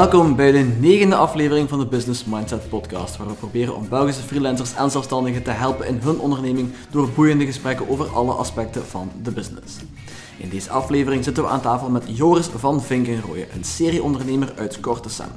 Welkom bij de negende aflevering van de Business Mindset Podcast, waar we proberen om Belgische freelancers en zelfstandigen te helpen in hun onderneming door boeiende gesprekken over alle aspecten van de business. In deze aflevering zitten we aan tafel met Joris van Vinkenrooyen, een serieondernemer uit Kortesem.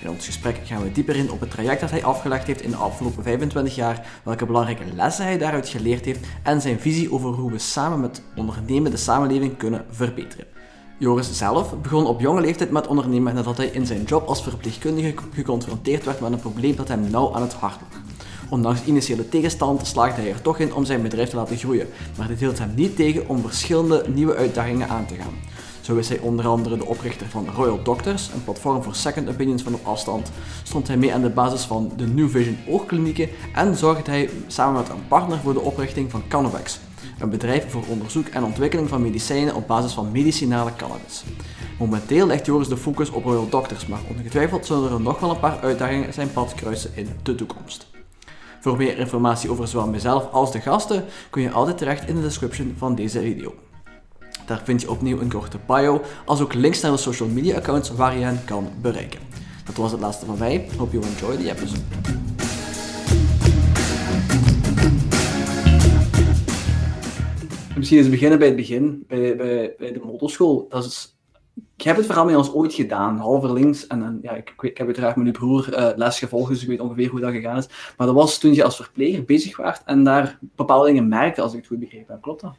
In ons gesprek gaan we dieper in op het traject dat hij afgelegd heeft in de afgelopen 25 jaar, welke belangrijke lessen hij daaruit geleerd heeft en zijn visie over hoe we samen met ondernemen de samenleving kunnen verbeteren. Joris zelf begon op jonge leeftijd met ondernemen nadat hij in zijn job als verpleegkundige geconfronteerd werd met een probleem dat hem nauw aan het hart lag. Ondanks initiële tegenstand slaagde hij er toch in om zijn bedrijf te laten groeien, maar dit hield hem niet tegen om verschillende nieuwe uitdagingen aan te gaan. Zo is hij onder andere de oprichter van Royal Doctors, een platform voor second opinions van op afstand, stond hij mee aan de basis van de New Vision oogklinieken en zorgde hij samen met een partner voor de oprichting van Canovex, een bedrijf voor onderzoek en ontwikkeling van medicijnen op basis van medicinale cannabis. Momenteel legt Joris de focus op Royal Doctors, maar ongetwijfeld zullen er nog wel een paar uitdagingen zijn pad kruisen in de toekomst. Voor meer informatie over zowel mezelf als de gasten kun je altijd terecht in de description van deze video. Daar vind je opnieuw een korte bio, als ook links naar de social media accounts waar je hen kan bereiken. Dat was het laatste van mij. Hope you enjoy the episode. Misschien eens beginnen bij het begin, bij, bij, bij de motorschool. Dat is ik heb het verhaal met ons ooit gedaan, halverlinks. En, en ja, ik, ik heb uiteraard met uw broer uh, les gevolgd, dus ik weet ongeveer hoe dat gegaan is. Maar dat was toen je als verpleger bezig was en daar bepaalde dingen merkte, als ik het goed begrepen heb. Klopt dat?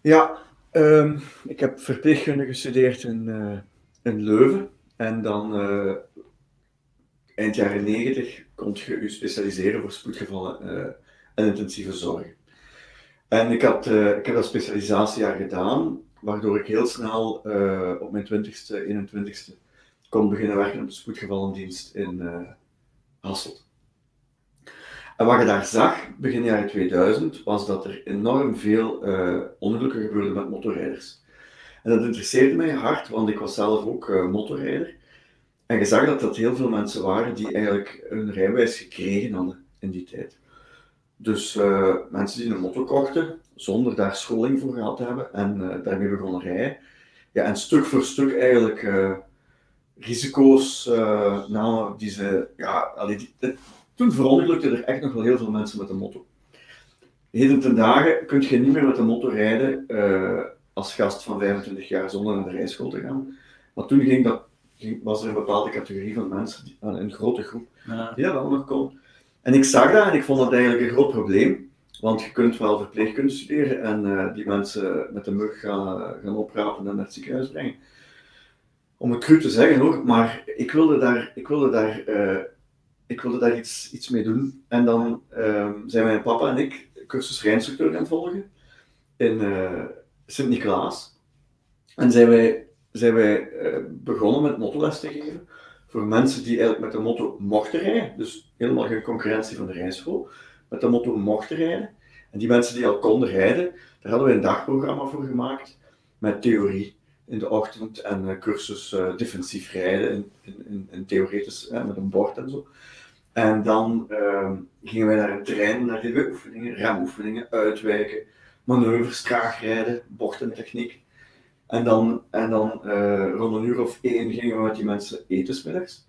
Ja, um, ik heb verpleegkunde gestudeerd in, uh, in Leuven. En dan uh, eind jaren negentig kon je je specialiseren voor spoedgevallen en intensieve zorg. En ik, had, ik heb dat specialisatiejaar gedaan waardoor ik heel snel uh, op mijn 20ste, 21ste kon beginnen werken op de spoedgevallendienst in uh, Hasselt. En wat je daar zag, begin jaren 2000, was dat er enorm veel ongelukken gebeurden met motorrijders. En dat interesseerde mij hard, want ik was zelf ook motorrijder. En je zag dat dat heel veel mensen waren die eigenlijk hun rijbewijs gekregen hadden in die tijd. Dus mensen die een motor kochten, zonder daar scholing voor gehad te hebben en uh, daarmee begonnen rijden. Ja, en stuk voor stuk eigenlijk uh, risico's namen die ze, ja, allee, die, toen verongelukten er echt nog wel heel veel mensen met een motto. Heden ten dagen kun je niet meer met een motto rijden als gast van 25 jaar zonder naar de rijschool te gaan. Maar toen ging dat, was er een bepaalde categorie van mensen, die, een grote groep, ja. die dat wel nog kon. En ik zag dat en ik vond dat eigenlijk een groot probleem. Want je kunt wel verpleegkunde studeren en uh, die mensen met de mug gaan, gaan oprapen en naar het ziekenhuis brengen. Om het cru te zeggen hoor, maar ik wilde daar, ik wilde daar, uh, ik wilde daar iets, iets mee doen. En dan uh, zijn mijn papa en ik cursus rijinstructeur gaan volgen in uh, Sint-Niklaas. En zijn wij, zijn wij begonnen met mottoles te geven voor mensen die eigenlijk met de motto mochten rijden. Dus helemaal geen concurrentie van de rijschool met de motto mochten rijden. En die mensen die al konden rijden, daar hadden we een dagprogramma voor gemaakt met theorie in de ochtend en uh, cursus uh, defensief rijden in, in, in theoretisch uh, met een bord en zo. En dan ehm, gingen wij naar een terrein, naar die oefeningen, remoefeningen, uitwijken, manoeuvres, traag rijden, bochtentechniek. En dan, en dan rond een uur of één gingen we met die mensen eten smiddags.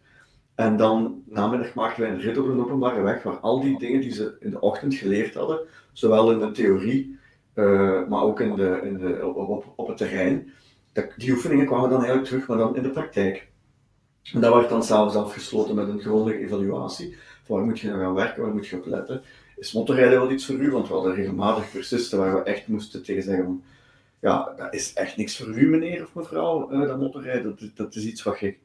En dan namiddag maakten wij een rit op een openbare weg waar al die dingen die ze in de ochtend geleerd hadden, zowel in de theorie, uh, maar ook in de, in de, op, op, het terrein, dat, die oefeningen kwamen dan eigenlijk terug, maar dan in de praktijk. En dat werd dan s'avonds afgesloten met een grondige evaluatie. Waar moet je nou gaan werken, waar moet je op letten? Is motorrijden wel iets voor u? Want we hadden regelmatig cursisten waar we echt moesten tegen zeggen ja, dat is echt niks voor u meneer of mevrouw, uh, dat motorrijden. Dat, dat is iets wat je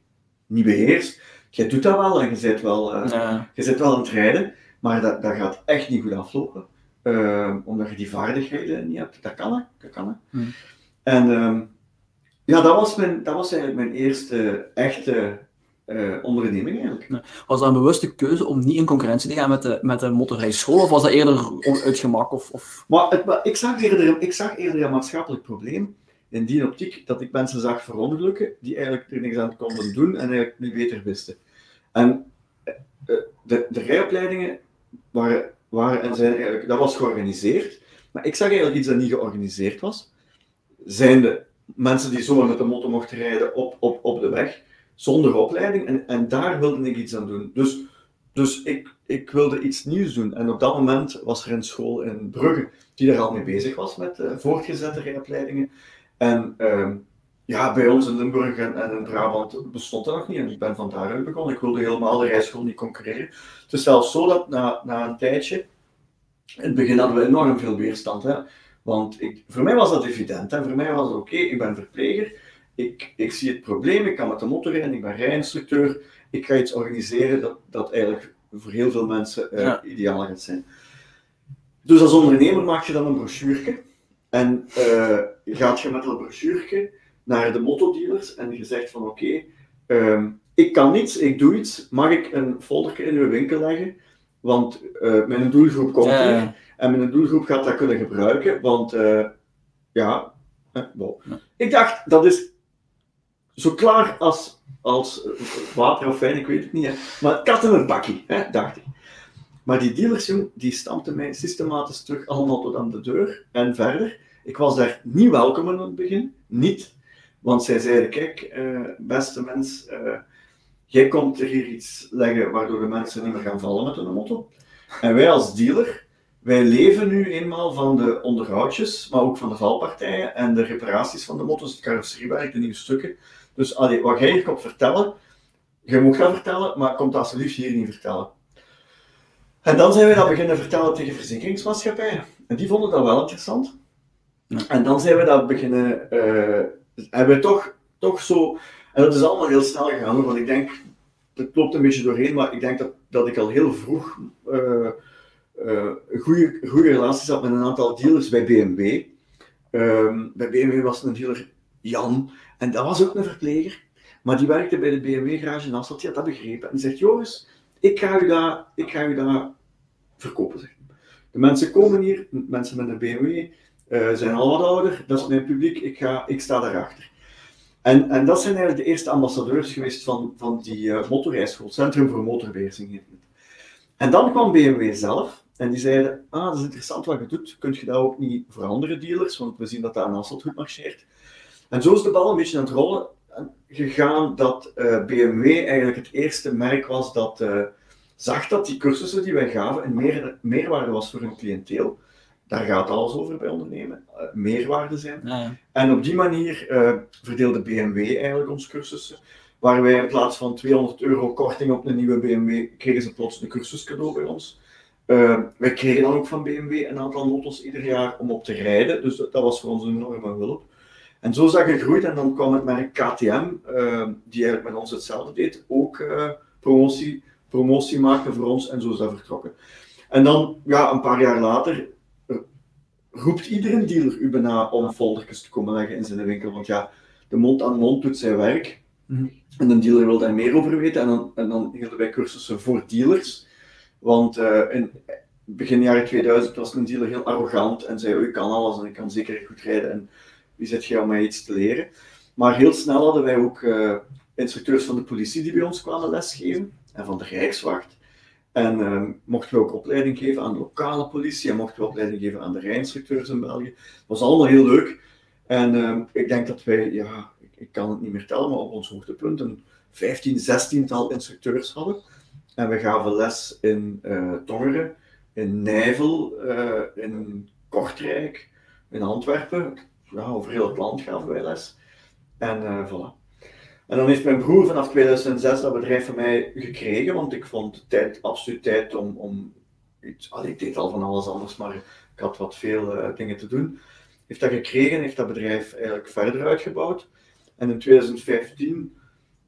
niet beheerst jij doet dat wel en je zit wel, uh, ja. je zit wel aan het rijden, maar dat, dat gaat echt niet goed aflopen. Uh, omdat je die vaardigheden niet hebt. Dat kan hè, dat kan hè. Hmm. En uh, ja, dat was, mijn, dat was eigenlijk mijn eerste echte uh, onderneming eigenlijk. Was dat een bewuste keuze om niet in concurrentie te gaan met de, met de motorrijschool, of was dat eerder uit gemak? Of, of... Maar, het, maar ik, zag eerder, ik zag eerder een maatschappelijk probleem in die optiek dat ik mensen zag verongelukken die eigenlijk er niks aan konden doen en eigenlijk niet beter wisten. En eh, de, de rijopleidingen waren, waren en zijn eigenlijk, dat was georganiseerd, maar ik zag eigenlijk iets dat niet georganiseerd was. Zijn de mensen die zomaar met de motor mochten rijden op, op, op de weg, zonder opleiding en, en daar wilde ik iets aan doen. Dus, dus ik, ik wilde iets nieuws doen. En op dat moment was er een school in Brugge die daar al mee bezig was met uh, voortgezette rijopleidingen. En ehm, ja, bij ons in Limburg en, en, in Brabant bestond dat nog niet. En ik ben van daaruit begonnen. Ik wilde helemaal de rijschool niet concurreren. Het is zelfs zo dat na, na een tijdje, in het begin hadden we enorm veel weerstand. Hè? Want ik, voor mij was dat evident. Hè? Voor mij was het oké, ik ben verpleger. Ik, ik zie het probleem, ik kan met de motor rijden, ik ben rijinstructeur. Ik ga iets organiseren dat, dat eigenlijk voor heel veel mensen uh, ideaal gaat zijn. Dus als ondernemer maak je dan een brochure. En uh, gaat je met dat brochure naar de mottodealers en je zegt van oké, okay, um, ik kan niets, ik doe iets. Mag ik een folder in uw winkel leggen? Want uh, mijn doelgroep komt ja, hier en mijn doelgroep gaat dat kunnen gebruiken. Want ja, wow. ja, ik dacht dat is zo klaar als, als water of wijn, ik weet het niet. Maar kat in een bakkie, hè, dacht ik. Maar die dealers, die stampten mij systematisch terug allemaal tot aan de deur en verder. Ik was daar niet welkom in het begin, niet. Want zij zeiden, kijk, uh, beste mens, uh, jij komt er hier iets leggen waardoor de mensen niet meer gaan vallen met hun motto. En wij als dealer, wij leven nu eenmaal van de onderhoudjes, maar ook van de valpartijen en de reparaties van de motto's, het carrosseriewerk, de nieuwe stukken. Dus allee, wat jij hier komt vertellen, je moet gaan vertellen, maar komt alsjeblieft hier niet vertellen. En dan zijn we dat beginnen vertellen tegen verzekeringsmaatschappijen. En die vonden dat wel interessant. Ja. En dan zijn we dat beginnen, uh, hebben we toch, toch zo, en dat is allemaal heel snel gegaan, want ik denk, het loopt een beetje doorheen, maar ik denk dat, dat ik al heel vroeg uh, uh, goede, goede relaties had met een aantal dealers bij BMW. Um, bij BMW was een dealer Jan, en dat was ook een verpleger, maar die werkte bij de BMW-garage in Hasselt, die had dat begrepen. En die zegt, Joris, ik ga u dat, ik ga u dat verkopen. Zeg. De mensen komen hier, mensen met een BMW, uh, zijn al wat ouder, dat is mijn publiek, ik, ga, ik sta daarachter. En, en dat zijn eigenlijk de eerste ambassadeurs geweest van, van die uh, motorrijschool, Centrum voor Motorbeheersing. En dan kwam BMW zelf en die zeiden, ah, dat is interessant wat je doet, kun je dat ook niet voor andere dealers, want we zien dat dat aan Hasselt goed marcheert. En zo is de bal een beetje aan het rollen gegaan dat uh, BMW eigenlijk het eerste merk was dat uh, zag dat die cursussen die wij gaven een meer, meerwaarde was voor hun cliënteel. Daar gaat alles over bij ondernemen, uh, meerwaarde zijn. Ja, ja. En op die manier verdeelde BMW eigenlijk ons cursussen. Waar wij in plaats van 200 euro korting op een nieuwe BMW, kregen ze plots een cursus cadeau bij ons. wij kregen dan ook van BMW een aantal motos ieder jaar om op te rijden, dus dat, dat was voor ons een enorme hulp. En zo is dat gegroeid en dan kwam het merk KTM, uh, die eigenlijk met ons hetzelfde deed, ook uh, promotie, promotie maakte voor ons en zo is dat vertrokken. En dan, ja, een paar jaar later, uh, roept iedere dealer u bijna om foldertjes te komen leggen in zijn winkel, want ja, de mond aan mond doet zijn werk. Mm -hmm. En een dealer wil daar meer over weten en dan, en dan hielden wij cursussen voor dealers. Want uh, in begin jaren 2000 was een dealer heel arrogant en zei, u kan alles en ik kan zeker goed rijden. En, wie zit je om iets te leren? Maar heel snel hadden wij ook uh, instructeurs van de politie die bij ons kwamen lesgeven en van de Rijkswacht. En uh, mochten we ook opleiding geven aan de lokale politie en mochten we opleiding geven aan de rijinstructeurs in België. Dat was allemaal heel leuk. En uh, ik denk dat wij, ja, ik, kan het niet meer tellen, maar op ons hoogtepunt een 15, 16 tal instructeurs hadden. En we gaven les in Tongeren, in Nijvel, in Kortrijk, in Antwerpen, ja, over heel het land gaven wij les. En uh, voilà. En dan heeft mijn broer vanaf 2006 dat bedrijf van mij gekregen, want ik vond de tijd absoluut tijd om, om iets. Allee, ik deed al van alles anders, maar ik had wat veel uh, dingen te doen. Heeft dat gekregen, heeft dat bedrijf eigenlijk verder uitgebouwd. En in 2015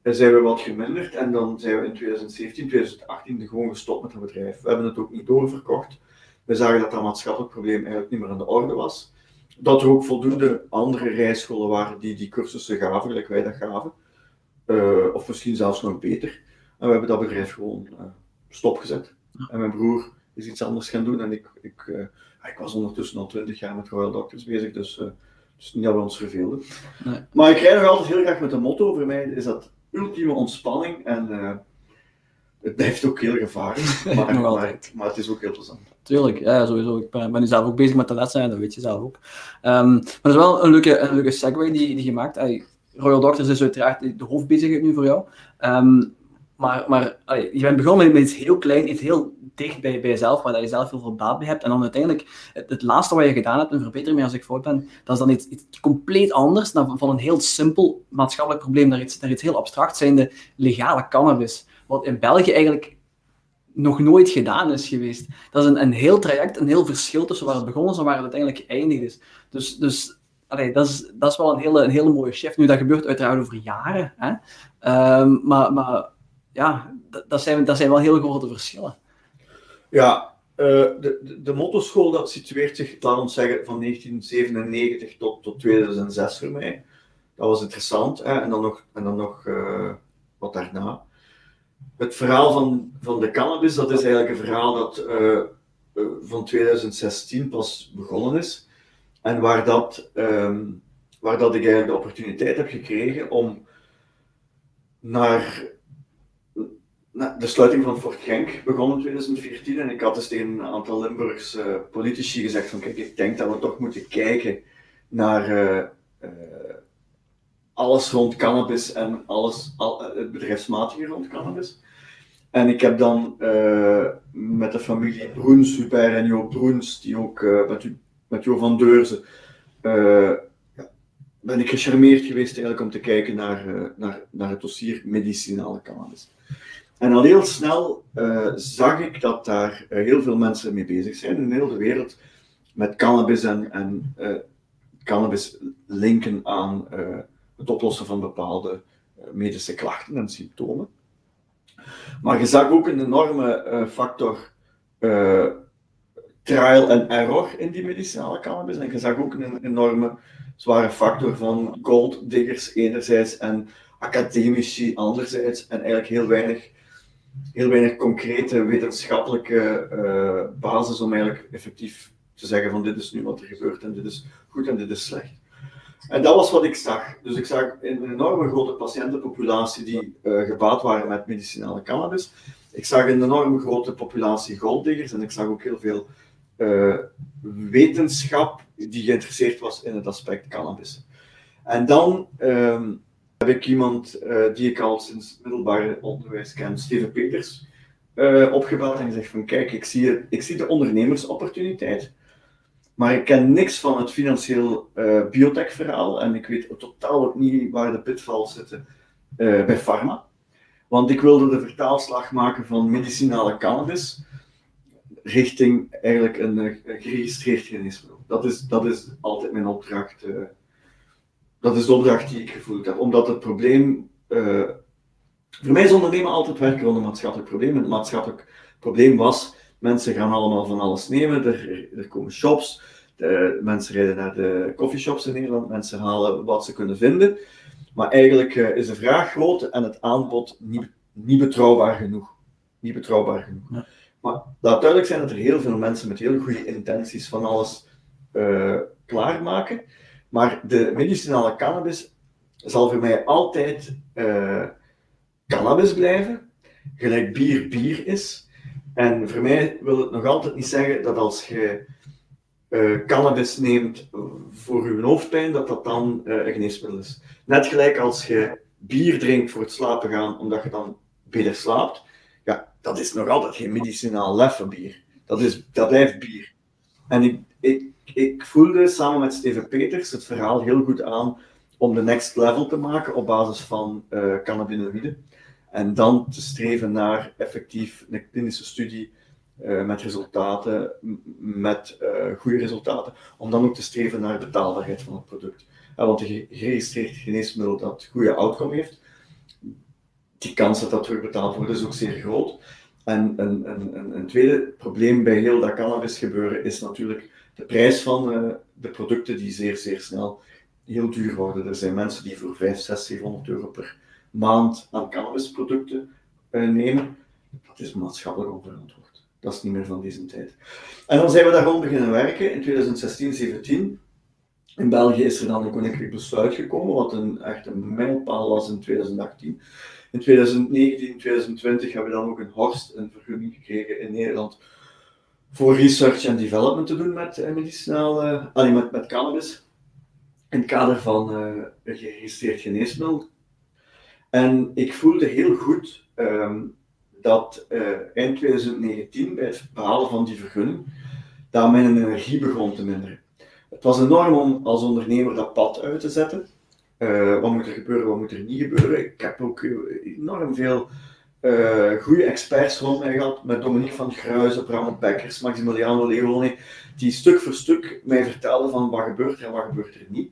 zijn we wat geminderd en dan zijn we in 2017, 2018 gewoon gestopt met het bedrijf. We hebben het ook niet doorverkocht. We zagen dat dat maatschappelijk probleem eigenlijk niet meer aan de orde was dat er ook voldoende andere rijscholen waren die die cursussen gaven, gelijk wij dat gaven. Uh, of misschien zelfs nog beter. En we hebben dat bedrijf gewoon uh, stopgezet. Ja. En mijn broer is iets anders gaan doen. En ik, ik, uh, ik was ondertussen al twintig jaar met Royal Doctors bezig, dus, dus niet dat we ons verveelden. Nee. Maar ik rijd nog altijd heel graag met de motto. Voor mij is dat ultieme ontspanning. En het blijft ook heel gevaarlijk, maar, maar, maar, het is ook heel plezant. Tuurlijk, ja, sowieso. Ik ben, ben zelf ook bezig met de lessen, dat weet je zelf ook. Um, maar dat is wel een leuke, een leuke segue die, die je maakt. Hey, Royal Doctors is uiteraard de hoofdbezigheid nu voor jou. Ehm, maar, maar je bent begonnen met iets heel klein, iets heel dicht bij, bij jezelf, waar je zelf heel veel baat bij hebt. En dan uiteindelijk, het, laatste wat je gedaan hebt, en verbeter me als ik fout ben, dat is dan iets, iets compleet anders dan van een heel simpel maatschappelijk probleem naar iets, naar iets heel abstract, zijnde legale cannabis. Wat in België eigenlijk nog nooit gedaan is geweest. Dat is een, een heel traject, een heel verschil tussen waar het begonnen is en waar het uiteindelijk geëindigd is. Dus, dus dat, is, dat is wel een hele, een hele mooie shift. Nu, dat gebeurt uiteraard over jaren. Hè? Ehm, maar, maar ja, dat zijn, dat zijn wel heel grote verschillen. Ja, uh, de, de, de motoschool dat situeert zich, laat ons zeggen, van 1997 tot, tot 2006 voor mij. Dat was interessant. Hè? En dan nog, en dan nog uh, wat daarna. Het verhaal van, van de cannabis, dat is eigenlijk een verhaal dat uh, van 2016 pas begonnen is. En waar dat, um, waar dat ik eigenlijk de opportuniteit heb gekregen om naar de sluiting van Fort Genk begon in 2014 en ik had dus tegen een aantal Limburgse politici gezegd van kijk, ik denk dat we toch moeten kijken naar uh, alles rond cannabis en alles, al, het bedrijfsmatige rond cannabis. En ik heb dan met de familie Broens, Hubert en Jo Broens, die ook met, met Jo van Deurzen, ja, ben ik gecharmeerd geweest eigenlijk om te kijken naar, naar, naar het dossier medicinale cannabis. En al heel snel zag ik dat daar heel veel mensen mee bezig zijn in heel de wereld met cannabis en, en cannabis linken aan het oplossen van bepaalde medische klachten en symptomen. Maar je zag ook een enorme factor trial and error in die medicinale cannabis. En je zag ook een enorme zware factor van gold diggers enerzijds en academici anderzijds. En eigenlijk heel weinig heel weinig concrete wetenschappelijke basis om eigenlijk effectief te zeggen van dit is nu wat er gebeurt en dit is goed en dit is slecht. En dat was wat ik zag. Dus ik zag een enorme grote patiëntenpopulatie die uh, gebaat waren met medicinale cannabis. Ik zag een enorme grote populatie golddiggers en ik zag ook heel veel uh, wetenschap die geïnteresseerd was in het aspect cannabis. En dan um, heb ik iemand uh, die ik al sinds middelbare onderwijs ken, Steven Peters, opgebeld en gezegd van kijk, ik zie, ik zie de ondernemersopportuniteit, maar ik ken niks van het financieel uh, biotech-verhaal en ik weet totaal ook niet waar de pitfalls zitten bij pharma. Want ik wilde de vertaalslag maken van medicinale cannabis richting eigenlijk een, een geregistreerd geneesmiddel. Dat is, dat is altijd mijn opdracht dat is de opdracht die ik gevoeld heb. Omdat het probleem. Voor mij is ondernemen altijd werken rond een maatschappelijk probleem. En het maatschappelijk probleem was: mensen gaan allemaal van alles nemen. Er, er komen shops. De, mensen rijden naar de coffeeshops in Nederland. Mensen halen wat ze kunnen vinden. Maar eigenlijk uh, is de vraag groot en het aanbod niet, niet betrouwbaar genoeg. Niet betrouwbaar genoeg. Ja. Maar laat duidelijk zijn dat er heel veel mensen met heel goede intenties van alles uh, klaarmaken. Maar de medicinale cannabis zal voor mij altijd uh, cannabis blijven, gelijk bier bier is. En voor mij wil het nog altijd niet zeggen dat als je uh, cannabis neemt voor je hoofdpijn, dat dat dan uh, een geneesmiddel is. Net gelijk als je bier drinkt voor het slapen gaan, omdat je dan beter slaapt, ja, dat is nog altijd geen medicinaal leffe bier. Dat, is, dat blijft bier. En ik, ik, ik voelde samen met Steven Peters het verhaal heel goed aan om de next level te maken op basis van uh, cannabinoïden. En dan te streven naar effectief een klinische studie uh, met resultaten, met uh, goede resultaten, om dan ook te streven naar betaalbaarheid van het product. Ja, want een geregistreerd geneesmiddel dat goede outcome heeft, die kans dat dat terugbetaald wordt is ook zeer groot. En een, een, een, tweede probleem bij heel dat cannabis gebeuren is natuurlijk de prijs van uh, de producten die zeer, zeer snel heel duur worden. Er zijn mensen die voor 5, 6, 700 euro per maand aan cannabisproducten uh, nemen. Dat is maatschappelijk onverantwoord. Dat is niet meer van deze tijd. En dan zijn we daar rond beginnen werken in 2016, 17. In België is er dan een koninklijk besluit gekomen, wat een, echt een mijlpaal was in 2018. In 2019, 2020 hebben we dan ook een Horst een vergunning gekregen in Nederland voor research en development te doen met uh, medicinaal, uh, met, met cannabis. in het kader van uh, geregistreerd geneesmiddel. En ik voelde heel goed ehm, dat uh, eind 2019, bij het behalen van die vergunning, dat mijn energie begon te minderen. Het was enorm om als ondernemer dat pad uit te zetten. Uh, wat moet er gebeuren, wat moet er niet gebeuren? Ik heb ook enorm veel goede experts rond mij gehad, met Dominique van Gruizen, Bram Bekkers, Maximiliano Leone, die stuk voor stuk mij vertelden van wat gebeurt er en wat gebeurt er niet.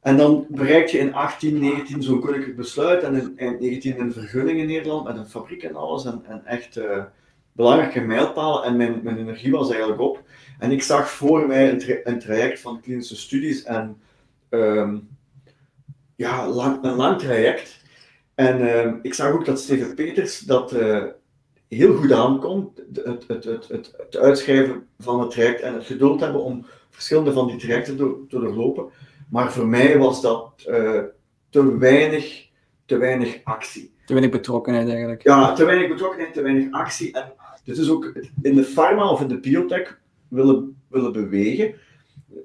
En dan bereik je in 18, 19 zo'n koninklijk besluit en in, in 19 een vergunning in Nederland met een fabriek en alles en, en echt uh, belangrijke mijlpalen en mijn, mijn energie was eigenlijk op. En ik zag voor mij een, tra een traject van klinische studies en um, ja, lang, een lang traject en uh, ik zag ook dat Steven Peters dat uh, heel goed aankon, het, het, het, het, het uitschrijven van het traject en het geduld hebben om verschillende van die trajecten te doorlopen. Maar voor mij was dat uh, te, weinig, te weinig actie. Te weinig betrokkenheid eigenlijk. Ja, te weinig betrokkenheid, te weinig actie. En dit is ook in de pharma of in de biotech willen, willen bewegen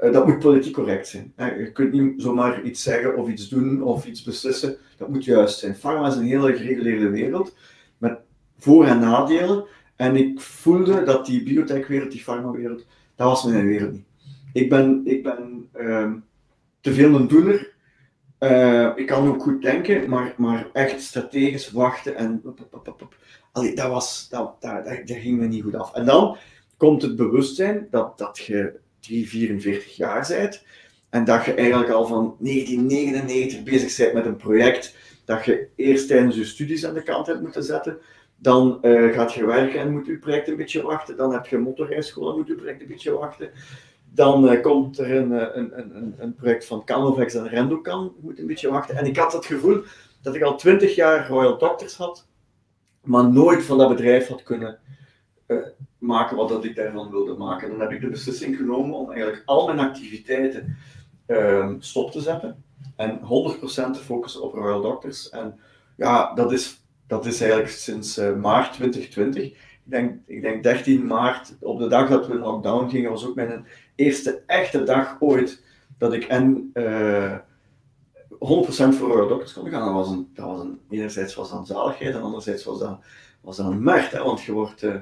uh, dat moet politiek correct zijn. Uh, je kunt niet zomaar iets zeggen of iets doen of iets beslissen. Dat moet juist zijn. Pharma is een hele gereguleerde wereld met voor- en nadelen. En ik voelde dat die biotech-wereld, die pharma-wereld, dat was mijn wereld niet. Ik ben, ik ben uh, te veel een doener. Uh, ik kan ook goed denken, maar, maar echt strategisch wachten en. Allee, dat, was, dat, dat, dat, ging me niet goed af. En dan komt het bewustzijn dat, dat je 3, 44 jaar bent. En dat je eigenlijk al van 1999 bezig bent met een project dat je eerst tijdens je studies aan de kant hebt moeten zetten. Dan uh, gaat je werken en moet je project een beetje wachten. Dan heb je motorrijschool en moet je project een beetje wachten. Dan uh, komt er een, een, een, een, project van Canovex en Rendocan, moet een beetje wachten. En ik had het gevoel dat ik al 20 jaar Royal Doctors had, maar nooit van dat bedrijf had kunnen uh, maken wat dat ik daarvan wilde maken. Dan heb ik de beslissing genomen om eigenlijk al mijn activiteiten uh, stop te zetten en 100% te focussen op Royal Doctors. En ja, dat is, dat is eigenlijk sinds maart 2020. Ik denk, ik denk 13 maart, op de dag dat we in lockdown gingen, was ook mijn eerste echte dag ooit dat ik en uh, 100% voor Royal Doctors kon gaan. Dat was een, dat was een, enerzijds was dat een zaligheid en anderzijds was dat, was dat een merk, hè, want je wordt uh,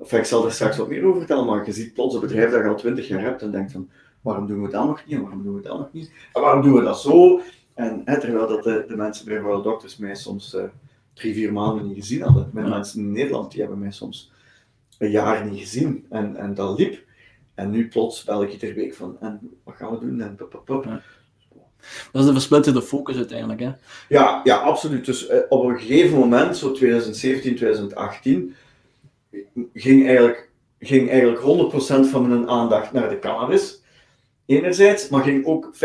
Enfin, ik zal er straks wat meer over vertellen, maar je ziet plots een bedrijf dat je al twintig jaar hebt en denkt van, waarom doen we dat nog niet en waarom doen we dat nog niet? En waarom doen we dat zo? En hè, terwijl dat de, de, mensen bij Royal Doctors mij soms uh, drie, vier maanden niet gezien hadden. Mijn ja. mensen in Nederland, die hebben mij soms een jaar niet gezien. En, en dat liep. En nu plots bel ik iedere week van, en wat gaan we doen? En. Ja. Dat is de versplitterde focus uiteindelijk, hè? Ja, ja absoluut. Dus uh, op een gegeven moment, zo 2017, 2018 ging eigenlijk, ging eigenlijk 100% van mijn aandacht naar de cannabis. Enerzijds, maar ging ook 50%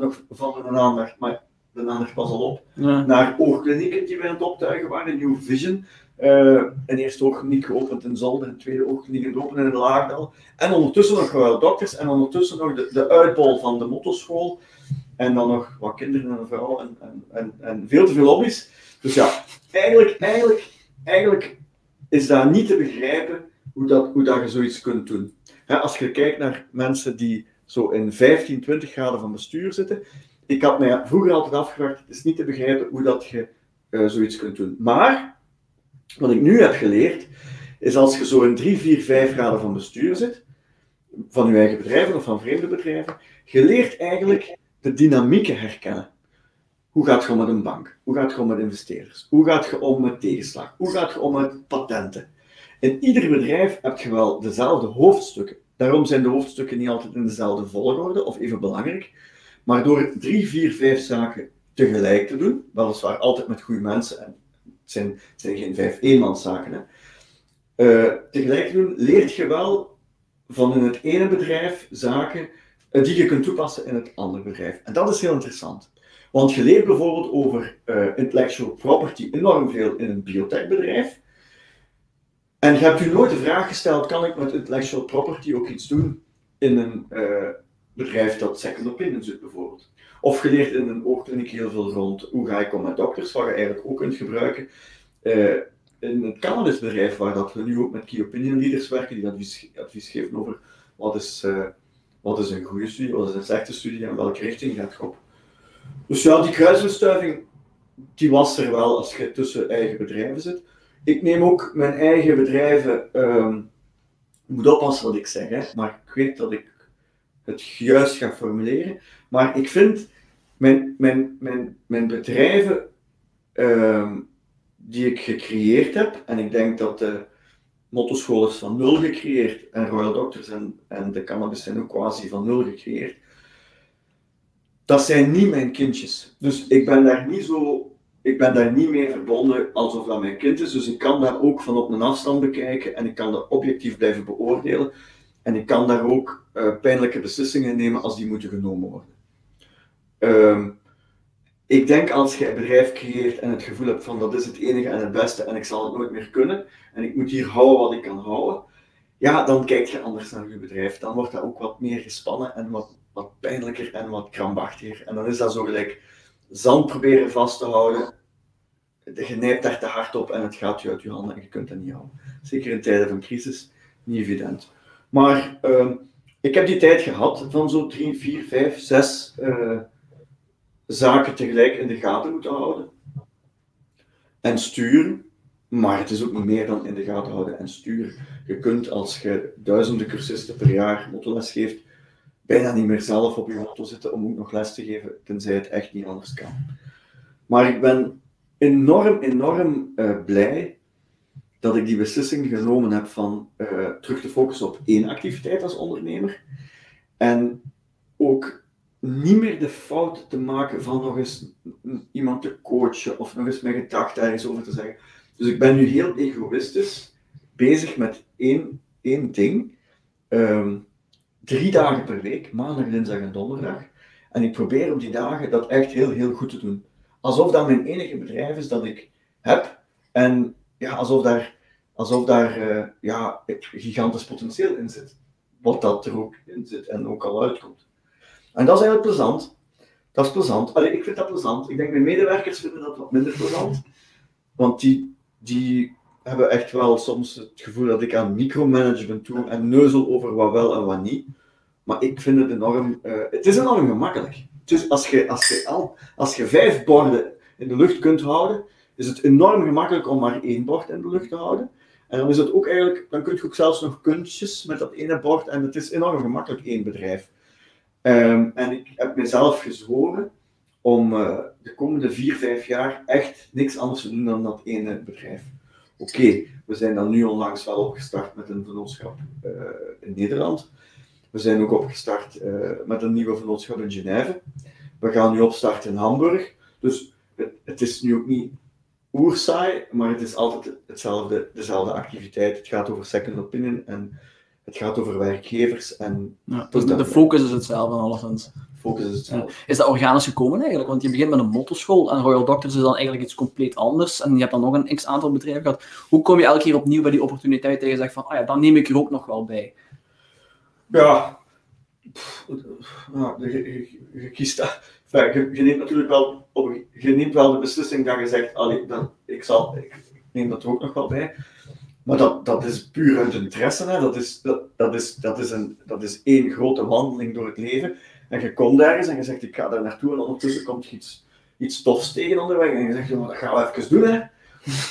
nog van mijn aandacht, maar de aandacht was al op, ja. naar oogklinieken die we aan het optuigen waren, New Vision. Uh, een eerste oogkliniek geopend in Zolder, een tweede oogkliniek geopend in Laagdal. En ondertussen nog wel dokters en ondertussen nog de, de uitbol van de motoschool. En dan nog wat kinderen en een en, en, en, en veel te veel hobby's. Dus ja, eigenlijk, eigenlijk, eigenlijk is dat niet te begrijpen hoe, dat, hoe dat je zoiets kunt doen. als je kijkt naar mensen die zo in 15, 20 graden van bestuur zitten, ik had mij vroeger altijd afgevraagd, het is niet te begrijpen hoe dat je uh, zoiets kunt doen. Maar, wat ik nu heb geleerd, is als je zo in 3, 4, 5 graden van bestuur zit, van je eigen bedrijven of van vreemde bedrijven, je leert eigenlijk de dynamieken herkennen. Hoe gaat je om met een bank? Hoe gaat je om met investeerders? Hoe gaat je om met tegenslag? Hoe gaat je om met patenten? In ieder bedrijf heb je wel dezelfde hoofdstukken. Daarom zijn de hoofdstukken niet altijd in dezelfde volgorde of even belangrijk. Maar door drie, vier, vijf zaken tegelijk te doen, weliswaar altijd met goede mensen, en het zijn, geen vijf eenmanszaken, hè, uh, tegelijk te doen, leert je wel van in het ene bedrijf zaken uh, die je kunt toepassen in het andere bedrijf. En dat is heel interessant. Want je leert bijvoorbeeld over uh, intellectual property enorm veel in een biotechbedrijf. En je hebt je nooit de vraag gesteld, kan ik met intellectual property ook iets doen in een bedrijf dat second opinions doet bijvoorbeeld. Of je leert in een oogkliniek heel veel rond hoe ga ik om met dokters, wat je eigenlijk ook kunt gebruiken. Uh, in het cannabisbedrijf, waar dat we nu ook met key opinion leaders werken, die advies, advies geven over wat is wat is een goede studie, wat is een slechte studie en welke richting gaat je op. Dus ja, die kruisbestuiving, die was er wel als je tussen eigen bedrijven zit. Ik neem ook mijn eigen bedrijven, um, ik moet oppassen wat ik zeg, hè, maar ik weet dat ik het juist ga formuleren. Maar ik vind mijn, mijn, mijn, mijn bedrijven um, die ik gecreëerd heb, en ik denk dat de mottoschool is van nul gecreëerd, en Royal Doctors en, en de cannabis zijn ook quasi van nul gecreëerd, dat zijn niet mijn kindjes. Dus ik ben daar niet zo, ik ben daar niet mee verbonden alsof dat mijn kind is. Dus ik kan daar ook van op een afstand bekijken en ik kan dat objectief blijven beoordelen. En ik kan daar ook uh, pijnlijke beslissingen nemen als die moeten genomen worden. Um, ik denk als je een bedrijf creëert en het gevoel hebt van dat is het enige en het beste en ik zal het nooit meer kunnen en ik moet hier houden wat ik kan houden, ja, dan kijk je anders naar je bedrijf. Dan wordt dat ook wat meer gespannen en wat, wat pijnlijker en wat krampachtiger. En dan is dat zo gelijk zand proberen vast te houden. Je nijpt daar te hard op en het gaat je uit je handen en je kunt dat niet houden. Zeker in tijden van crisis, niet evident. Maar uh, ik heb die tijd gehad van zo drie, vier, vijf, zes uh, zaken tegelijk in de gaten moeten houden en sturen. Maar het is ook meer dan in de gaten houden en sturen. Je kunt als je duizenden cursisten per jaar motoles geeft, bijna niet meer zelf op je auto zitten om ook nog les te geven, tenzij het echt niet anders kan. Maar ik ben enorm, enorm uh, blij dat ik die beslissing genomen heb van uh, terug te focussen op één activiteit als ondernemer. En ook niet meer de fout te maken van nog eens iemand te coachen of nog eens mijn gedachten ergens over te zeggen. Dus ik ben nu heel egoïstisch bezig met één, één ding. Um, drie dagen per week, maandag, dinsdag en donderdag. En ik probeer op die dagen dat echt heel, heel goed te doen. Alsof dat mijn enige bedrijf is dat ik heb. En ja, alsof daar, alsof daar uh, ja, gigantisch potentieel in zit. Wat dat er ook in zit en ook al uitkomt. En dat is eigenlijk plezant. Dat is plezant. Allee, ik vind dat plezant. Ik denk mijn medewerkers vinden dat wat minder plezant. Want die, die hebben echt wel soms het gevoel dat ik aan micromanagement doe en neuzel over wat wel en wat niet. Maar ik vind het enorm... Uh, het is enorm gemakkelijk. Dus als je, als, je al, als je vijf borden in de lucht kunt houden, is het enorm gemakkelijk om maar één bord in de lucht te houden. En dan is het ook eigenlijk, dan kun je ook zelfs nog kunstjes met dat ene bord en het is enorm gemakkelijk één bedrijf. Um, en ik heb mezelf gezworen om uh, de komende vier, vijf jaar echt niks anders te doen dan dat ene bedrijf. Oké, we zijn dan nu onlangs wel opgestart met een vennootschap uh, in Nederland. We zijn ook opgestart uh, met een nieuwe vennootschap in Genève. We gaan nu opstarten in Hamburg. Dus het, het is nu ook niet oersaai, maar het is altijd hetzelfde, dezelfde activiteit. Het gaat over second opinion en het gaat over werkgevers. En ja, dus de, focus is hetzelfde, alleszins. Focus is hetzelfde. Is dat organisch gekomen eigenlijk? Want je begint met een motoschool en Royal Doctors is dan eigenlijk iets compleet anders. En je hebt dan nog een x aantal bedrijven gehad. Hoe kom je elke keer opnieuw bij die opportuniteit tegen je zegt van, ah ja, dan neem ik er ook nog wel bij? Ja, ja je, je, kiest dat. je, je, neemt natuurlijk wel, je neemt wel de beslissing dat je zegt, allee, dan, ik, zal, ik, ik neem dat er ook nog wel bij. Maar dat, dat is puur uit interesse. Hè. Dat, is, dat, dat, is, dat, is een, dat is één grote wandeling door het leven. En je komt ergens en je zegt, ik ga daar naartoe. En ondertussen komt je iets, iets tofs tegen onderweg. En je zegt, dat gaan we even doen. Hè.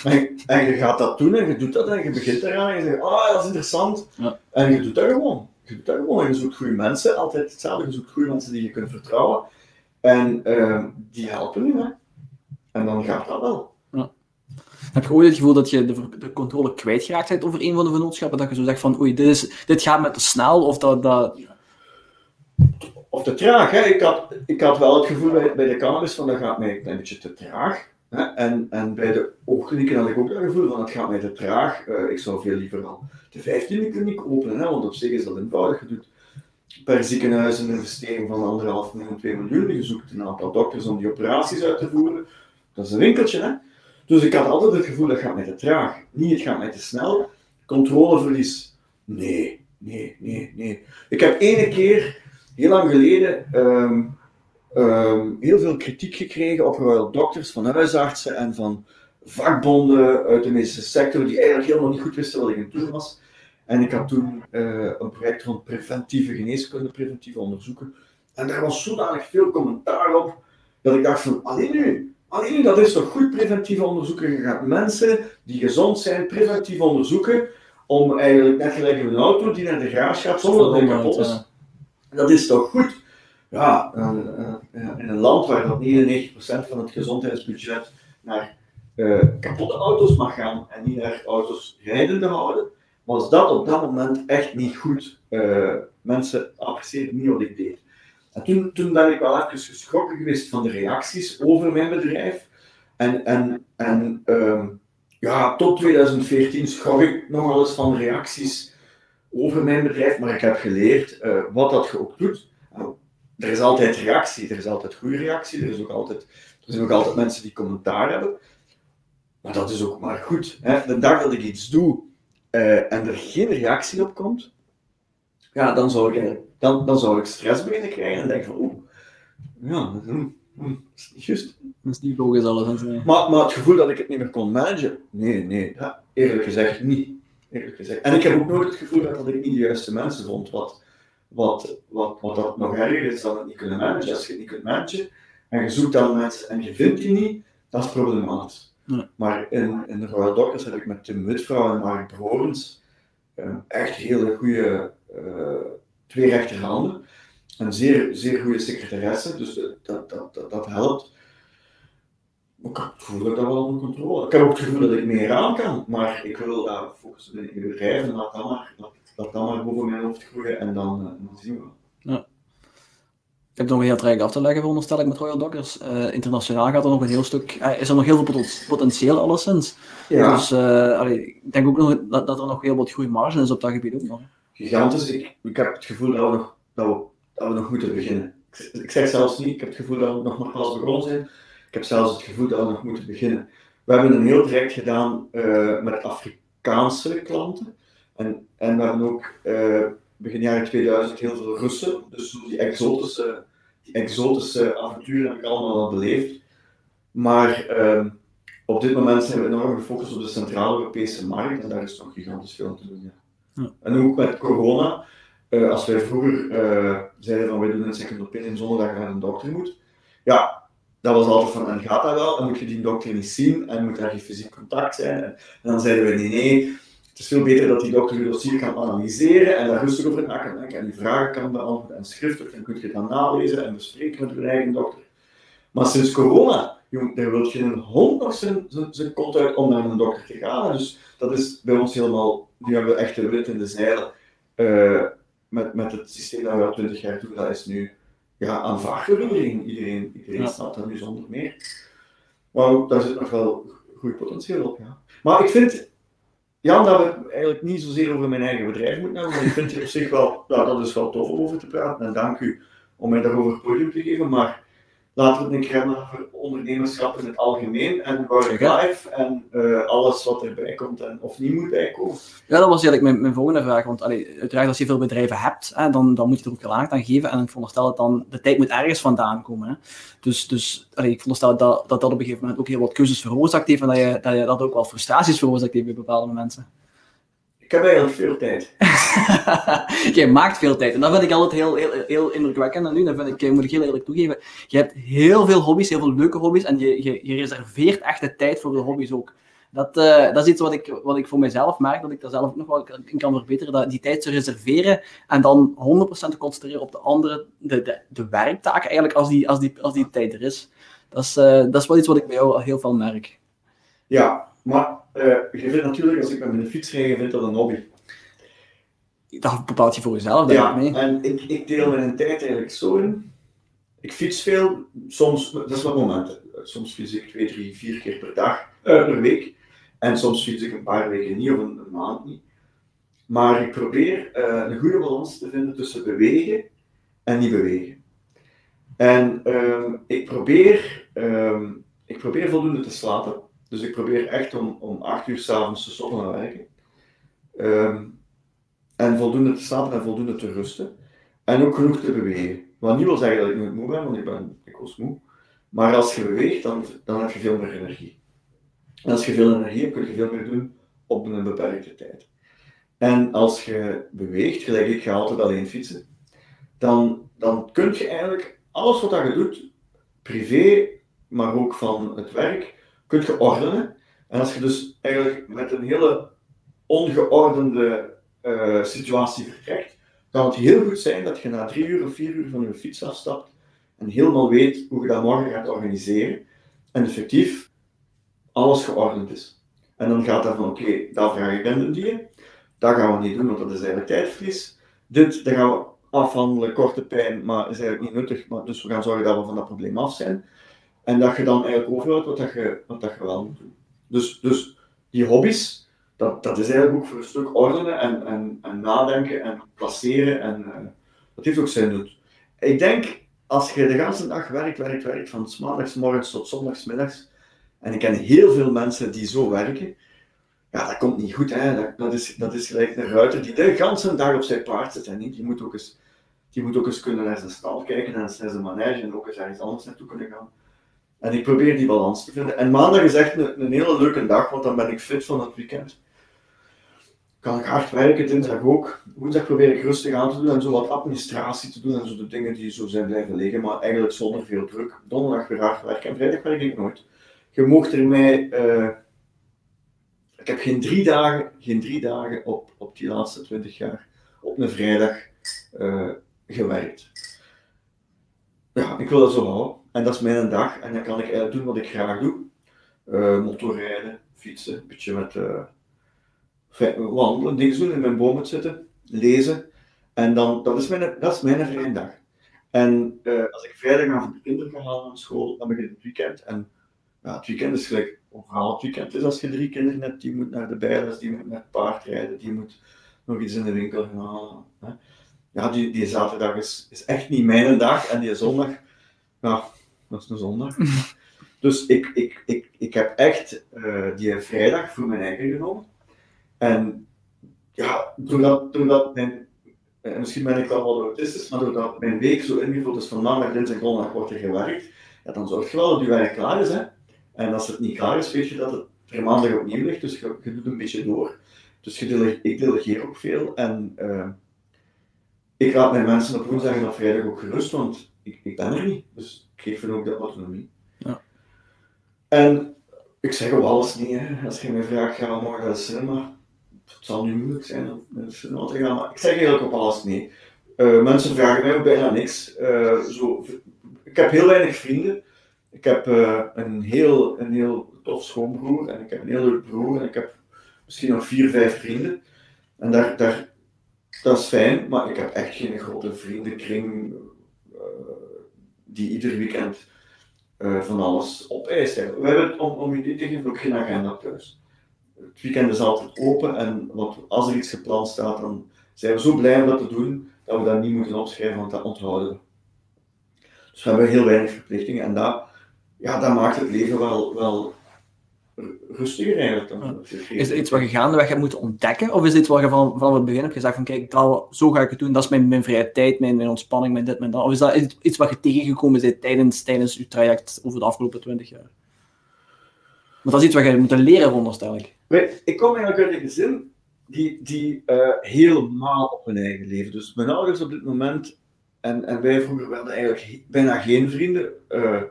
En, en, je gaat dat doen en je doet dat en je begint eraan. En je zegt, ah, dat is interessant. Ja. En je doet dat gewoon. Je doet dat gewoon. En je zoekt goede mensen. Altijd hetzelfde. Je zoekt goede mensen die je kunt vertrouwen. En uh, die helpen je. Hè. En dan gaat dat wel. Heb je ooit het gevoel dat je de, de controle kwijtgeraakt bent over een van de vennootschappen? Dat je zo zegt van, oei, dit, is, dit gaat me te snel, of dat... dat... Of te traag, hè. Ik had, ik had wel het gevoel bij, bij de cannabis van, dat gaat mij een beetje te traag. Hè? En, en bij de oogklinieken had ik ook het gevoel van, het gaat mij te traag. Uh, ik zou veel liever al de vijftiende kliniek openen, hè, want op zich is dat eenvoudig. Je doet per ziekenhuis een investering van anderhalf miljoen, 2 miljoen. Je zoekt een aantal dokters om die operaties uit te voeren. Dat is een winkeltje, hè. Dus ik had altijd het gevoel, dat gaat mij te traag. Niet, het gaat mij te snel. Controleverlies. Nee, nee, nee, nee. Ik heb ene keer, heel lang geleden, um, um, heel veel kritiek gekregen op Royal Doctors van huisartsen en van vakbonden uit de medische sector, die eigenlijk helemaal niet goed wisten wat ik aan het doen was. En ik had toen eh, een project rond preventieve geneeskunde, preventieve onderzoeken. En daar was zodanig veel commentaar op, dat ik dacht van, alleen nu, alleen dat is toch goed preventieve onderzoeken. Je gaat mensen die gezond zijn, preventief onderzoeken, om eigenlijk net gelijk een auto die naar de garage gaat zonder dat hij kapot is. Dat is toch goed? Ja, uh, uh, in een land waar dat 99% van het gezondheidsbudget naar uh, kapotte auto's mag gaan en niet naar auto's rijdende houden, was dat op dat moment echt niet goed. mensen apprecieerden niet wat ik deed. En toen, toen ben ik wel even geschrokken geweest van de reacties over mijn bedrijf. En, en, en um, ja, tot 2014 schrok ik nogal eens van reacties over mijn bedrijf, maar ik heb geleerd uh, wat dat ook doet. Er is altijd reactie, er is altijd goede reactie, er, is ook altijd, er zijn ook altijd mensen die commentaar hebben. Maar dat is ook maar goed. Hè? De dag dat ik iets doe uh, en er geen reactie op komt, ja, dan zou ik, dan, dan zou ik stress beginnen krijgen en denk van, oeh, ja, hm, hm, dat is niet juist. Dat is niet logisch alles. Maar, maar het gevoel dat ik het niet meer kon managen, nee, nee, ja, eerlijk gezegd niet. Eerlijk gezegd. En ik heb ook nooit het gevoel dat, dat ik niet de juiste mensen vond, wat, wat, wat, wat dat nog erger is dan het niet kunnen managen. Als je het niet kunt managen en je zoekt dan mensen en je vindt die niet, dat is problematisch. Ja. Maar in, in de Royal Doctors heb ik met Tim Witvrouw en Mark Brorens uh, echt hele goede uh, twee rechterhanden. En zeer, zeer goede secretaresse, dus dat, dat, dat, dat helpt. ik heb het gevoel dat ik dat wel onder controle Ik heb ook het gevoel dat ik meer aan kan, maar ik wil daar focussen in het bedrijf en laat dat maar, dat, dat dan maar boven mijn hoofd groeien en dan, uh, dan zien we wel. Ja. Ik heb nog een heel traject af te leggen, veronderstel ik, met Royal Dockers. Uh, internationaal gaat er nog een heel stuk, uh, is er nog heel veel potentieel alleszins. Ja. Dus uh, allee, ik denk ook nog dat, dat er nog heel wat groeimarge is op dat gebied ook nog. Gigantisch. Ik, ik heb het gevoel dat we, nog, dat, we, dat we nog moeten beginnen. Ik, zeg zelfs niet, ik heb het gevoel dat we nog maar pas begonnen zijn. Ik heb zelfs het gevoel dat we nog moeten beginnen. We hebben een heel traject gedaan met Afrikaanse klanten. En, en we hebben ook begin jaren 2000 heel veel Russen. Dus die exotische, exotische avonturen heb ik allemaal al beleefd. Maar uh, op dit moment zijn we enorm gefocust op de Centraal-Europese markt en daar is nog gigantisch veel te doen. En ook met corona, uh, als wij vroeger uh, zeiden van wij doen een second opinion zonder dat je naar een dokter moet, ja, dat was altijd van en gaat dat wel, dan moet je die dokter niet zien en moet er geen fysiek contact zijn. En, en dan zeiden we nee, nee, het is veel beter dat die dokter je dossier kan analyseren en daar rustig over na kan en die vragen kan beantwoorden en schriftelijk, dan kun je dan nalezen en bespreken met je eigen dokter. Maar sinds corona, jong, daar wil je een hond nog zijn, zijn, zijn kont uit om naar een dokter te gaan. Dus dat is bij ons helemaal, nu hebben we echt de wind in de zeilen. Uh, met, met het systeem dat we al 20 jaar doen, dat is nu ja, aanvaard door iedereen. Iedereen, iedereen ja. snapt dat nu zonder meer. Maar daar zit nog wel goed potentieel op. Ja. Maar ik vind Jan, dat we eigenlijk niet zozeer over mijn eigen bedrijf moeten hebben, maar ik vind het op zich wel, ja, dat is wel tof om over te praten. En dank u om mij daarover het podium te geven. Maar laten we het een keer hebben over ondernemerschap in het algemeen en work-life en uh, alles wat erbij komt en of niet moet bijkomen. Ja, dat was eigenlijk mijn, mijn volgende vraag. Want allee, uiteraard, als je veel bedrijven hebt, hè, dan, dan moet je er ook gelaagd aan geven. En ik veronderstel dat dan de tijd moet ergens vandaan komen. Hè. Dus, dus allee, ik veronderstel dat, dat dat op een gegeven moment ook heel wat keuzes veroorzaakt heeft en dat je dat, je dat ook wel frustraties veroorzaakt heeft bij bepaalde mensen. Ik heb eigenlijk veel tijd. Jij maakt veel tijd. En dat vind ik altijd heel, heel, heel indrukwekkend. En nu, dat vind ik, moet ik heel eerlijk toegeven. Je hebt heel veel hobby's, heel veel leuke hobby's. En je, je, je reserveert echt de tijd voor de hobby's ook. Dat, uh, dat is iets wat ik, wat ik voor mezelf merk, dat ik daar zelf ook nog wel in kan verbeteren. Dat die tijd te reserveren en dan 100% te concentreren op de andere, de, de, de werktaken eigenlijk, als die, als, die, als die tijd er is. Dat is, uh, dat is wel iets wat ik bij jou heel veel merk. Ja, maar je vindt natuurlijk, als ik met mijn fiets rijd, je vindt dat een hobby. Dat bepaalt je voor jezelf, ja, mee. en ik, ik deel mijn tijd eigenlijk zo in. Ik fiets veel, soms, dat is wat momenten. Soms fiets ik twee, drie, vier keer per dag, uh, per week. En soms fiets ik een paar weken niet of een, een maand niet. Maar ik probeer uh, een goede balans te vinden tussen bewegen en niet bewegen. En um, ik, probeer, um, ik probeer voldoende te slapen. Dus ik probeer echt om, om 8 uur s'avonds te stoppen naar werken. Um, en voldoende te slapen en voldoende te rusten. En ook genoeg te bewegen. Wat niet wil zeggen dat ik nooit moe ben, want ik ben dikwijls moe. Maar als je beweegt, dan, dan heb je veel meer energie. En als je veel energie hebt, kun je veel meer doen op een beperkte tijd. En als je beweegt, gelijk ik ga altijd alleen fietsen, dan, dan kun je eigenlijk alles wat je doet, privé, maar ook van het werk, kun je ordenen. En als je dus eigenlijk met een hele ongeordende uh, situatie vertrekt, kan het heel goed zijn dat je na drie uur of vier uur van je fiets afstapt en helemaal weet hoe je dat morgen gaat organiseren. En effectief alles geordend is. En dan gaat dat van, oké, okay, daar vraag ik dan een dier. Dat gaan we niet doen, want dat is eigenlijk tijdverlies. Dit, daar gaan we afhandelen, korte pijn, maar is eigenlijk niet nuttig. Maar, dus we gaan zorgen dat we van dat probleem af zijn. En dat je dan eigenlijk overhoudt wat, dat je, wat dat je wel moet doen. Dus, dus die hobby's, dat, dat is eigenlijk ook voor een stuk ordenen en, en, en nadenken en placeren. En uh, dat heeft ook zijn nut. Ik denk, als je de hele dag werkt, werkt, werkt, van maandagsmorgens tot zondagsmiddags, en ik ken heel veel mensen die zo werken, ja, dat komt niet goed. Hè. Dat, dat, is, dat is gelijk een ruiter die de hele dag op zijn paard zit. En. Die, moet ook eens, die moet ook eens kunnen naar zijn stal kijken, naar zijn manege en ook eens ergens anders naartoe kunnen gaan. En ik probeer die balans te vinden. En maandag is echt een, een hele leuke dag, want dan ben ik fit van het weekend. Kan ik hard werken, dinsdag ook. Woensdag probeer ik rustig aan te doen en zo wat administratie te doen en zo de dingen die zo zijn blijven liggen, maar eigenlijk zonder veel druk. Donderdag weer hard werken en vrijdag werk ik nooit. Je mocht er mij... Uh, ik heb geen drie dagen, geen drie dagen op, op die laatste twintig jaar op een vrijdag uh, gewerkt. Ja, ik wil dat zo houden. En dat is mijn dag. En dan kan ik eigenlijk doen wat ik graag doe. Uh, motorrijden, fietsen, een beetje met uh, wandelen, dingen doen, in mijn bomen zitten, lezen. En dan, dat is mijn, dat is mijn vrije dag. En uh, als ik vrijdagavond de kinderen ga halen aan school, dan begint het weekend. En ja, het weekend is gelijk overal het weekend is als je drie kinderen hebt, die moet naar de bijles, die moet naar paard rijden, die moet nog iets in de winkel gaan halen. Hè. Ja, die, die zaterdag is, is echt niet mijn dag en die zondag, ja, dat is een zondag. dus ik, ik, ik, ik heb echt uh, die vrijdag voor mijn eigen genomen. En ja, doordat, doordat mijn, en misschien ben ik wel wat autistisch, maar doordat mijn week zo ingevuld is van maandag, dinsdag, donderdag wordt er gewerkt, ja, dan zorg je wel dat je werk klaar is. Hè. En als het niet klaar is, weet je dat het er maandag opnieuw ligt, dus je, je doet een beetje door. Dus je delegeer, ik delegeer ook veel en uh, ik laat mijn mensen op woensdag en op vrijdag ook gerust, want ik, ik ben er niet. Dus ik geef hen ook de autonomie. Ja. En ik zeg op alles nee. Hè. Als je mij vraagt, gaan we morgen naar de cinema? Het zal nu moeilijk zijn om naar de cinema te gaan, maar ik zeg eigenlijk op alles nee. Uh, mensen vragen mij ook bijna niks. Uh, zo, ik heb heel weinig vrienden. Ik heb uh, een, heel, een heel tof schoonbroer en ik heb een heel leuk broer en ik heb misschien nog vier, vijf vrienden. En daar, daar, dat is fijn, maar ik heb echt geen grote vriendenkring uh, die ieder weekend uh, van alles opeist. We hebben, om, om idee te geven, ook geen agenda thuis. Het weekend is altijd open en wat, als er iets gepland staat, dan zijn we zo blij om dat te doen dat we dat niet moeten opschrijven, want dat onthouden we. Dus we hebben heel weinig verplichtingen en dat ja, dat maakt het leven wel, wel rustiger eigenlijk. Dan. Is het iets wat je gaandeweg hebt moeten ontdekken? Of is dit iets wat je van, van het begin hebt gezegd van kijk, dat, zo ga ik het doen, dat is mijn, mijn vrije tijd, mijn, mijn ontspanning, mijn dit, mijn dat? Of is dat iets wat je tegengekomen bent tijdens, tijdens je traject over de afgelopen twintig jaar? Want dat is iets wat je moet leren, veronderstel ik. Ik kom eigenlijk uit een gezin die, die uh, helemaal op hun eigen leven. Dus mijn ouders op dit moment, en, en wij vroeger werden eigenlijk bijna geen vrienden. Uh,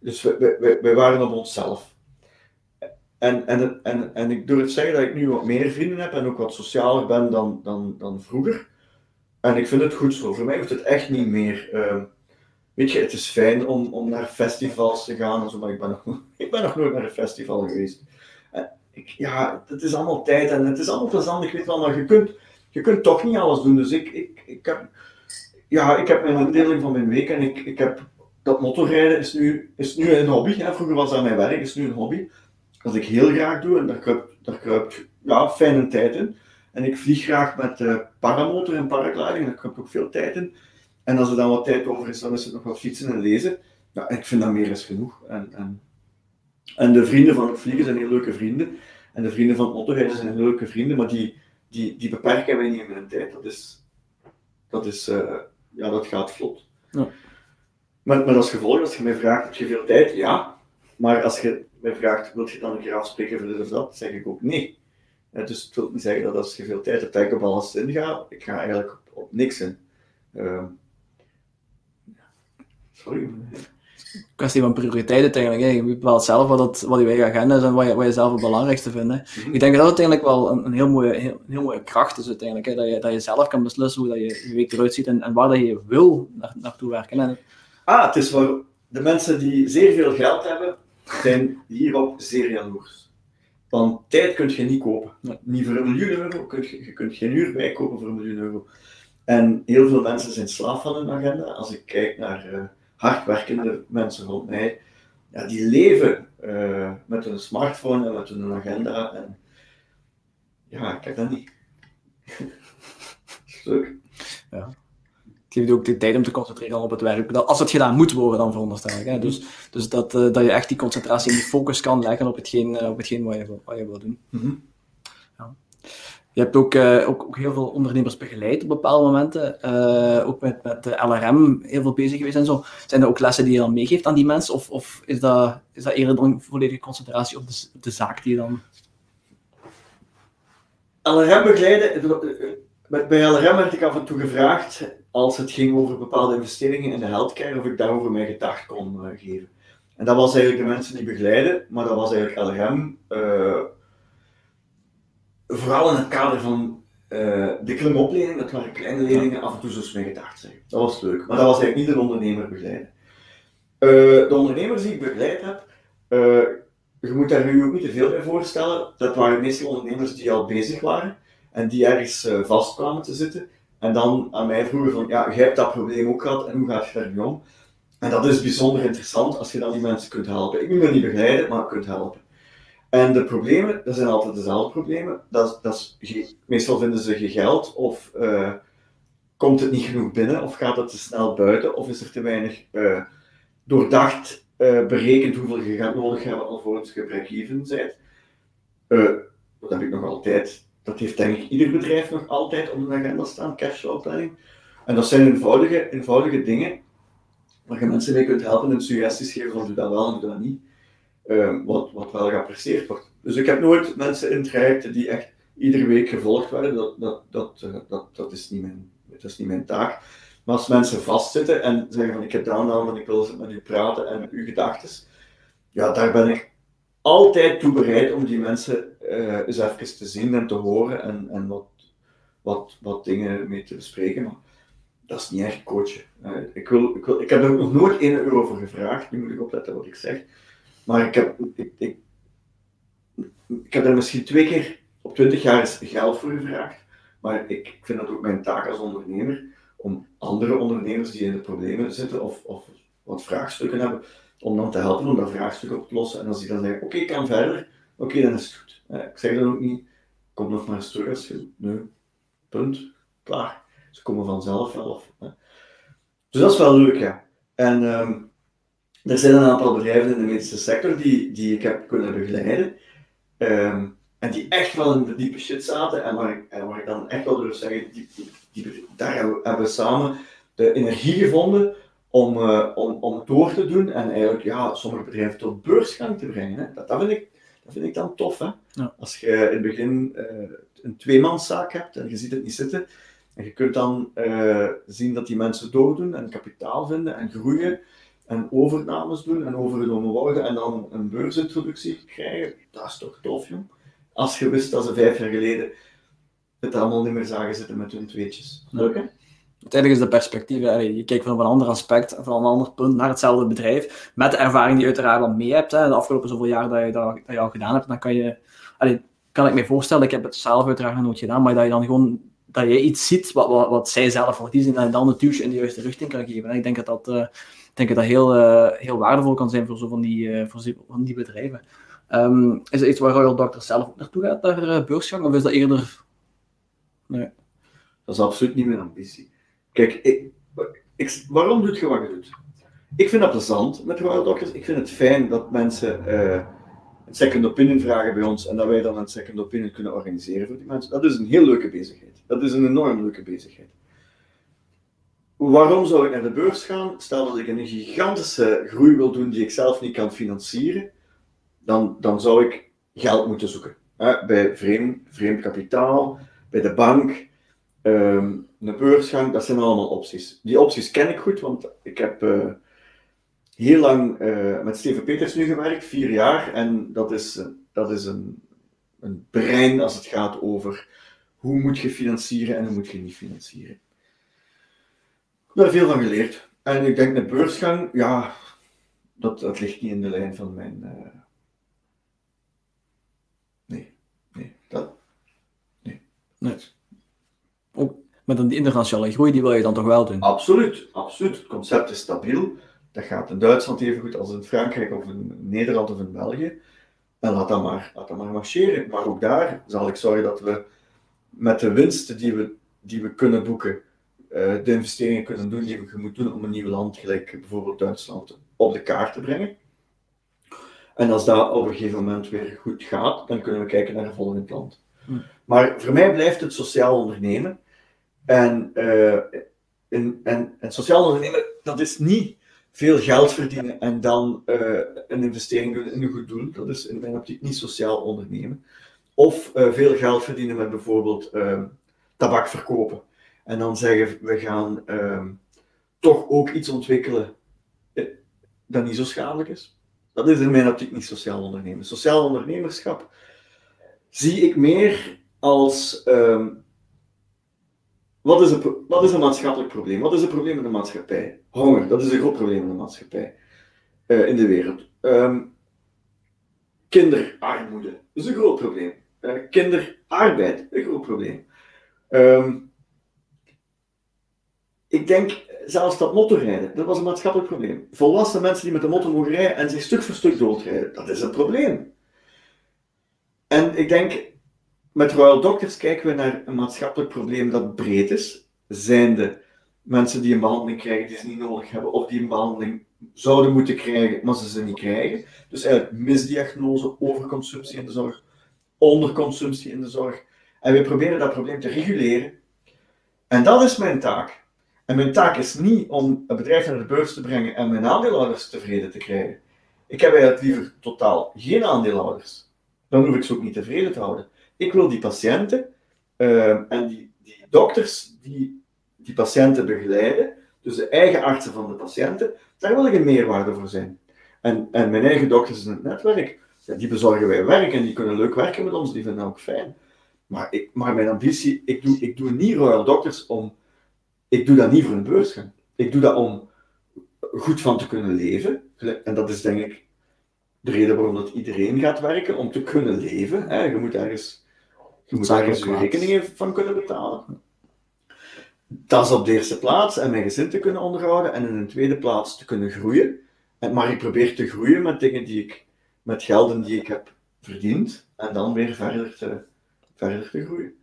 dus wij, waren op onszelf. En, en, en, en ik durf zeggen dat ik nu wat meer vrienden heb en ook wat socialer ben dan, dan, dan vroeger. En ik vind het goed zo. Voor mij hoeft het echt niet meer. Uh, weet je, het is fijn om, om naar festivals te gaan en zo, maar ik ben nog, ik ben nog nooit naar een festival geweest. Ja, het is allemaal tijd en het is allemaal plezant. Weet wel, maar je kunt, je kunt toch niet alles doen. Dus ik, ik, ik, heb, ja, ik heb mijn indeling van mijn week en ik, ik heb dat motorrijden is nu, is nu een hobby. Hè. Vroeger was dat mijn werk, is nu een hobby. Dat ik heel graag doe en daar kruipt, daar kruipt ja, fijne tijd in. En ik vlieg graag met uh, paramotor en paragliding, daar kruipt ook veel tijd in. En als er dan wat tijd over is, dan is het nog wat fietsen en lezen. Ja, ik vind dat meer is genoeg. En, en, en de vrienden van het vliegen zijn heel leuke vrienden. En de vrienden van het motorrijden zijn heel leuke vrienden, maar die, die, die beperken mij niet in mijn tijd. Dat is, dat is uh, ja, dat gaat vlot. Ja. Maar met als gevolg, als je mij vraagt, heb je veel tijd? Ja. Maar als je mij vraagt, wil je dan een keer afspreken voor dit of dat? zeg ik ook nee. dus het wil niet zeggen dat als je veel tijd hebt, dat ik op alles in ga. Ik ga eigenlijk op, op niks in. Ehm, sorry kwestie van prioriteiten eigenlijk. Hè. Je bepaalt zelf wat, het, wat je eigen agenda is en wat je, wat je zelf het belangrijkste vindt. Hè. Mhm. Ik denk dat dat uiteindelijk wel een, een heel, mooie, heel, een heel mooie kracht is uiteindelijk. Hè. Dat, je, dat je zelf kan beslissen hoe dat je, je week eruit ziet en, en waar dat je wil naar, naartoe werken. Hè. Ah, het is voor de mensen die zeer veel geld hebben, zijn hierop zeer jaloers. Want tijd kun je niet kopen. Niet voor een miljoen euro, kun je, je kunt geen uur bijkopen voor een miljoen euro. En heel veel mensen zijn slaaf van hun agenda. Als ik kijk naar... Uh, hardwerkende mensen rond mij, ja, die leven uh, met hun smartphone en met hun agenda. En ja, ik heb dat niet. Leuk. Ja. Het geeft ook de tijd om te concentreren op het werk. Als het gedaan moet worden, dan veronderstel ik. Hè? Dus, dus dat, uh, dat je echt die concentratie en die focus kan leggen op hetgeen, uh, op hetgeen wat, je, wat je wil doen. Mm -hmm. ja. Je hebt ook, uh, ook, ook, heel veel ondernemers begeleid op bepaalde momenten. Uh, ook met, met de LRM heel veel bezig geweest en zo. Zijn er ook lessen die je dan meegeeft aan die mensen? Of, of is, dat, is dat eerder dan volledige concentratie op de, de zaak die je dan... LRM begeleiden... Bij LRM werd ik af en toe gevraagd, als het ging over bepaalde investeringen in de healthcare, of ik daarover mijn gedacht kon uh, geven. En dat was eigenlijk de mensen die begeleiden, maar dat was eigenlijk LRM vooral in het kader van uh, de klimopleiding, dat waren kleine leerlingen, af en toe zoals mij gedacht zijn. Dat was leuk, maar dat was eigenlijk niet de ondernemer begeleiden. Uh, de ondernemers die ik begeleid heb, uh, je moet daar nu ook niet te veel bij voorstellen. Dat waren meestal ondernemers die al bezig waren en die ergens vast kwamen te zitten. En dan aan mij vroegen van, ja, jij hebt dat probleem ook gehad en hoe gaat je daar nu om? En dat is bijzonder interessant als je dan die mensen kunt helpen. Ik moet hen niet begeleiden, maar kunt helpen. En de problemen, dat zijn altijd dezelfde problemen. Dat, dat is, meestal vinden ze geen geld, of uh, komt het niet genoeg binnen, of gaat het te snel buiten, of is er te weinig uh, doordacht uh, berekend hoeveel je gaat nodig hebben alvorens je break-even bent. dat heb ik nog altijd. Dat heeft denk ik ieder bedrijf nog altijd op de agenda staan, cashflow-planning. En dat zijn eenvoudige, eenvoudige dingen waar je mensen mee kunt helpen en suggesties geven van doe dat wel en doe dat niet. Ehm, wat, wat wel geapprecieerd wordt. Dus ik heb nooit mensen in die echt iedere week gevolgd werden. Dat, dat, dat, uh, dat, dat, is niet mijn, dat is niet mijn taak. Maar als mensen vastzitten en zeggen van ik heb dat en ik wil met u praten en uw gedachten, ja, daar ben ik altijd toe bereid om die mensen uh, eens even te zien en te horen en, en wat, wat, wat dingen mee te bespreken. Maar dat is niet echt coachen. Uh, ik, wil, ik, wil, ik heb er nog nooit 1 euro voor gevraagd, nu moet ik opletten wat ik zeg. Maar ik heb, ik, ik, ik heb er misschien twee keer op 20 jaar geld voor gevraagd. Maar ik vind dat ook mijn taak als ondernemer om andere ondernemers die in de problemen zitten of, of wat vraagstukken hebben, om dan te helpen om dat vraagstuk op te lossen. En als die dan zeggen, oké, ik kan verder, oké, dan is het goed. ik zeg dan ook niet, kom nog maar eens terug als je, nee, punt, klaar. Ze komen vanzelf wel. Of, Dus dat is wel leuk, ja. En um, er zijn een aantal bedrijven in de medische sector die, die ik heb kunnen begeleiden. Ehm, en die echt wel in de diepe shit zaten. En waar ik, en waar ik dan echt wel durf zeggen, die, die, daar hebben we, samen de energie gevonden om, uh, om, om door te doen. En eigenlijk ja, sommige bedrijven tot beursgang te brengen. Hè. Dat, dat, vind ik, dat vind ik dan tof. Hè? Ja. Als je in het begin uh, een tweemanszaak hebt en je ziet het niet zitten. En je kunt dan uh, zien dat die mensen doordoen en kapitaal vinden en groeien en overnames doen en overgenomen worden en dan een beursintroductie krijgen, dat is toch tof, jong. Als je wist dat ze vijf jaar geleden het allemaal niet meer zagen zitten met hun tweetjes. Leuk, hè? Uiteindelijk is de perspectief, je kijkt van een ander aspect, van een ander punt naar hetzelfde bedrijf, met de ervaring die je uiteraard al mee hebt, hè, de afgelopen zoveel jaar dat je dat, dat je al gedaan hebt, dan kan je, kan ik me voorstellen, ik heb het zelf uiteraard nog nooit gedaan, maar dat je dan gewoon, dat je iets ziet wat, wat, zij zelf voor die zien, en dan duwtje in de juiste richting kan geven. En ik denk dat dat, uh, denk dat dat heel, uh, heel waardevol kan zijn voor zo van die, uh, voor van die bedrijven. Um, is dat iets waar Royal Doctor zelf naartoe gaat, naar beursgang, of is dat eerder... Nee. Dat is absoluut niet mijn ambitie. Kijk, ik, ik, waarom doet je wat je doet? Ik vind dat plezant met Royal Doctors. Ik vind het fijn dat mensen een second opinion vragen bij ons en dat wij dan een second opinion kunnen organiseren voor die mensen. Dat is een heel leuke bezigheid. Dat is een enorm leuke bezigheid. Waarom zou ik naar de beurs gaan? Stel dat ik een gigantische groei wil doen die ik zelf niet kan financieren, dan, dan zou ik geld moeten zoeken. bij vreemd, vreemd kapitaal, bij de bank, ehm, een beursgang, dat zijn allemaal opties. Die opties ken ik goed, want ik heb uh, heel lang uh, met Steven Peters nu gewerkt, vier jaar, en dat is, dat is een, een brein als het gaat over hoe moet je financieren en hoe moet je niet financieren. Ik heb daar veel van geleerd. En ik denk, een beursgang, ja, dat, dat ligt niet in de lijn van mijn. Nee, nee, dat. Nee. nee. Met een internationale groei, die wil je dan toch wel doen? Absoluut, absoluut. Het concept is stabiel. Dat gaat in Duitsland even goed als in Frankrijk of in Nederland of in België. En laat dat maar, laat dat maar marcheren. Maar ook daar zal ik zorgen dat we met de winsten die we, die we kunnen boeken, uh, de investeringen kunnen doen die we moeten doen om een nieuw land, gelijk bijvoorbeeld Duitsland, op de kaart te brengen. En als dat op een gegeven moment weer goed gaat, dan kunnen we kijken naar een volgend land. Hm. Maar voor mij blijft het sociaal ondernemen. En, uh, in, en, en sociaal ondernemen, dat is niet veel geld verdienen en dan uh, een investering doen in een goed doel. Dat is in mijn optiek niet sociaal ondernemen. Of uh, veel geld verdienen met bijvoorbeeld tabak verkopen. En dan zeggen we gaan toch ook iets ontwikkelen dat niet zo schadelijk is. Dat is in mijn optiek niet sociaal ondernemen. Sociaal ondernemerschap zie ik meer als um, wat, is een, wat is een maatschappelijk probleem? Wat is het probleem in de maatschappij? Honger, dat is een groot probleem in de maatschappij, uh, in de wereld. Um, kinderarmoede, is een groot probleem. Uh, kinderarbeid, een groot probleem. Um, ik denk zelfs dat motorrijden, dat was een maatschappelijk probleem. Volwassen mensen die met de motor mogen rijden en zich stuk voor stuk doodrijden, dat is een probleem. En ik denk, met Royal Doctors kijken we naar een maatschappelijk probleem dat breed is. Zijn de mensen die een behandeling krijgen die ze niet nodig hebben, of die een behandeling zouden moeten krijgen, maar ze ze niet krijgen. Dus eigenlijk misdiagnose, overconsumptie in de zorg, onderconsumptie in de zorg. En we proberen dat probleem te reguleren. En dat is mijn taak. En mijn taak is niet om een bedrijf naar de beurs te brengen en mijn aandeelhouders tevreden te krijgen. Ik heb eigenlijk liever totaal geen aandeelhouders. Dan hoef ik ze ook niet tevreden te houden. Ik wil die patiënten uh, en die, die dokters die die patiënten begeleiden, dus de eigen artsen van de patiënten, daar wil ik een meerwaarde voor zijn. En, en mijn eigen dokters in het netwerk, ja, die bezorgen wij werk en die kunnen leuk werken met ons, die vinden dat ook fijn. Maar, ik, maar mijn ambitie, ik doe, ik doe niet Royal Doctors om ik doe dat niet voor een beursgang. Ik doe dat om goed van te kunnen leven. En dat is denk ik de reden waarom dat iedereen gaat werken, om te kunnen leven. Je moet ergens, je moet ergens je rekeningen van kunnen betalen. Dat is op de eerste plaats. En mijn gezin te kunnen onderhouden. En in de tweede plaats te kunnen groeien. Maar ik probeer te groeien met dingen die ik, met gelden die ik heb verdiend. En dan weer verder te, verder te groeien.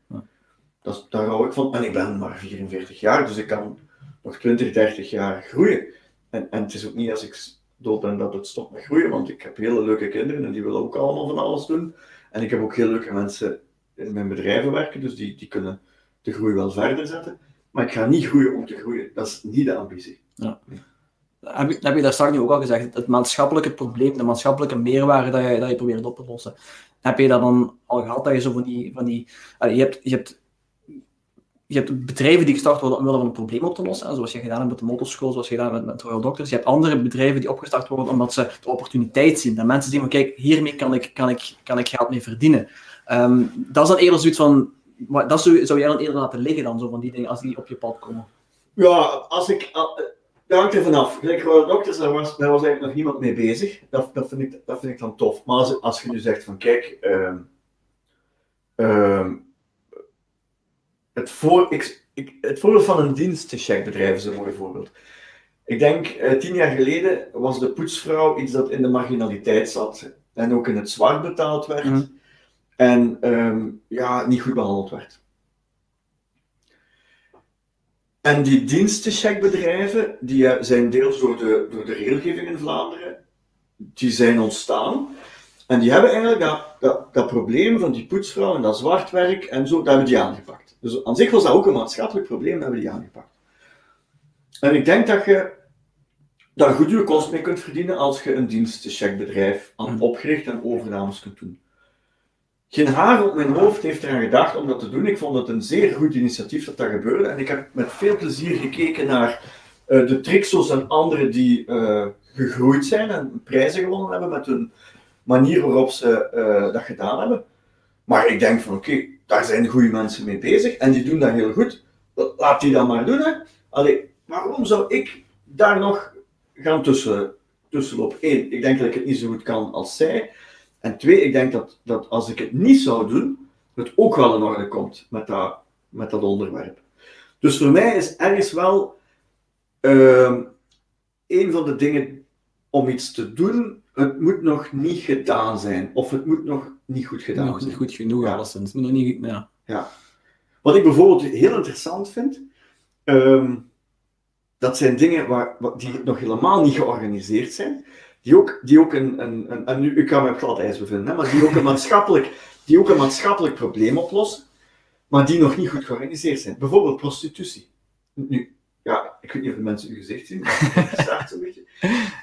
Dat, daar hou ik van. En ik ben maar 44 jaar, dus ik kan nog 20, 30 jaar groeien. En, en het is ook niet als ik dood ben dat het stopt met groeien, want ik heb hele leuke kinderen en die willen ook allemaal van alles doen. En ik heb ook heel leuke mensen in mijn bedrijven werken, dus die, die kunnen de groei wel verder zetten. Maar ik ga niet groeien om te groeien. Dat is niet de ambitie. Ja. Heb je, heb je daar straks nu ook al gezegd, het maatschappelijke probleem, de maatschappelijke meerwaarde dat je, dat je probeert op te lossen. Heb je dat dan al gehad dat je zo van die. Van die je, hebt, je hebt je hebt bedrijven die gestart worden omwille van een probleem op te lossen, zoals je gedaan hebt met de motorschool, zoals je gedaan hebt met, met Royal Doctors. Je hebt andere bedrijven die opgestart worden omdat ze de opportuniteit zien. Dat mensen zien van, kijk, hiermee kan ik, kan ik, kan ik geld mee verdienen. Ehm, dat is dan eerder zoiets van, dat zou, zou jij dan eerder laten liggen dan, zo van die dingen, als die op je pad komen? Ja, als ik, dat hangt er vanaf. Gelijk Royal Doctors, daar was, daar was eigenlijk nog niemand mee bezig. Dat, dat, vind, ik, dat vind ik dan tof. Maar als, als je nu zegt van, kijk, um, het, voor, ik, ik, het voorbeeld van een dienstencheckbedrijf is een mooi voorbeeld. Ik denk, uh, tien jaar geleden was de poetsvrouw iets dat in de marginaliteit zat en ook in het zwart betaald werd mhm. En um, ja, niet goed behandeld werd. En die dienstencheckbedrijven, die eh, zijn deels door de, door de regelgeving in Vlaanderen, die zijn ontstaan. En die hebben eigenlijk dat, dat, dat probleem van die poetsvrouw en dat zwartwerk en zo, dat hebben die aangepakt. Dus aan zich was dat ook een maatschappelijk probleem, dat hebben die aangepakt. En ik denk dat je daar goed je kost mee kunt verdienen als je een dienstencheckbedrijf aan mhm. opgericht en overnames kunt doen. Geen haar op mijn hoofd heeft eraan gedacht om dat te doen. Ik vond het een zeer goed initiatief dat dat gebeurde. En ik heb met veel plezier gekeken naar uh, de Trixos en anderen die uh, gegroeid zijn en prijzen gewonnen hebben met hun manier waarop ze uh, dat gedaan hebben. Maar ik denk van oké, daar zijn goede mensen mee bezig en die doen dat heel goed. Laat die dat maar doen. Hè. Allee, waarom zou ik daar nog gaan tussen, tussenlopen? Eén, ik denk dat ik het niet zo goed kan als zij. En twee, ik denk dat, dat als ik het niet zou doen, het ook wel in orde komt met dat, met dat onderwerp. Dus voor mij is ergens wel uh, een van de dingen om iets te doen, het moet nog niet gedaan zijn. Of het moet nog niet goed gedaan nog zijn. Niet goed genoeg, ja. alleszins. Nog niet, ja. ja. Wat ik bijvoorbeeld heel interessant vind, um, dat zijn dingen waar, die nog helemaal niet georganiseerd zijn, die ook, die ook een, een, en nu, ik kan me op ijs bevinden, hè, maar die ook, een maatschappelijk, die ook een maatschappelijk probleem oplossen, maar die nog niet goed georganiseerd zijn. Bijvoorbeeld prostitutie. Nu, ja, ik weet niet of de mensen uw gezicht zien, maar het staat zo'n beetje.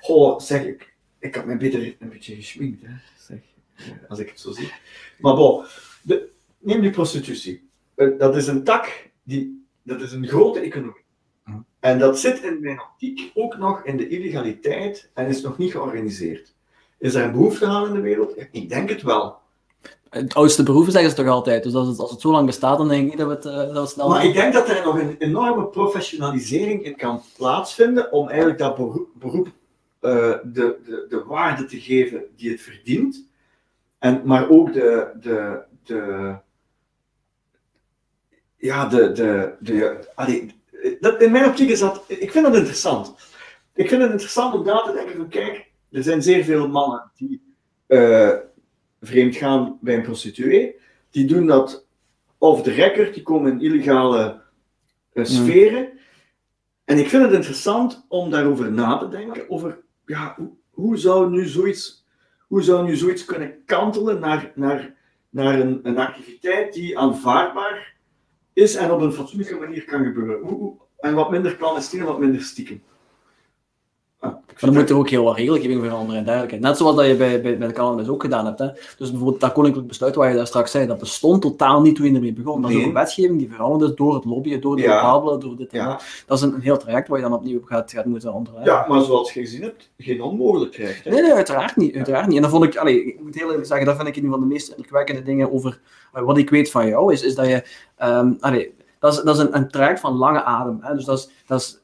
Goh, zeg ik, ik had mij beter een beetje geschminkt, hè, zeg, als ik het zo zie. Maar bon, neem nu prostitutie. Eh, dat is een tak, die, dat is een grote economie. En dat zit in mijn optiek ook nog in de illegaliteit en is nog niet georganiseerd. Is er een behoefte aan in de wereld? Ik denk het wel. Het oudste beroepen zeggen ze toch altijd. Dus als het, als het zo lang bestaat, dan denk ik niet dat we het, uh, dat we snel... Maar ik denk dat er nog een enorme professionalisering in kan plaatsvinden om eigenlijk dat beroep, beroep uh, de, de, de waarde te geven die het verdient. En, maar ook de, de, de, ja, de, de, de, allee, dat, in mijn optiek is dat, ik vind dat interessant. Ik vind het interessant om na te denken van, kijk, er zijn zeer veel mannen die uh, vreemd gaan bij een prostituee. Die doen dat off the record, die komen in illegale uh, sferen. En ik vind het interessant om daarover na te denken, over, ja, hoe, hoe zou nu zoiets, hoe zou nu zoiets kunnen kantelen naar, naar, naar een, een activiteit die aanvaardbaar is en op een fatsoenlijke manier kan gebeuren. En wat minder clandestien en wat minder stiekem. Ah, maar dan moet er ook heel wat regelgeving veranderen en dergelijke. Net zoals dat je bij, bij, bij de cannabis ook gedaan hebt. Hè. Dus bijvoorbeeld dat koninklijk besluit waar je daar straks zei, dat bestond totaal niet toen je ermee begon. Dat is ook een wetgeving die veranderd is door het lobbyen, door de ja. door dit en ja. dat. Dat is een, een, heel traject waar je dan opnieuw op gaat, gaat moeten onderwijzen. Ja, maar zoals je gezien hebt, geen onmogelijkheid. Hè? Nee, nee, uiteraard niet. Uiteraard niet. En dan vond ik, allez, ik moet heel eerlijk zeggen, dat vind ik een van de meest indrukwekkende dingen over wat ik weet van jou, is, is dat je... Um, allez, dat is, dat is een, een traject van lange adem. Hè? Dus dat is, dat is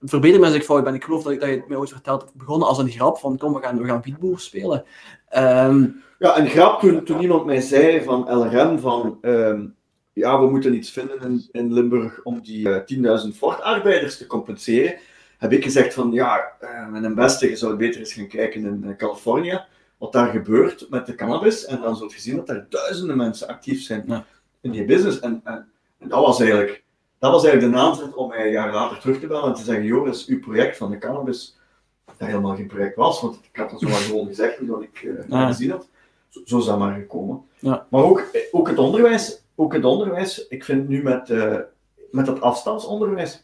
verbeter me als ik fout ben. Ik geloof dat, ik, dat je het mij ooit verteld hebt. begonnen als een grap van kom, we gaan, we gaan Beatboer spelen. Um, ja, een grap toen, toen iemand mij zei van LRM van um, ja, we moeten iets vinden in, in Limburg om die uh, 10.000 Ford-arbeiders te compenseren. Heb ik gezegd van ja, uh, met een beste, je zou beter eens gaan kijken in uh, Californië. Wat daar gebeurt met de cannabis. En dan zult je zien dat er duizenden mensen actief zijn ja. in die business. En, en en dat was eigenlijk, dat was eigenlijk de aanzet om mij een jaar later terug te bellen en te zeggen, Joris, uw project van de cannabis, dat helemaal geen project was, want ik had dat zo maar gewoon gezegd, omdat ik uh, gezien had. Zo, zo is dat maar gekomen. Ja. Maar ook, ook, het onderwijs, ook het onderwijs, ik vind nu met, uh, met dat afstandsonderwijs,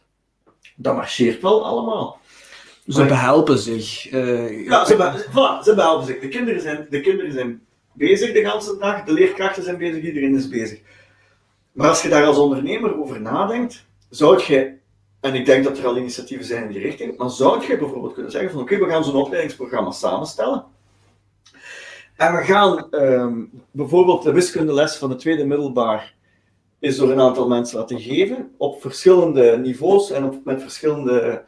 dat marcheert wel allemaal. Ze maar, behelpen zich. Uh, ja, ze, be voilà, ze behelpen zich. De kinderen, zijn, de kinderen zijn bezig de hele dag, de leerkrachten zijn bezig, iedereen is bezig. Maar als je daar als ondernemer over nadenkt, zou je, en ik denk dat er al initiatieven zijn in die richting, maar zou je bijvoorbeeld kunnen zeggen van oké, we gaan zo'n opleidingsprogramma samenstellen. En we gaan um, bijvoorbeeld de wiskundeles van de tweede middelbaar is door een aantal mensen laten geven, op verschillende niveaus en op, met verschillende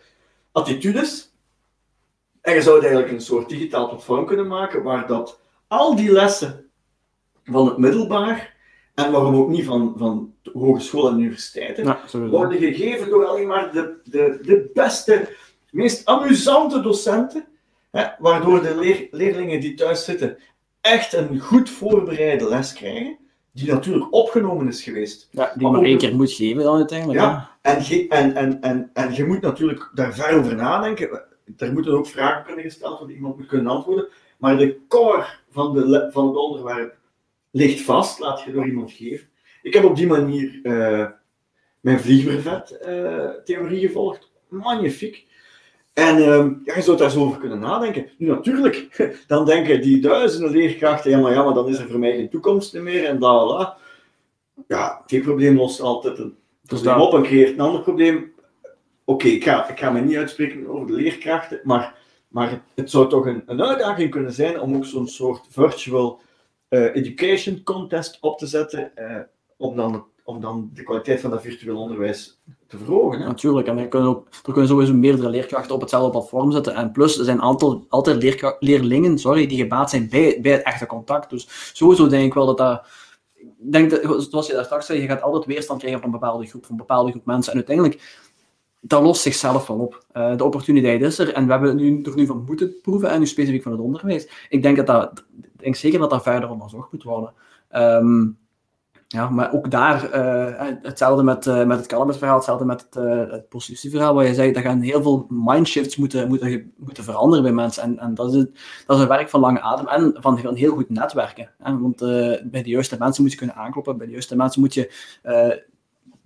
attitudes. En je zou eigenlijk een soort digitaal platform kunnen maken waar dat al die lessen van het middelbaar en waarom ook niet van, van hogescholen en universiteiten, ja, worden gegeven door alleen maar de, de, de beste, meest amusante docenten, hè, waardoor de leer, leerlingen die thuis zitten echt een goed voorbereide les krijgen, die natuurlijk opgenomen is geweest. Ja, die maar, één keer moet geven dan uiteindelijk. Ja, en, en, en, en, en je moet natuurlijk daar ver over nadenken. Er moeten ook vragen kunnen gesteld worden, iemand moet kunnen antwoorden. Maar de core van, de, van het onderwerp ligt vast, laat je door iemand geven. Ik heb op die manier uh, mijn vliegbrevet-theorie uh, gevolgd. Magnifiek. En ehm, ja, je zou daar zo over kunnen nadenken. Nu natuurlijk, dan denken die duizenden leerkrachten, ja maar, ja, maar dan is er voor mij geen toekomst meer en bla. Ja, probleem lost altijd een Dus probleem op en creëert een ander probleem. Oké, ik, ga, ik ga me niet uitspreken over de leerkrachten, maar, maar het, het zou toch een, een uitdaging kunnen zijn om ook zo'n soort virtual eh, education contest op te zetten, eh, om, dan, om dan de kwaliteit van dat virtueel onderwijs te verhogen. Natuurlijk, en er kunnen, ook, er kunnen sowieso meerdere leerkrachten op hetzelfde platform zetten. En plus, er zijn aantal, altijd leerlingen sorry, die gebaat zijn bij, bij het echte contact. Dus sowieso denk ik wel dat dat... Ik denk dat, zoals je daar straks zei, je gaat altijd weerstand krijgen van een bepaalde groep, van bepaalde groep mensen. En uiteindelijk, dat lost zichzelf wel op. Eh, de opportuniteit is er en we hebben nu, er nu van moeten proeven, en nu specifiek van het onderwijs. Ik denk, dat dat, denk zeker dat dat verder onderzocht moet worden. Ehm, ja, maar ook daar, eh, hetzelfde met, eh, met het cannabisverhaal, hetzelfde met het, eh het prostitutieverhaal, waar je zei, dat gaan heel veel mindshifts moeten, moeten, moeten veranderen bij mensen. En, en dat, is het, dat is een werk van lange adem en van, van heel goed netwerken. Want bij de juiste mensen moet je kunnen aankloppen, bij de juiste mensen moet je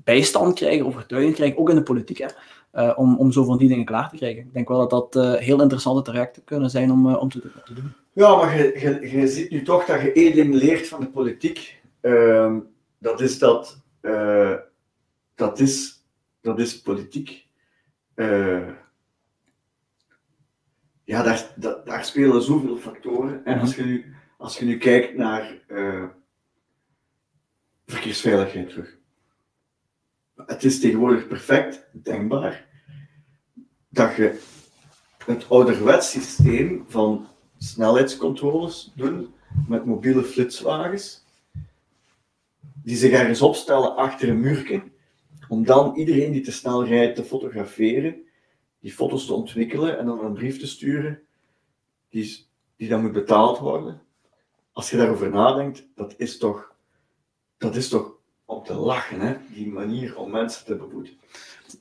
bijstand krijgen, overtuiging krijgen, ook in de politiek, hè? eh, om, om zo van die dingen klaar te krijgen. Ik denk wel dat dat eh, heel interessante trajecten kunnen zijn om, eh, om te, doen. Ja, maar je, je, je ziet nu toch dat je één ding leert van de politiek. Ehm, dat is dat, dat, is, dat is politiek. Ja, daar, daar, daar spelen zoveel factoren. En als je nu, als je nu kijkt naar verkeersveiligheid terug. Het is tegenwoordig perfect denkbaar dat je het ouderwets systeem van snelheidscontroles doen met mobiele flitswagens, die zich ergens opstellen achter een muurtje, om dan iedereen die te snel rijdt te fotograferen, die foto's te ontwikkelen en dan een brief te sturen, die, die dan moet betaald worden. Als je daarover nadenkt, dat is toch, dat is toch om te lachen, hè? die manier om mensen te beboeten.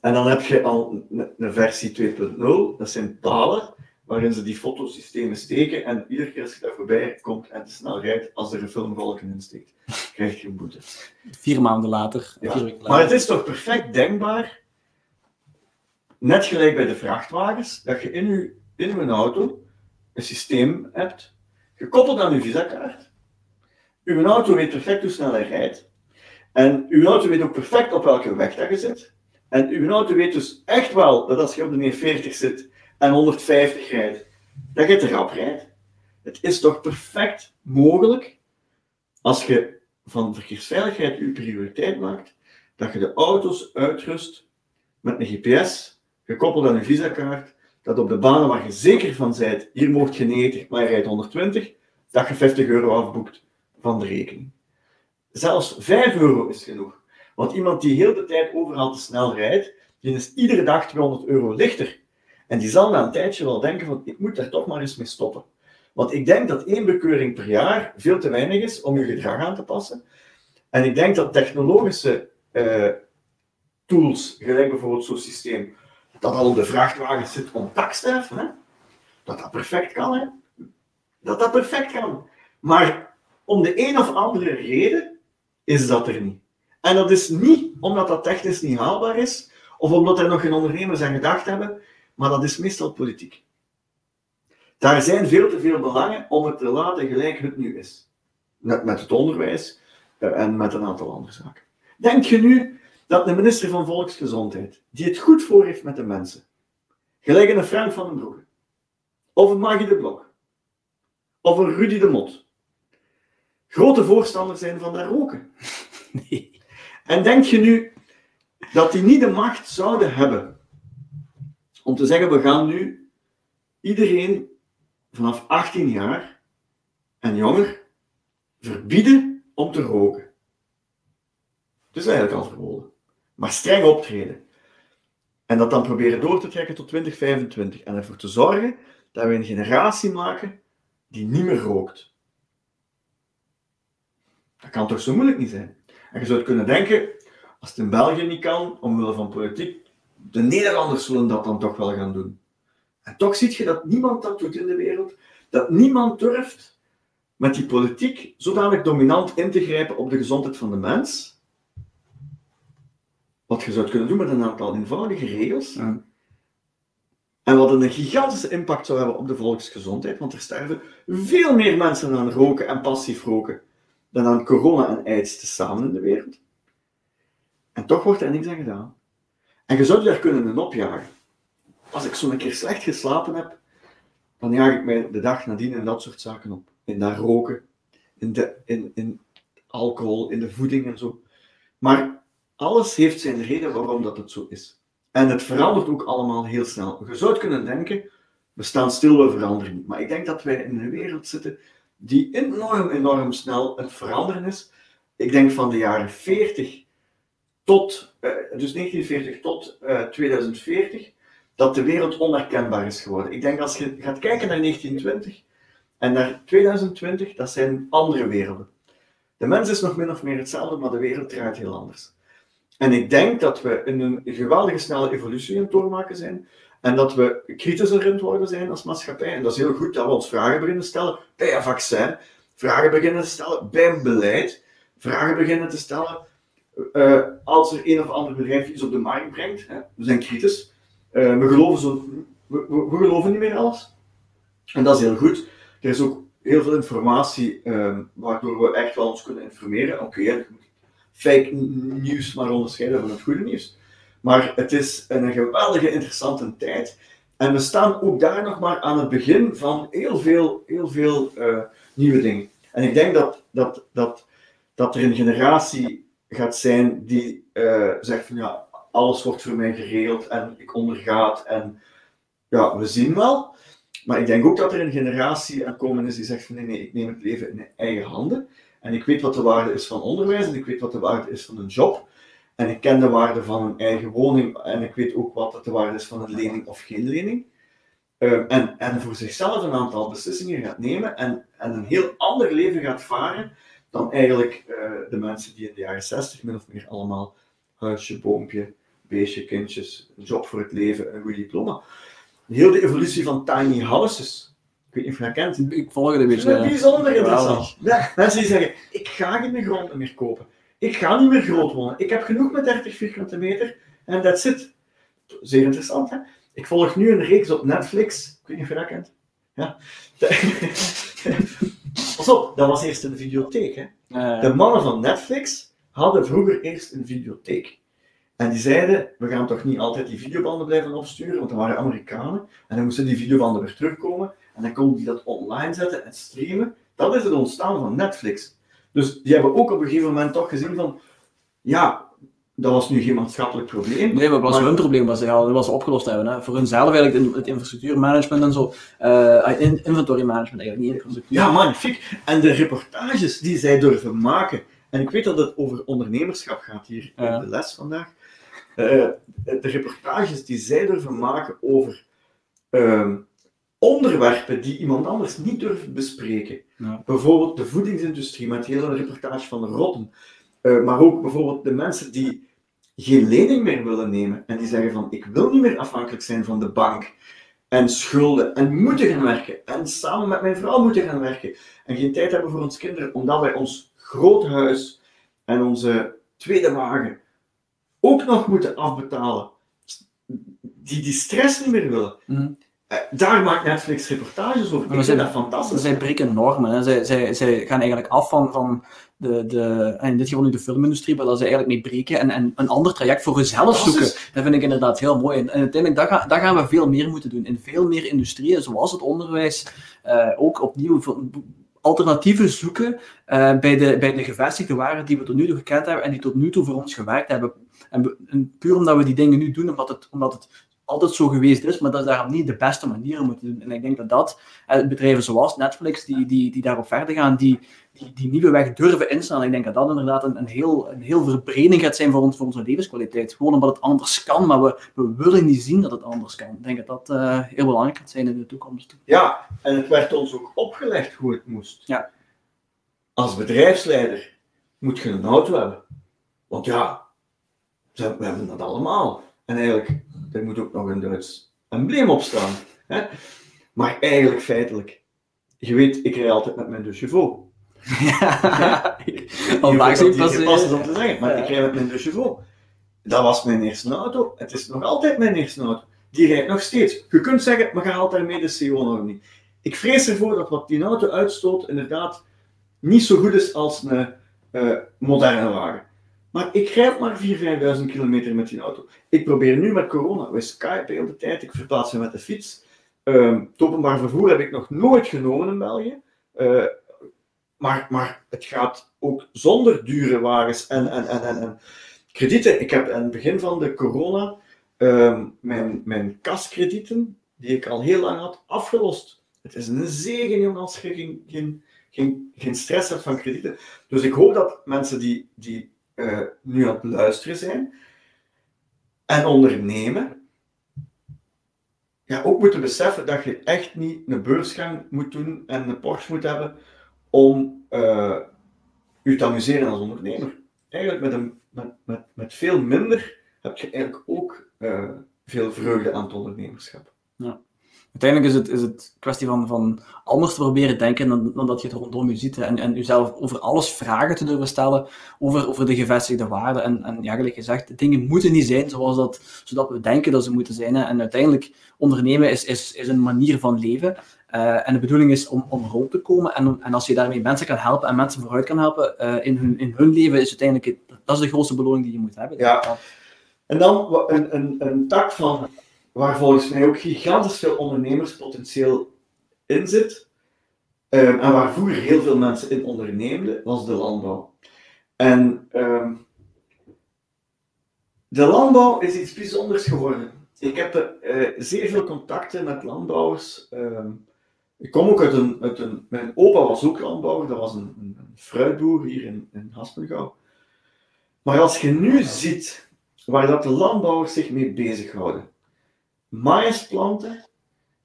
En dan heb je al een, versie 2.0, dat zijn palen waarin ze die fotosystemen steken en iedere keer als je daar voorbij komt en te snel rijdt, als er een filmvalken in steekt, krijg je een boete. Vier maanden later, Ja. vier weken later. Maar het is toch perfect denkbaar, net gelijk bij de vrachtwagens, dat je in je, in je auto een systeem hebt, gekoppeld aan je visakaart. Uw auto weet perfect hoe snel hij rijdt. En uw auto weet ook perfect op welke weg dat je zit. En uw auto weet dus echt wel dat als je op de 940 zit en 150 rijdt, dat je te rap rijdt. Het is toch perfect mogelijk, als je van verkeersveiligheid uw prioriteit maakt, dat je de auto's uitrust met een GPS, gekoppeld aan een visakaart, dat op de banen waar je zeker van bent, hier mocht je 90, maar je rijdt 120, dat je 50 euro afboekt van de rekening. Zelfs 5 euro is genoeg. Want iemand die heel de tijd overal te snel rijdt, die is iedere dag 200 euro lichter. En die zal na een tijdje wel denken van, ik moet daar toch maar eens mee stoppen. Want ik denk dat één bekeuring per jaar veel te weinig is om je gedrag aan te passen. En ik denk dat technologische eh, tools, gelijk bijvoorbeeld zo'n systeem, dat al op de vrachtwagens zit om taksterven, hè? dat dat perfect kan. Hè? Dat dat perfect kan. Maar om de een of andere reden is dat er niet. En dat is niet omdat dat technisch niet haalbaar is, of omdat er nog geen ondernemers aan gedacht hebben, maar dat is meestal politiek. Daar zijn veel te veel belangen om het te laten gelijk het nu is. Net met het onderwijs eh, en met een aantal andere zaken. Denk je nu dat de minister van Volksgezondheid, die het goed voor heeft met de mensen, gelijk een Frank van den Broeke, of een Maggie de Blok, of een Rudy de Mot, grote voorstander zijn van dat roken? Nee. En denk je nu dat die niet de macht zouden hebben om te zeggen, we gaan nu iedereen vanaf 18 jaar en jonger verbieden om te roken? Het is eigenlijk al verboden. Maar streng optreden. En dat dan proberen door te trekken tot 2025. En ervoor te zorgen dat we een generatie maken die niet meer rookt. Dat kan toch zo moeilijk niet zijn? En je zou kunnen denken, als het in België niet kan, omwille van politiek, de Nederlanders zullen dat dan toch wel gaan doen. En toch zie je dat niemand dat doet in de wereld, dat niemand durft met die politiek zodanig dominant in te grijpen op de gezondheid van de mens. Wat je zou kunnen doen met een aantal eenvoudige regels. Ja. En wat een gigantische impact zou hebben op de volksgezondheid, want er sterven veel meer mensen aan roken en passief roken dan aan corona en aids tezamen in de wereld. En toch wordt er niks aan gedaan. En je zou daar kunnen opjagen. Als ik zo'n keer slecht geslapen heb, dan jaag ik mij de dag nadien en dat soort zaken op. In dat roken, in, de, in, in alcohol, in de voeding en zo. Maar alles heeft zijn reden waarom dat het zo is. En het verandert ook allemaal heel snel. Je zou kunnen denken, we staan stil, we veranderen niet. Maar ik denk dat wij in een wereld zitten die enorm, enorm snel het veranderen is. Ik denk van de jaren 40 tot, uh, dus 1940 tot uh, eh, 2040, dat de wereld onherkenbaar is geworden. Ik denk als je gaat kijken naar 1920 en naar 2020, dat zijn andere werelden. De mens is nog min of meer hetzelfde, maar de wereld draait heel anders. En ik denk dat we in een geweldige snelle evolutie aan het doormaken zijn. En dat we kritischer in het worden zijn als maatschappij. En dat is heel goed dat we ons vragen beginnen te stellen bij een vaccin. Vragen beginnen te stellen bij een beleid. Vragen beginnen te stellen uh, als er een of ander bedrijf iets op de markt brengt. Hè. We zijn kritisch. Uh, we, geloven zo, we, we, geloven niet meer alles. En dat is heel goed. Er is ook heel veel informatie um, waardoor we echt wel ons kunnen informeren. Oké, okay, fake nieuws maar onderscheiden van het goede nieuws. Maar het is een geweldige interessante tijd. En we staan ook daar nog maar aan het begin van heel veel, heel veel uh, nieuwe dingen. En ik denk dat, dat, dat, dat er een generatie gaat zijn die uh, zegt van ja, alles wordt voor mij geregeld en ik ondergaat en ja, we zien wel. Maar ik denk ook dat er een generatie aan komen is die zegt van nee, nee, ik neem het leven in eigen handen. En ik weet wat de waarde is van onderwijs en ik weet wat de waarde is van een job. En ik ken de waarde van een eigen woning en ik weet ook wat de waarde is van een lening of geen lening. Ehm, en, en voor zichzelf een aantal beslissingen gaat nemen en, en een heel ander leven gaat varen dan eigenlijk uh, de mensen die in de jaren 60 min of meer allemaal huisje, boompje, beestje, kindjes, een job voor het leven, een goed diploma. Heel de evolutie van tiny houses ik weet niet of je dat kent. Ik volg het een beetje. Dat is bijzonder interessant. Ja, mensen die zeggen, ik ga geen grond meer kopen. Ik ga niet meer groot wonen. Ik heb genoeg met 30 vierkante meter en dat zit. Zeer interessant, hè? Ik volg nu een reeks op Netflix. Ik weet niet of je dat kent. Ja. Pas op, dat was eerst een videotheek. Hè? De mannen van Netflix hadden vroeger eerst een videotheek. En die zeiden, we gaan toch niet altijd die videobanden blijven opsturen, want dat waren Amerikanen. En dan moesten die videobanden weer terugkomen. En dan konden die dat online zetten en streamen. Dat is het ontstaan van Netflix. Dus die hebben ook op een gegeven moment toch gezien van, ja, dat was nu geen maatschappelijk probleem. Nee, maar wat was hun probleem? Was, ja, dat was opgelost hebben. Hè. Voor hunzelf eigenlijk het infrastructuurmanagement en zo. Uh, inventory management eigenlijk, niet infrastructuur. Ja, magnifiek. En de reportages die zij durven maken. En ik weet dat het over ondernemerschap gaat hier in de les vandaag. Uh, de reportages die zij durven maken over uh, onderwerpen die iemand anders niet durft bespreken. Bijvoorbeeld de voedingsindustrie met hele reportage van Rotten. Uh, maar ook bijvoorbeeld de mensen die geen lening meer willen nemen en die zeggen van ik wil niet meer afhankelijk zijn van de bank en schulden en moeten gaan werken en samen met mijn vrouw moeten gaan werken en geen tijd hebben voor ons kinderen omdat wij ons groot huis en onze tweede wagen ook nog moeten afbetalen. Die die stress niet meer willen. Mm eh, daar maakt Netflix reportages over. Ik vind dat fantastisch. Zij breken normen. Hè. Zij, zij, zij gaan eigenlijk af van, van de, de, in dit geval nu de filmindustrie, maar dat ze eigenlijk mee breken en, en een ander traject voor jezelf zoeken. Dat vind ik inderdaad heel mooi. En, en uiteindelijk, daar, daar, gaan we veel meer moeten doen. In veel meer industrieën, zoals het onderwijs, uh, ook opnieuw alternatieven zoeken uh, bij, de, bij de gevestigde waren die we tot nu toe gekend hebben en die tot nu toe voor ons gewerkt hebben. En, en puur omdat we die dingen nu doen, omdat het, omdat het altijd zo geweest is, maar dat is daarom niet de beste manier moeten doen. En ik denk dat dat, eh, bedrijven zoals Netflix, die, die, die daarop verder gaan, die, die, die nieuwe weg durven inslaan, ik denk dat dat inderdaad een, een, heel, een heel verbreding gaat zijn voor, ons, voor onze levenskwaliteit. Gewoon omdat het anders kan, maar we, we willen niet zien dat het anders kan. Ik denk dat dat uh, heel belangrijk gaat zijn in de toekomst. Ja, en het werd ons ook opgelegd hoe het moest. Ja. Als bedrijfsleider moet je een auto hebben. Want ja, we hebben dat allemaal. En eigenlijk er moet ook nog een Duits embleem op staan. Hè? Maar eigenlijk feitelijk, je weet, ik rij altijd met mijn De Chevaux. Ja, al vaak zie pas om te zeggen, maar ik rij met mijn De Chevaux. Dat was mijn eerste auto. Het is nog altijd mijn eerste auto. die rijdt nog steeds. Je kunt zeggen, maar ga haalt daarmee de CO-norm niet. Ik vrees ervoor dat wat die auto uitstoot inderdaad niet zo goed is als een uh, moderne wagen. Maar ik rijd maar 4.000, 5.000 kilometer met die auto. Ik probeer nu met corona, we skypen de tijd, ik verplaats me met de fiets. Uh, het openbaar vervoer heb ik nog nooit genomen in België. Uh, maar, maar het gaat ook zonder dure wagens en, en, en, en, en kredieten. Ik heb aan het begin van de corona uh, mijn, mijn kaskredieten, die ik al heel lang had, afgelost. Het is een zegen als je geen, geen, geen, geen stress hebt van kredieten. Dus ik hoop dat mensen die, die uh, nu aan het luisteren zijn en ondernemen, ja, ook moeten beseffen dat je echt niet een beursgang moet doen en een Porsche moet hebben om uh, je te amuseren als ondernemer. Eigenlijk met, een, met, met, met veel minder heb je eigenlijk ook uh, veel vreugde aan het ondernemerschap. Ja. Uiteindelijk is het, is het kwestie van, van anders te proberen denken dan, dan dat je het rondom je ziet. En, en jezelf over alles vragen te durven stellen, over, over de gevestigde waarden. En, en ja, gelijk gezegd, dingen moeten niet zijn zoals dat, zodat we denken dat ze moeten zijn. En uiteindelijk, ondernemen is, is, is een manier van leven. Uh, en de bedoeling is om, om rond te komen. En, en als je daarmee mensen kan helpen en mensen vooruit kan helpen uh, in, hun, in hun leven, is uiteindelijk, dat is de grootste beloning die je moet hebben. Ja. En dan een, een, een tak van waar volgens mij ook gigantisch veel ondernemerspotentieel in zit, um, en waar vroeger heel veel mensen in onderneemden, was de landbouw. En um, de landbouw is iets bijzonders geworden. Ik heb uh, zeer veel contacten met landbouwers. Um, ik kom ook uit een, uit een, Mijn opa was ook landbouwer, dat was een, een, een fruitboer hier in, in Haspengouw. Maar als je nu ziet waar dat de landbouwers zich mee bezighouden, maïsplanten,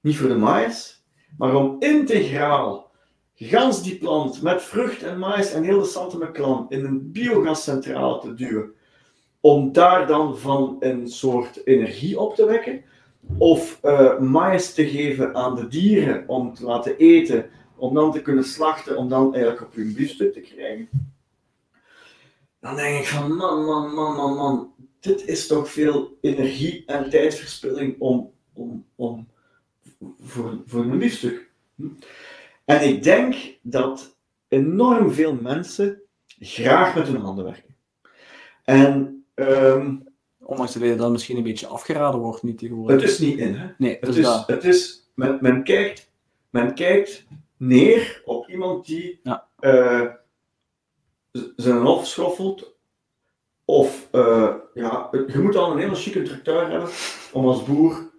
niet voor de maïs, maar om integraal gans die plant met vrucht en maïs en heel de santemeklam in een biogascentrale te duwen, om daar dan van een soort energie op te wekken, of uh, maïs te geven aan de dieren om te laten eten, om dan te kunnen slachten, om dan eigenlijk op hun biefstuk te krijgen. Dan denk ik van man, man, man, man, man, dit is toch veel energie en tijdverspilling om, om, om, voor, voor een biefstuk. En ik denk dat enorm veel mensen graag met hun handen werken. En um, Ondanks dat je dan misschien een beetje afgeraden wordt, niet tegenwoordig. Het is niet in, hè? Nee, het, is, het is, men, men, kijkt, men kijkt neer op iemand die ja. uh, zijn hoofd schoffelt. Of, uh, ja, je moet al een hele chique tracteur hebben om als boer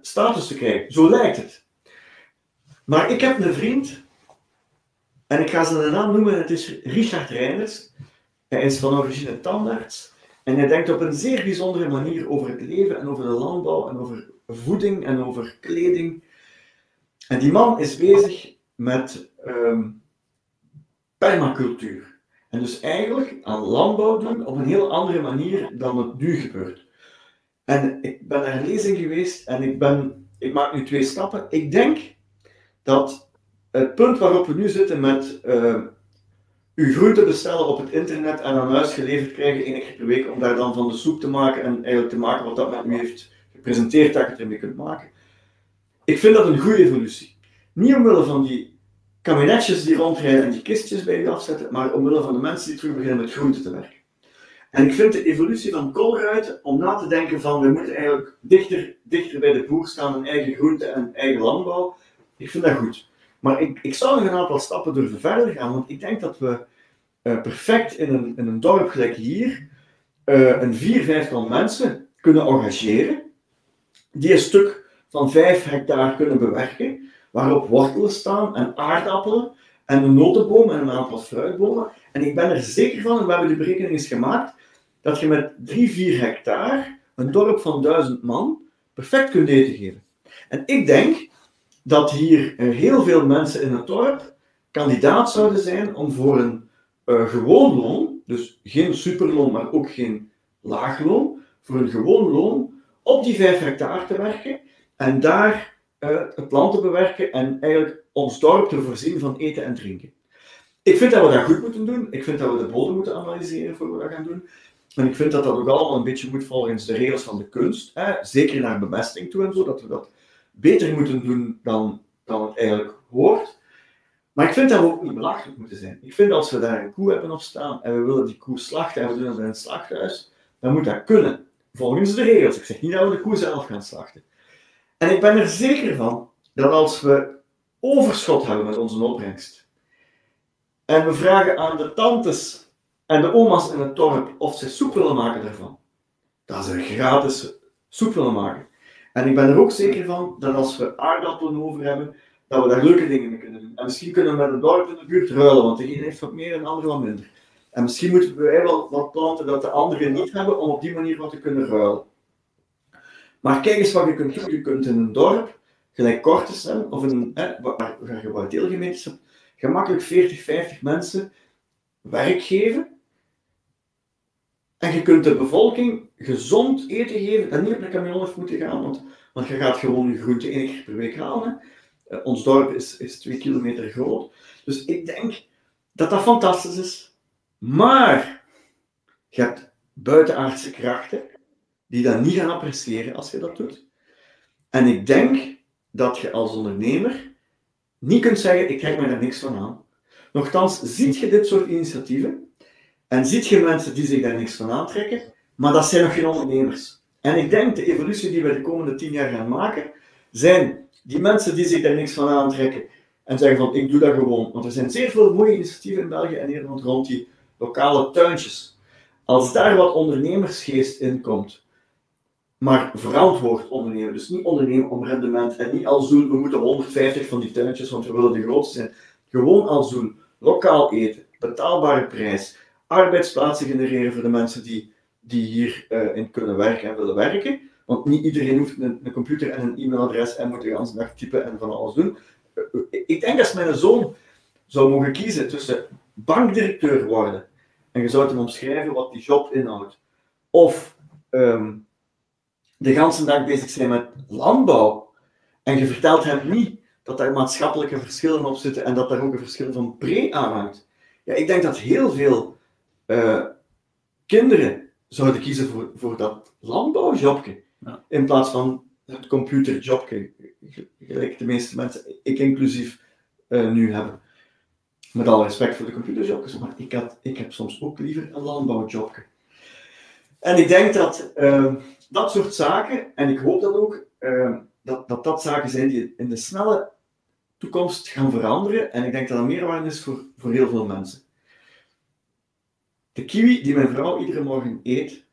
status te krijgen. Zo lijkt het. Maar ik heb een vriend, en ik ga zijn naam noemen, het is Richard Reinders. Hij is van origine tandarts. En hij denkt op een zeer bijzondere manier over het leven en over de landbouw en over voeding en over kleding. En die man is bezig met um, permacultuur. En dus eigenlijk aan landbouw doen op een heel andere manier dan het nu gebeurt. En ik ben naar lezing geweest en ik, ben, ik maak nu twee stappen. Ik denk dat het punt waarop we nu zitten met uh, uw groente bestellen op het internet en aan huis geleverd krijgen één keer per week om daar dan van de soep te maken en eigenlijk te maken wat dat met u heeft gepresenteerd dat je het ermee kunt maken. Ik vind dat een goede evolutie. Niet omwille van die kabinetjes die rondrijden en die kistjes bij u afzetten, maar omwille van de mensen die terug beginnen met groente te werken. En ik vind de evolutie van koolruiten om na te denken van we moeten eigenlijk dichter, dichter bij de boer staan en eigen groente en eigen landbouw. Ik vind dat goed. Maar ik, ik zou nog een aantal stappen durven verder gaan, want ik denk dat we uh, perfect in een, in een dorp gelijk hier uh, een vier, vijftal mensen kunnen engageren, die een stuk van vijf hectare kunnen bewerken, waarop wortelen staan en aardappelen en een notenboom en een aantal fruitbomen. En ik ben er zeker van, en we hebben de berekening eens gemaakt, dat je met 3, 4 hectare een dorp van 1000 man perfect kunt eten geven. En ik denk dat hier uh, heel veel mensen in het dorp kandidaat zouden zijn om voor een uh, gewoon loon, dus geen superloon, maar ook geen laagloon, voor een gewoon loon op die 5 hectare te werken en daar het land te bewerken en eigenlijk ons dorp te voorzien van eten en drinken. Ik vind dat we dat goed moeten doen. Ik vind dat we de bodem moeten analyseren voor we dat gaan doen. En ik vind dat dat ook allemaal een beetje moet volgens de regels van de kunst. Hè? Zeker naar bemesting toe en zo, dat we dat beter moeten doen dan, dan het eigenlijk hoort. Maar ik vind dat we ook niet belachelijk moeten zijn. Ik vind als we daar een koe hebben op staan en we willen die koe slachten en we doen dat in het slachthuis, dan moet dat kunnen. Volgens de regels. Ik zeg niet dat we de koe zelf gaan slachten. En ik ben er zeker van dat als we overschot hebben met onze opbrengst en we vragen aan de tantes en de oma's in het dorp of ze soep willen maken daarvan, dat ze gratis soep willen maken. En ik ben er ook zeker van dat als we aardappelen over hebben, dat we daar leuke dingen mee kunnen doen. En misschien kunnen we met een dorp in de buurt ruilen, want de ene heeft wat meer en de andere wat minder. En misschien moeten wij wel wat planten dat de anderen niet hebben, om op die manier wat te kunnen ruilen. Maar kijk eens wat je kunt doen. Je kunt in een dorp, gelijk Kortes, of in waar, je wat deelgemeentes hebt, gemakkelijk 40, 50 mensen werk geven. En je kunt de bevolking gezond eten geven en niet op een camion af moeten gaan, want, want je gaat gewoon je groente één keer per week halen. Uh, ons dorp is, is twee kilometer groot. Dus ik denk dat dat fantastisch is. Maar je hebt buitenaardse krachten die dat niet gaan appreciëren als je dat doet. En ik denk dat je als ondernemer niet kunt zeggen, ik trek me daar niks van aan. Nochtans, ziet je dit soort initiatieven en ziet je mensen die zich daar niks van aantrekken, maar dat zijn nog geen ondernemers. En ik denk, de evolutie die we de komende tien jaar gaan maken, zijn die mensen die zich daar niks van aantrekken en zeggen van, ik doe dat gewoon. Want er zijn zeer veel mooie initiatieven in België en Nederland rond die lokale tuintjes. Als daar wat ondernemersgeest in komt, maar verantwoord ondernemen. Dus niet ondernemen om rendement en niet als doel, we moeten 150 van die tuintjes, want we willen de grootste zijn. Gewoon als doel, lokaal eten, betaalbare prijs, arbeidsplaatsen genereren voor de mensen die, die hier uh, in kunnen werken en willen werken. Want niet iedereen hoeft een, computer en een e-mailadres en moet de hele dag typen en van alles doen. Uh, ik denk als mijn zoon zou mogen kiezen tussen bankdirecteur worden en je zou hem omschrijven wat die job inhoudt, of um, de hele dag bezig zijn met landbouw en je vertelt hem niet dat daar maatschappelijke verschillen op zitten en dat daar ook een verschil van pre aanhangt. Ja, ik denk dat heel veel uh, kinderen zouden kiezen voor, voor dat landbouwjobje ja. in plaats van het computerjobje, gelijk de meeste mensen, ik inclusief, uh, nu hebben. Met alle respect voor de computerjobjes, maar ik, had, ik heb soms ook liever een landbouwjobje. En ik denk dat uh, dat soort zaken, en ik hoop dat ook, uh, dat, dat dat zaken zijn die in de snelle toekomst gaan veranderen. En ik denk dat dat meerwaarde is voor, voor heel veel mensen. De kiwi die mijn vrouw iedere morgen eet,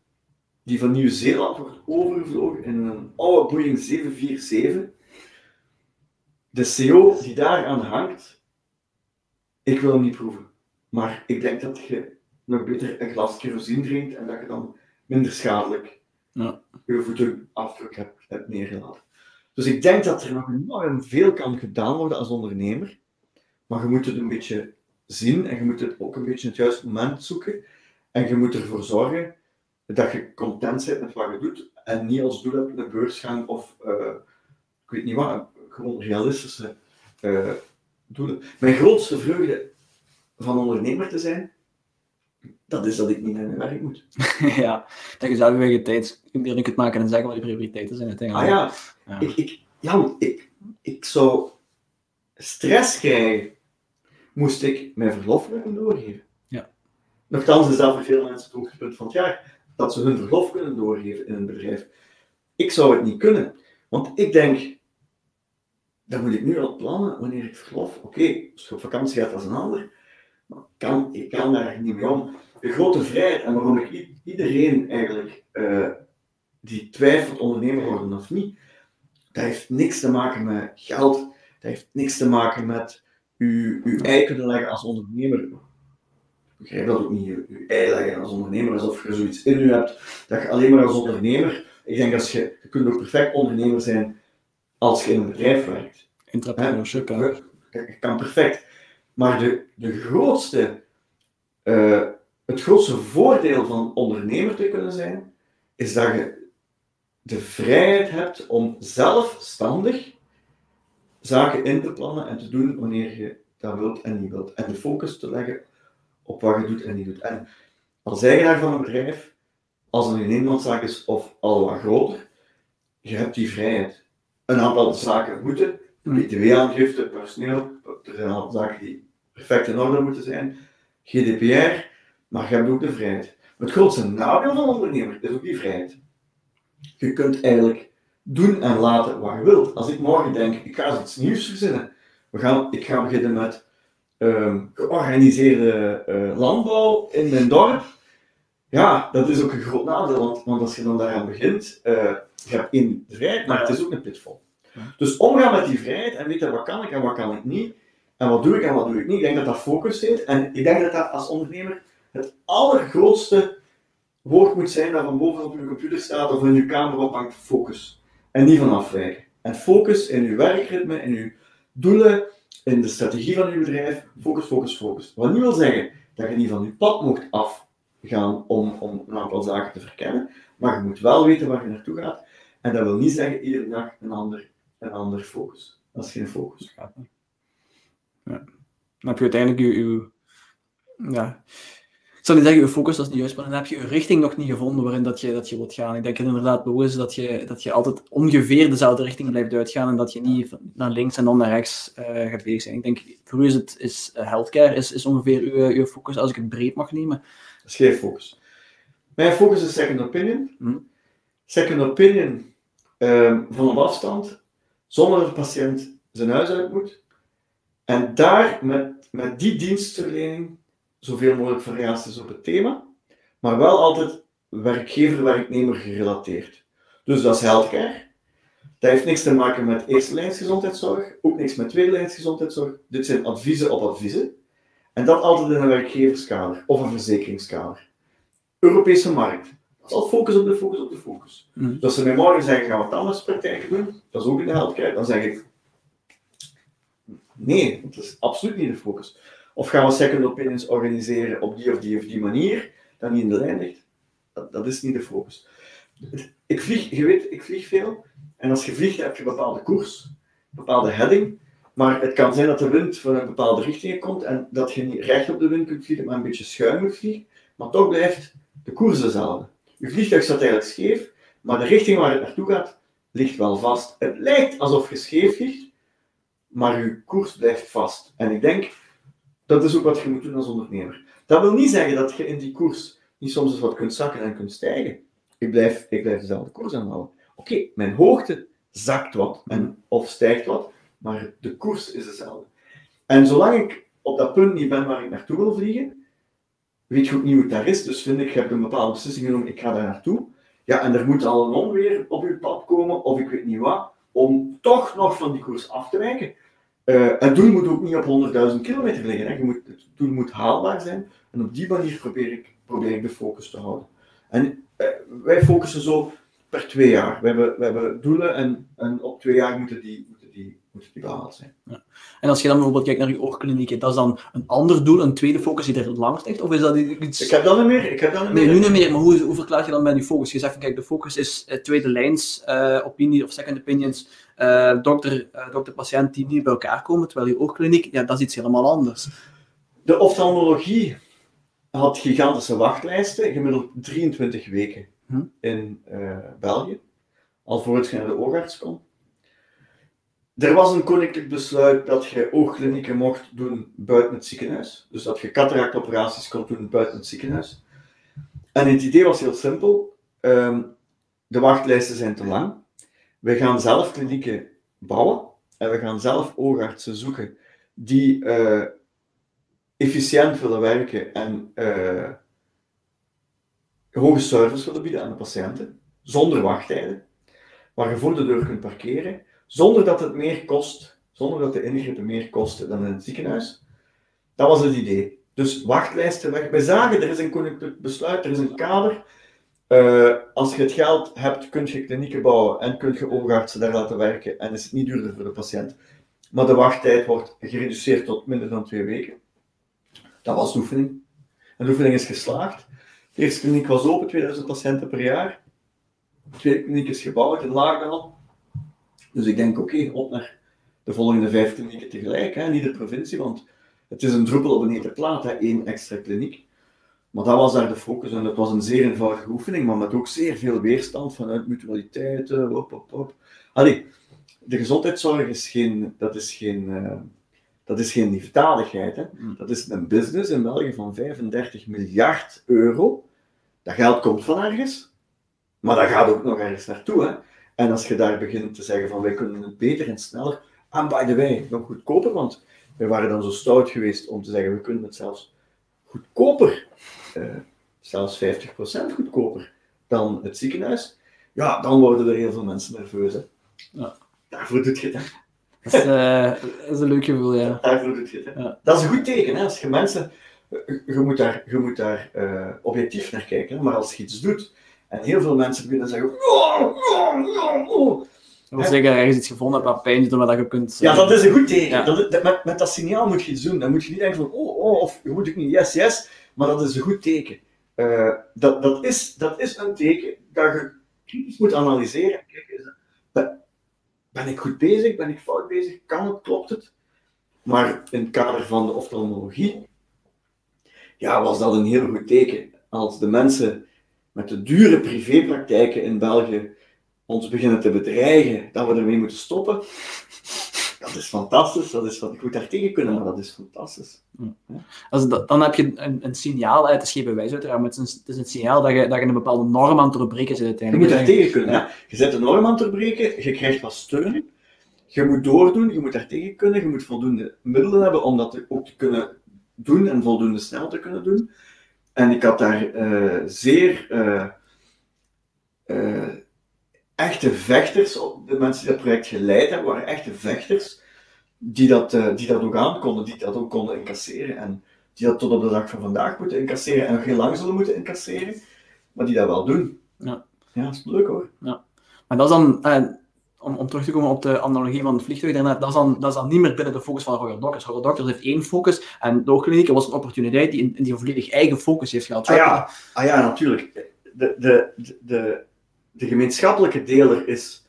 die van Nieuw-Zeeland wordt overgevlogen in een oude Boeing 747. De CO die daar aan hangt, ik wil hem niet proeven. Maar ik denk dat je nog beter een glas kerosine drinkt en dat je dan minder schadelijk ja. je voetenafdruk hebt, hebt neergelaten. Dus ik denk dat er nog enorm veel kan gedaan worden als ondernemer. Maar je moet het een beetje zien en je moet het ook een beetje het juiste moment zoeken. En je moet ervoor zorgen dat je content bent met wat je doet en niet als doel hebt de beurs gaan of uh, ik weet niet wat, gewoon realistische uh, doelen. Mijn grootste vreugde van ondernemer te zijn, dat is dat ik niet naar mijn werk moet. ja, dat je zelf je tijd kunt maken en zeggen wat je prioriteiten zijn uiteindelijk. Ah ja, ja. Ik, ik, Jan, ik, ik zou stress krijgen moest ik mijn verlof kunnen doorgeven. Ja. Nochtans is dat voor veel mensen het hoogtepunt van het jaar, dat ze hun verlof kunnen doorgeven in een bedrijf. Ik zou het niet kunnen, want ik denk, dan moet ik nu al plannen wanneer ik verlof. Oké, okay, als je op vakantie gaat, als een ander. Maar kan, ik kan daar niet mee om. De grote vrijheid en waarom ik iedereen eigenlijk uh, die twijfelt ondernemer worden of niet, dat heeft niks te maken met geld. Dat heeft niks te maken met uw, uw ei kunnen leggen als ondernemer. Ik begrijp dat ook niet, uw ei leggen als ondernemer, alsof je zoiets in u hebt, dat je alleen maar als ondernemer, ik denk dat je, je kunt ook perfect ondernemer zijn als je in een bedrijf werkt. Entrepreneurship, hè? Je kan perfect. Maar de, de grootste, uh, het grootste voordeel van ondernemer te kunnen zijn, is dat je de vrijheid hebt om zelfstandig zaken in te plannen en te doen wanneer je dat wilt en niet wilt. En de focus te leggen op wat je doet en niet doet. En als eigenaar van een bedrijf als het een eenmanszaak is of al wat groter, je hebt die vrijheid. Een aantal zaken moeten, btw-aangifte, personeel, er zijn een zaken die perfect in orde moeten zijn, GDPR, maar je hebt ook de vrijheid. Het grootste nadeel van ondernemer is ook die vrijheid. Je kunt eigenlijk doen en laten wat je wilt. Als ik morgen denk, ik ga iets nieuws verzinnen, we gaan, ik ga beginnen met um, georganiseerde uh, landbouw in mijn dorp. Ja, dat is ook een groot nadeel, want, want als je dan daaraan begint, uh, je hebt één vrijheid, maar het is ook een pitfall. Dus omgaan met die vrijheid en weten wat kan ik en wat kan ik niet, en wat doe ik en wat doe ik niet, ik denk dat dat focus heet. En ik denk dat dat als ondernemer het allergrootste woord moet zijn dat van boven op je computer staat of in je kamer ophangt, focus. En niet van afwijken. En focus in je werkritme, in je doelen, in de strategie van je bedrijf. Focus, focus, focus. Wat niet wil zeggen dat je niet van je pad mocht afgaan om, om een aantal zaken te verkennen, maar je moet wel weten waar je naartoe gaat. En dat wil niet zeggen iedere dag een ander, een ander focus. Dat is geen focus. Ja. Dan heb je uiteindelijk je, je ja, ik zal niet zeggen, je focus dat is niet juist, maar dan heb je je richting nog niet gevonden waarin dat je, dat je wilt gaan. Ik denk inderdaad bewust dat je, dat je altijd ongeveer dezelfde richting blijft uitgaan en dat je niet naar links en dan naar rechts uh, gaat bezig zijn. Ik denk, voor u is het is, uh, healthcare is, is ongeveer uw, uw focus, als ik het breed mag nemen. Dat is geen focus. Mijn focus is second opinion. Hm? Second opinion um, van op afstand, zonder dat de patiënt zijn huis uit moet. En daar, met, met die dienstverlening, zoveel mogelijk variaties op het thema, maar wel altijd werkgever-werknemer gerelateerd. Dus dat is healthcare. Dat heeft niks te maken met eerste lijns gezondheidszorg, ook niks met tweede lijns gezondheidszorg. Dit zijn adviezen op adviezen. En dat altijd in een werkgeverskader of een verzekeringskader. Europese markt. Dat is al focus op de focus op de focus. Mm. Dus als ze mij morgen zeggen, gaan we wat anders praktijken doen, dat is ook in de healthcare, dan zeg ik, nee, dat is absoluut niet de focus. Of gaan we second opinions organiseren op die of die of die manier, dat niet in de lijn ligt? Dat, dat is niet de focus. Ik vlieg, je weet, ik vlieg veel. En als je vliegt, heb je een bepaalde koers, een bepaalde heading. Maar het kan zijn dat de wind van een bepaalde richting komt en dat je niet recht op de wind kunt vliegen, maar een beetje schuin moet vliegen. Maar toch blijft de koers dezelfde. Je vliegtuig staat eigenlijk scheef, maar de richting waar het naartoe gaat, ligt wel vast. Het lijkt alsof je scheef vliegt, maar je koers blijft vast. En ik denk dat is ook wat je moet doen als ondernemer. Dat wil niet zeggen dat je in die koers niet soms eens wat kunt zakken en kunt stijgen. Ik blijf, ik blijf dezelfde koers aanhouden. Oké, mijn hoogte zakt wat en, of stijgt wat, maar de koers is dezelfde. En zolang ik op dat punt niet ben waar ik naartoe wil vliegen, weet je ook niet hoe het daar is. Dus vind ik, je hebt een bepaalde beslissing genomen, ik ga daar naartoe. Ja, en er moet al een onweer op je pad komen, of ik weet niet wat, om toch nog van die koers af te wijken. Uh, het doel moet ook niet op 100.000 kilometer liggen. Hè. Je moet, het doel moet haalbaar zijn. En op die manier probeer ik, probeer ik de focus te houden. En uh, wij focussen zo per twee jaar. We hebben, we hebben doelen en, en op twee jaar moeten die, moeten die, moeten die behaald zijn. Ja. En als je dan bijvoorbeeld kijkt naar je oorkliniek, dat is dan een ander doel, een tweede focus die er langs ligt? Of is dat iets... Ik heb dat niet meer. Ik heb dat niet nee, nu niet meer. Maar hoe, hoe verklaar je dan bij die focus? Je zegt van, kijk, de focus is uh, tweede lijns opinie of second opinions dokter, uh, dokter-patiënt die niet bij elkaar komen, terwijl je oogkliniek, ja, dat is iets helemaal anders. De oftalmologie had gigantische wachtlijsten, gemiddeld 23 weken hm? in uh, België, al voor het de oogarts kon. Er was een koninklijk besluit dat je oogklinieken mocht doen buiten het ziekenhuis. Dus dat je cataractoperaties kon doen buiten het ziekenhuis. En het idee was heel simpel. Um, de wachtlijsten zijn te lang. We gaan zelf klinieken bouwen en we gaan zelf oogartsen zoeken die uh, efficiënt willen werken en uh, hoge service willen bieden aan de patiënten, zonder wachttijden, waar je voor de deur kunt parkeren, zonder dat het meer kost, zonder dat de ingrepen meer kosten dan in het ziekenhuis. Dat was het idee. Dus wachtlijsten weg. We zagen, er is een besluit, er is een kader uh, als je het geld hebt, kun je klinieken bouwen en kun je oogartsen daar laten werken en is het niet duurder voor de patiënt. Maar de wachttijd wordt gereduceerd tot minder dan twee weken. Dat was de oefening. En de oefening is geslaagd. De eerste kliniek was open, 2000 patiënten per jaar. De tweede kliniek is gebouwd in Laagdal. Dus ik denk, oké, op naar de volgende vijf klinieken tegelijk, hè, niet de provincie, want het is een druppel op een plaat, één extra kliniek. Maar dat was daar de focus en dat was een zeer eenvoudige oefening, maar met ook zeer veel weerstand vanuit mutualiteiten, hop, hop, hop. Allee, de gezondheidszorg is geen, dat is geen, uh, dat is geen liefdadigheid. Hè? Mm. Dat is een business in België van 35 miljard euro. Dat geld komt van ergens, maar dat gaat ook nog ergens naartoe. Hè? En als je daar begint te zeggen van wij kunnen het beter en sneller, en by the way, nog goedkoper, want wij waren dan zo stout geweest om te zeggen we kunnen het zelfs goedkoper, zelfs 50% goedkoper dan het ziekenhuis, ja, dan worden er heel veel mensen nerveus. Hè? Ja. Daarvoor doet je het. Dat is, uh, dat is een leuk gevoel, ja. Daarvoor doet je het. Hè? Ja. Dat is een goed teken. Hè? Als je mensen, je, moet daar, je moet daar uh, objectief naar kijken, hè? maar als je iets doet en heel veel mensen beginnen te zeggen. Oh, oh, oh, oh. Dat wil zeggen, ergens iets gevonden hebt wat pijn doet, maar dat je kunt... Ja, dat is een goed teken. Ja. Dat, dat, met, met dat signaal moet je iets doen. Dan moet je niet denken van, oh, oh, of je moet ook niet, yes, yes. Maar dat is een goed teken. Uh, dat, dat, is, dat is een teken dat je moet analyseren. Kijk, ben, ben ik goed bezig? Ben ik fout bezig? Kan het? Klopt het? Maar in het kader van de oftalmologie, ja, was dat een heel goed teken. Als de mensen met de dure privépraktijken in België ons beginnen te bedreigen dat we ermee moeten stoppen, dat is fantastisch. Dat is wat goed daartegen kunnen, maar dat is fantastisch. Als dat, dan heb je een, een signaal, het is geen bewijs uiteraard, maar het is een, het is een signaal dat je, dat je een bepaalde norm aan het doorbreken zit Je uiteindelijk. moet daartegen kunnen. Ja. Je zet de norm aan het doorbreken, je krijgt wat steun, je moet doordoen, je moet daartegen kunnen, je moet voldoende middelen hebben om dat ook te kunnen doen en voldoende snel te kunnen doen. En ik had daar uh, zeer uh, uh, echte vechters, de mensen die dat project geleid hebben, waren echte vechters, die dat, uh, die dat ook aankonden, die dat ook konden incasseren en die dat tot op de dag van vandaag moeten incasseren en nog heel lang zullen moeten incasseren, maar die dat wel doen. Ja, ja dat is leuk hoor. Ja. Maar dat is dan, uh, om, om terug te komen op de analogie van het vliegtuig daarnet, dat is, dan, dat is dan niet meer binnen de focus van Royal Doctors. Royal Doctors heeft één focus en de oogklinieken was een opportuniteit die, die een volledig eigen focus heeft gehad. Ah ja, ah ja natuurlijk. De, de, de, de gemeenschappelijke deler is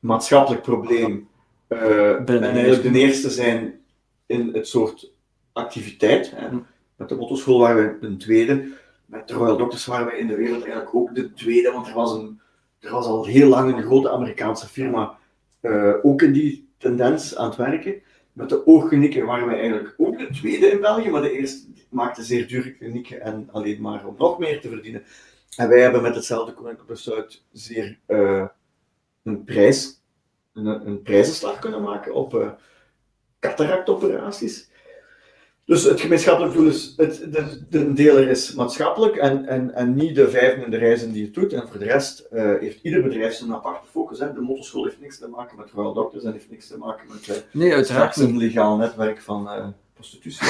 maatschappelijk probleem. Uh, en eigenlijk de eerste zijn in het soort activiteit. Hè. Met de motoschool waren we een tweede. Met de Royal Doctors waren we in de wereld eigenlijk ook de tweede, want er was, een, er was al heel lang een grote Amerikaanse firma uh, ook in die tendens aan het werken. Met de oogklinieken waren wij eigenlijk ook de tweede in België, maar de eerste maakte zeer dure klinieken en alleen maar om nog meer te verdienen. En wij hebben met hetzelfde koninklijk besluit zeer uh, een prijs, een, een prijzenslag kunnen maken op uh, cataractoperaties. Dus het gemeenschappelijk doel is, het, de, de deler is maatschappelijk en, en, en niet de vijfde in de reizen die het doet. En voor de rest uh, heeft ieder bedrijf zijn aparte focus. Hè. De motorschool heeft niks te maken met Royal Doctors en heeft niks te maken met uh, nee, uiteraard legaal netwerk van prostitutie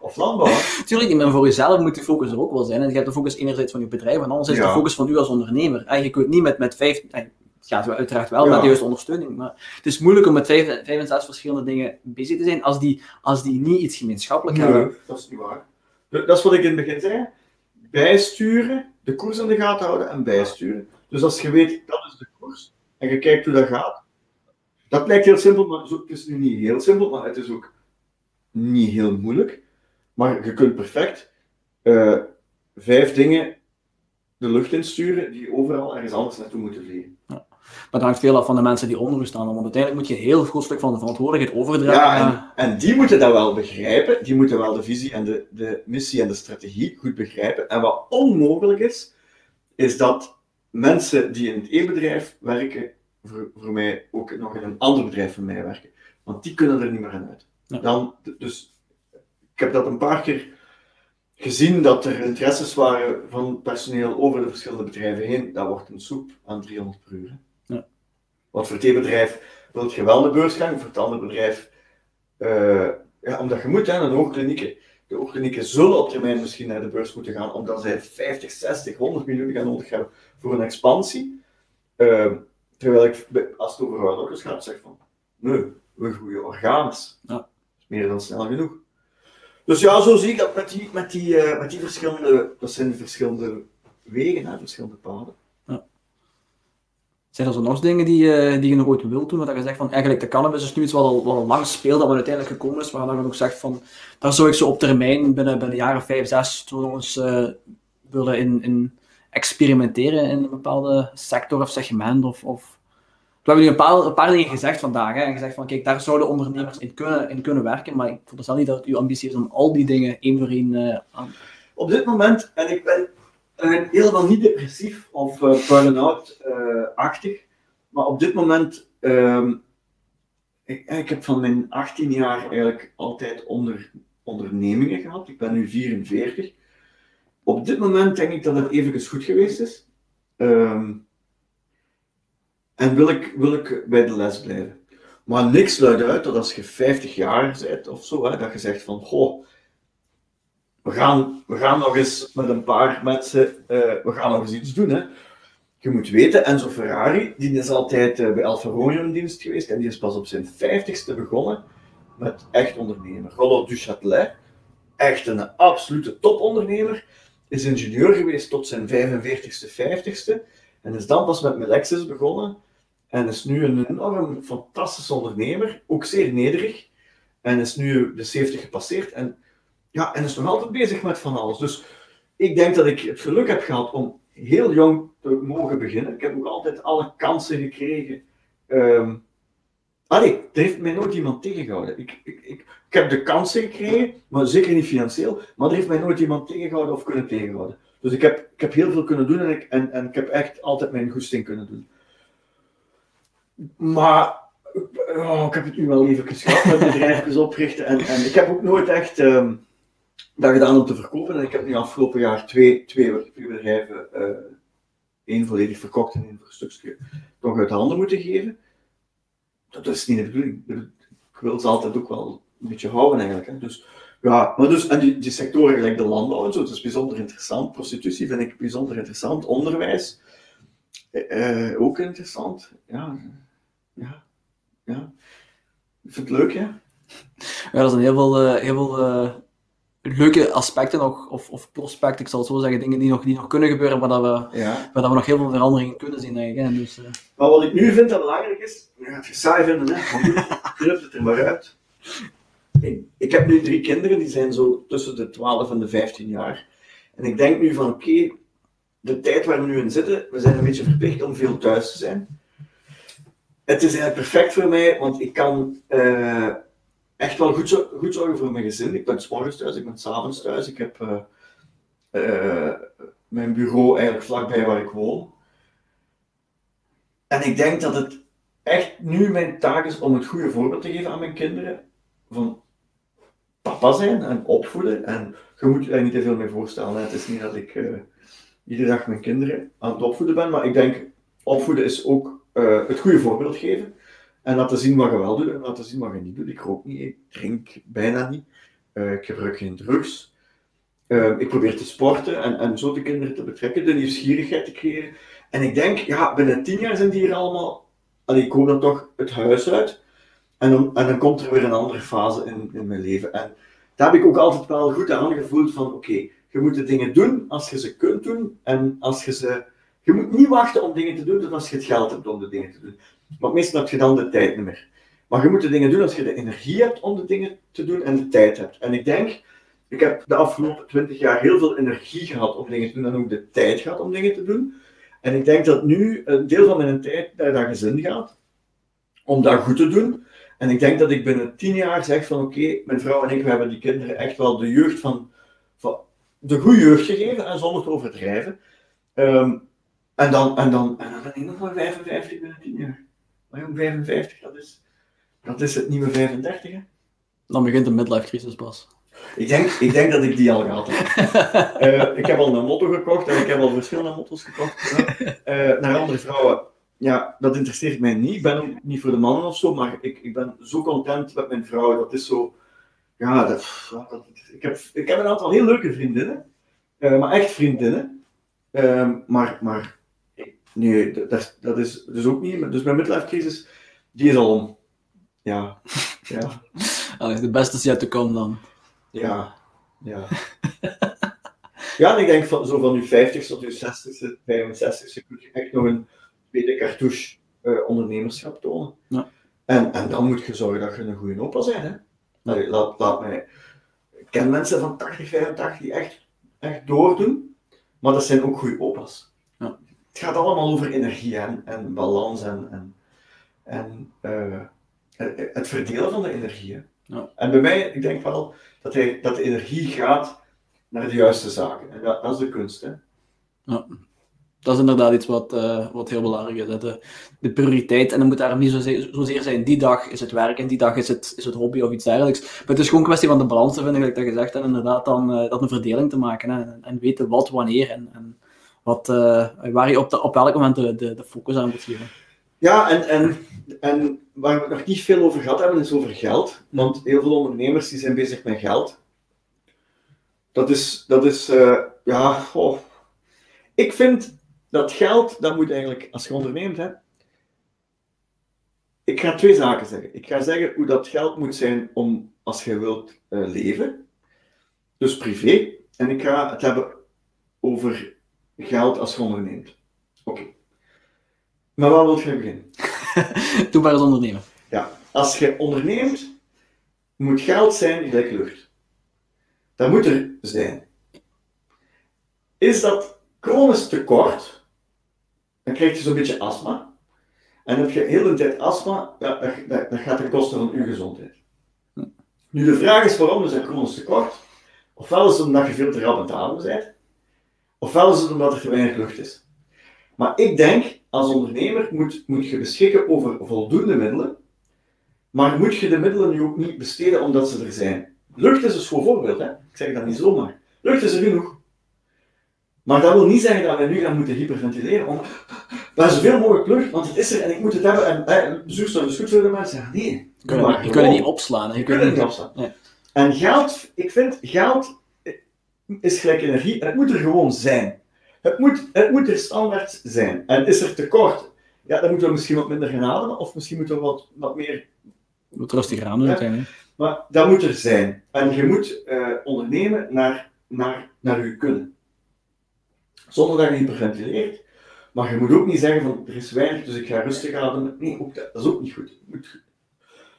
of, landbouw. Tuurlijk maar voor jezelf moet de focus er ook wel zijn. En je hebt de focus enerzijds van je bedrijf en anderzijds ja. de focus van u als ondernemer. En je kunt niet met, met vijf... Het gaat uiteraard wel ja. met de juiste ondersteuning, maar het is moeilijk om met vijf, vijf en zes verschillende dingen bezig te zijn als die, als die niet iets gemeenschappelijk nee, hebben. dat is niet waar. Dat is wat ik in het begin zei. Bijsturen, de koers in de gaten houden en bijsturen. Dus als je weet, dat is de koers, en je kijkt hoe dat gaat, dat lijkt heel simpel, maar het is nu niet heel simpel, maar het is ook niet heel moeilijk. Maar je kunt perfect uh, vijf dingen de lucht insturen die overal ergens anders naartoe moeten vliegen. Ja. Maar dat hangt veel af van de mensen die onder u staan, want uiteindelijk moet je heel groot stuk van de verantwoordelijkheid overdragen. Ja, en, en, die moeten dat wel begrijpen, die moeten wel de visie en de, de missie en de strategie goed begrijpen. En wat onmogelijk is, is dat mensen die in het één bedrijf werken, voor, voor mij ook nog in een ander bedrijf van mij werken. Want die kunnen er niet meer aan uit. Ja. Dan, dus ik heb dat een paar keer gezien dat er interesses waren van personeel over de verschillende bedrijven heen. Dat wordt een soep aan 300 per uur. Ja. Want voor het ene bedrijf wil je wel de beursgang, voor het andere bedrijf, uh, ja, omdat je moet, hè, een oogklinieken. De oogklinieken zullen op termijn misschien naar de beurs moeten gaan, omdat zij 50, 60, 100 miljoen gaan nodig hebben voor een expansie. Uh, terwijl ik, als het over hardlockers gaat, zeg van, nee, we groeien organisch. Ja. Meer dan snel genoeg. Dus ja, zo zie ik dat met die, met die, uh, met die verschillende, dat zijn verschillende wegen, hè, verschillende paden. Ja. Zijn er zo nog dingen die, uh, die je nog ooit wilt doen? Dat je zegt van eigenlijk de cannabis is nu iets wat al, wat al lang speelt, dat wat uiteindelijk gekomen is, waar je nog zegt van daar zou ik zo op termijn binnen, binnen de jaren 5, 6 toen ons uh, willen in, in experimenteren in een bepaalde sector of segment of, of we hebben nu een paar, dingen gezegd vandaag. Hè, en gezegd van, kijk, daar zouden ondernemers in kunnen, in kunnen werken. Maar ik veronderstel niet dat uw ambitie is om al die dingen één voor één uh. Op dit moment, en ik ben uh, helemaal niet depressief of uh, burn-out-achtig. maar op dit moment, um, ik, ik, heb van mijn 18 jaar eigenlijk altijd onder, ondernemingen gehad. Ik ben nu 44. Op dit moment denk ik dat het even goed geweest is. Um, en wil ik, wil ik bij de les blijven. Maar niks sluit uit dat als je 50 jaar bent of zo, hè, dat je zegt van, goh, we gaan, we gaan nog eens met een paar mensen, uh, we gaan nog eens iets doen. Hè. Je moet weten, Enzo Ferrari, die is altijd uh, bij Alfa Romeo in dienst geweest en die is pas op zijn 50ste begonnen met echt ondernemer. Rollo Duchatelet, echt een absolute topondernemer, is ingenieur geweest tot zijn 45ste, 50ste en is dan pas met Melexis begonnen en is nu een enorm fantastische ondernemer, ook zeer nederig. En is nu de 70 gepasseerd en, ja, en is nog altijd bezig met van alles. Dus ik denk dat ik het geluk heb gehad om heel jong te mogen beginnen. Ik heb ook altijd alle kansen gekregen. Um, allee, er heeft mij nooit iemand tegengehouden. Ik, ik, ik, ik, heb de kansen gekregen, maar zeker niet financieel. Maar er heeft mij nooit iemand tegengehouden of kunnen tegenhouden. Dus ik heb, ik heb heel veel kunnen doen en ik, en, en ik heb echt altijd mijn goesting kunnen doen. Maar oh, ik heb het nu wel even geschat met bedrijfjes oprichten. En, en ik heb ook nooit echt um, dat gedaan om te verkopen. En ik heb nu afgelopen jaar twee, twee, bedrijven, uh, één volledig verkocht en één voor een stukje toch uit handen moeten geven. Dat is niet de bedoeling. Ik wil ze altijd ook wel een beetje houden eigenlijk. Hè. Dus, ja, maar dus, en die, die sectoren gelijk de landbouw en zo, dat is bijzonder interessant. Prostitutie vind ik bijzonder interessant. Onderwijs, uh, ook interessant. Ja, ja, ja. Ik vind het leuk, ja. Ja, er zijn heel veel, uh, heel veel uh, leuke aspecten nog, of, of prospecten, ik zal het zo zeggen, dingen die nog, die nog kunnen gebeuren, waar, dat we, ja. waar dat we nog heel veel veranderingen kunnen zien. Eigenlijk, hè. Dus, uh... Maar wat ik nu vind dat belangrijk is, je gaat het saai vinden, hè. knip het er maar uit. Ik, ik heb nu drie kinderen, die zijn zo tussen de 12 en de 15 jaar. En ik denk nu van, oké, okay, de tijd waar we nu in zitten, we zijn een beetje verplicht om veel thuis te zijn het is eigenlijk perfect voor mij, want ik kan uh, echt wel goed, goed, zorgen voor mijn gezin. Ik ben s morgens thuis, ik ben s'avonds thuis. Ik heb uh, uh, mijn bureau eigenlijk vlakbij waar ik woon. En ik denk dat het echt nu mijn taak is om het goede voorbeeld te geven aan mijn kinderen. Van papa zijn en opvoeden. En je moet je niet te veel mee voorstellen. Het is niet dat ik iedere dag mijn kinderen aan het opvoeden ben, maar ik denk opvoeden is ook uh, het goede voorbeeld geven. En laten zien wat je wel doet en laten zien wat je niet doet. Ik rook niet, ik drink bijna niet. Uh, ik gebruik geen drugs. Uh, ik probeer te sporten en, en zo de kinderen te betrekken, de nieuwsgierigheid te creëren. En ik denk, ja, binnen tien jaar zijn die hier allemaal. Allee, ik hoop dan toch het huis uit. En dan, en dan komt er weer een andere fase in, in mijn leven. En daar heb ik ook altijd wel goed aan gevoeld van, oké, je moet de dingen doen als je ze kunt doen. En als je ze je moet niet wachten om dingen te doen tot als je het geld hebt om de dingen te doen. Want meestal heb je dan de tijd niet meer. Maar je moet de dingen doen als je de energie hebt om de dingen te doen en de tijd hebt. En ik denk, ik heb de afgelopen twintig jaar heel veel energie gehad om dingen te doen en ook de tijd gehad om dingen te doen. En ik denk dat nu een deel van mijn tijd naar dat gezin gaat, om dat goed te doen. En ik denk dat ik binnen tien jaar zeg van oké, mijn vrouw en ik, we hebben die kinderen echt wel de jeugd van, van de goede jeugd gegeven, en zonder te overdrijven. Um, en dan, en dan, en dan ben ik nog maar 55 binnen 10 jaar. Maar jong, 55, dat is, dat is het nieuwe 35, hè? Dan begint de midlife crisis pas. Ik denk, ik denk dat ik die al gehad heb. uh, ik heb al een motto gekocht en ik heb al verschillende motto's gekocht. Uh, naar andere vrouwen. Ja, dat interesseert mij niet. Ik ben ook niet voor de mannen of zo, maar ik, ik ben zo content met mijn vrouw. Dat is zo. Ja, dat, dat ik, heb, ik heb een aantal heel leuke vriendinnen, uh, maar echt vriendinnen. Ehm, maar, maar Nee, dat, dat is dus ook niet. Dus mijn midlife crisis, die is al om. Ja. ja. Allee, de beste is yet te komen dan. Ja. Ja. ja, en ik denk van, zo van je 50 tot je 60ste, 65ste, moet je echt nog een, tweede cartouche eh, ondernemerschap tonen. Ja. En, en dan moet je zorgen dat je een goede opa bent. Hè? Allee, laat, laat mij... Ik ken mensen van 80, 85 die echt, echt doordoen, maar dat zijn ook goede opa's. Ja. Het gaat allemaal over energie en, en balans en, en, en eh, het verdelen van de energie. hè. Ja. En bij mij, ik denk wel dat, hij, dat de energie gaat naar de juiste zaken. En dat, dat is de kunst. Hè? Dat is inderdaad iets wat, eh, wat heel belangrijk is. hè. De, de prioriteit. En dan moet daarom niet zozeer, zozeer zijn, die dag is het werk en die dag is het, is het hobby of iets dergelijks. Maar het is gewoon een kwestie van de balans te vinden, gelijk dat je zegt. En inderdaad dan eh, dat een verdeling te maken. Hè. En, en weten wat, wanneer en, en wat, eh, waar je op, de, op welk moment de, de, de focus aan moet geven. Ja, en, en, en waar we het nog niet veel over gehad hebben, is over geld. Want heel veel ondernemers die zijn bezig met geld. Dat is, dat is eh, ja, ik vind dat geld, dat moet eigenlijk, als je onderneemt, hè, ik ga twee zaken zeggen. Ik ga zeggen hoe dat geld moet zijn om, als je wilt eh, leven, dus privé. En ik ga het hebben over geld als je onderneemt. Oké. Maar waar wil je beginnen? Doe maar eens ondernemen. Ja, als je onderneemt, moet geld zijn gelijk lucht. Dat moet er zijn. Is dat chronisch tekort, dan krijg je zo'n beetje astma. En heb je heel de tijd astma, ja, dat, dat, dat gaat ten koste van je gezondheid. Nu, de vraag is waarom is dat chronisch tekort? Ofwel is het omdat je veel te rap aan het ademen bent, ofwel is het omdat er te weinig lucht is. Maar ik denk, als ondernemer moet, moet je beschikken over voldoende middelen, maar moet je de middelen nu ook niet besteden omdat ze er zijn. Lucht is een schoon voorbeeld, hè? ik zeg dat niet zomaar. Lucht is er genoeg. Maar dat wil niet zeggen dat we nu gaan moeten hyperventileren, we hebben zoveel mogelijk lucht, want het is er en ik moet het hebben. En eh, zuurstof is goed voor de mensen. Nee. Je kunt, maar je kunt het niet opslaan. hè. Je kunt het niet opstaan. Nee. En geld, ik vind, geld is gelijk energie en het moet er gewoon zijn. Het moet, het moet er standaard zijn. En is er tekort, ja, dan moeten we misschien wat minder gaan ademen, of misschien moeten we wat, wat meer Wat rustiger aan doen Ja. uiteindelijk. Maar dat moet er zijn. En je moet eh, ondernemen naar, naar, naar je kunnen. Zonder dat je hyperventileert. Maar je moet ook niet zeggen van er is weinig, dus ik ga rustig ademen. Nee, ook dat, dat is ook niet goed. Moet-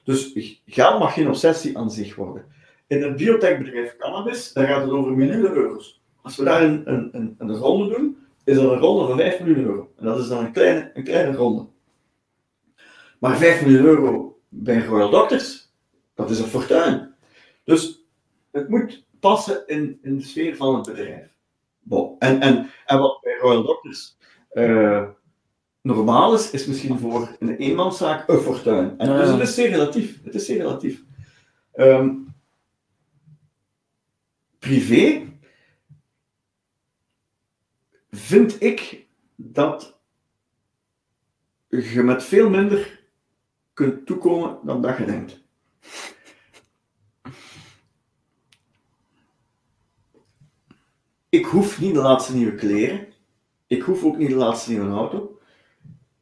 Dus geld mag geen obsessie aan zich worden. In het biotechbedrijf cannabis, daar gaat het over miljoenen euro's. Als we daar een, een, een, een ronde doen, is dat een ronde van 5 miljoen euro. En dat is dan een kleine, een kleine ronde. Maar 5 miljoen euro bij Royal Doctors, dat is een fortuin. Dus het moet passen in, in de sfeer van het bedrijf. Bon. En, en, en wat bij Royal Doctors eh, normaal is, is misschien voor een eenmanszaak een fortuin. En dus het is zeer relatief. Het is zeer relatief. Ehm, privé vind ik dat je met veel minder kunt toekomen dan dat je denkt. Ik hoef niet de laatste nieuwe kleren. Ik hoef ook niet de laatste nieuwe auto.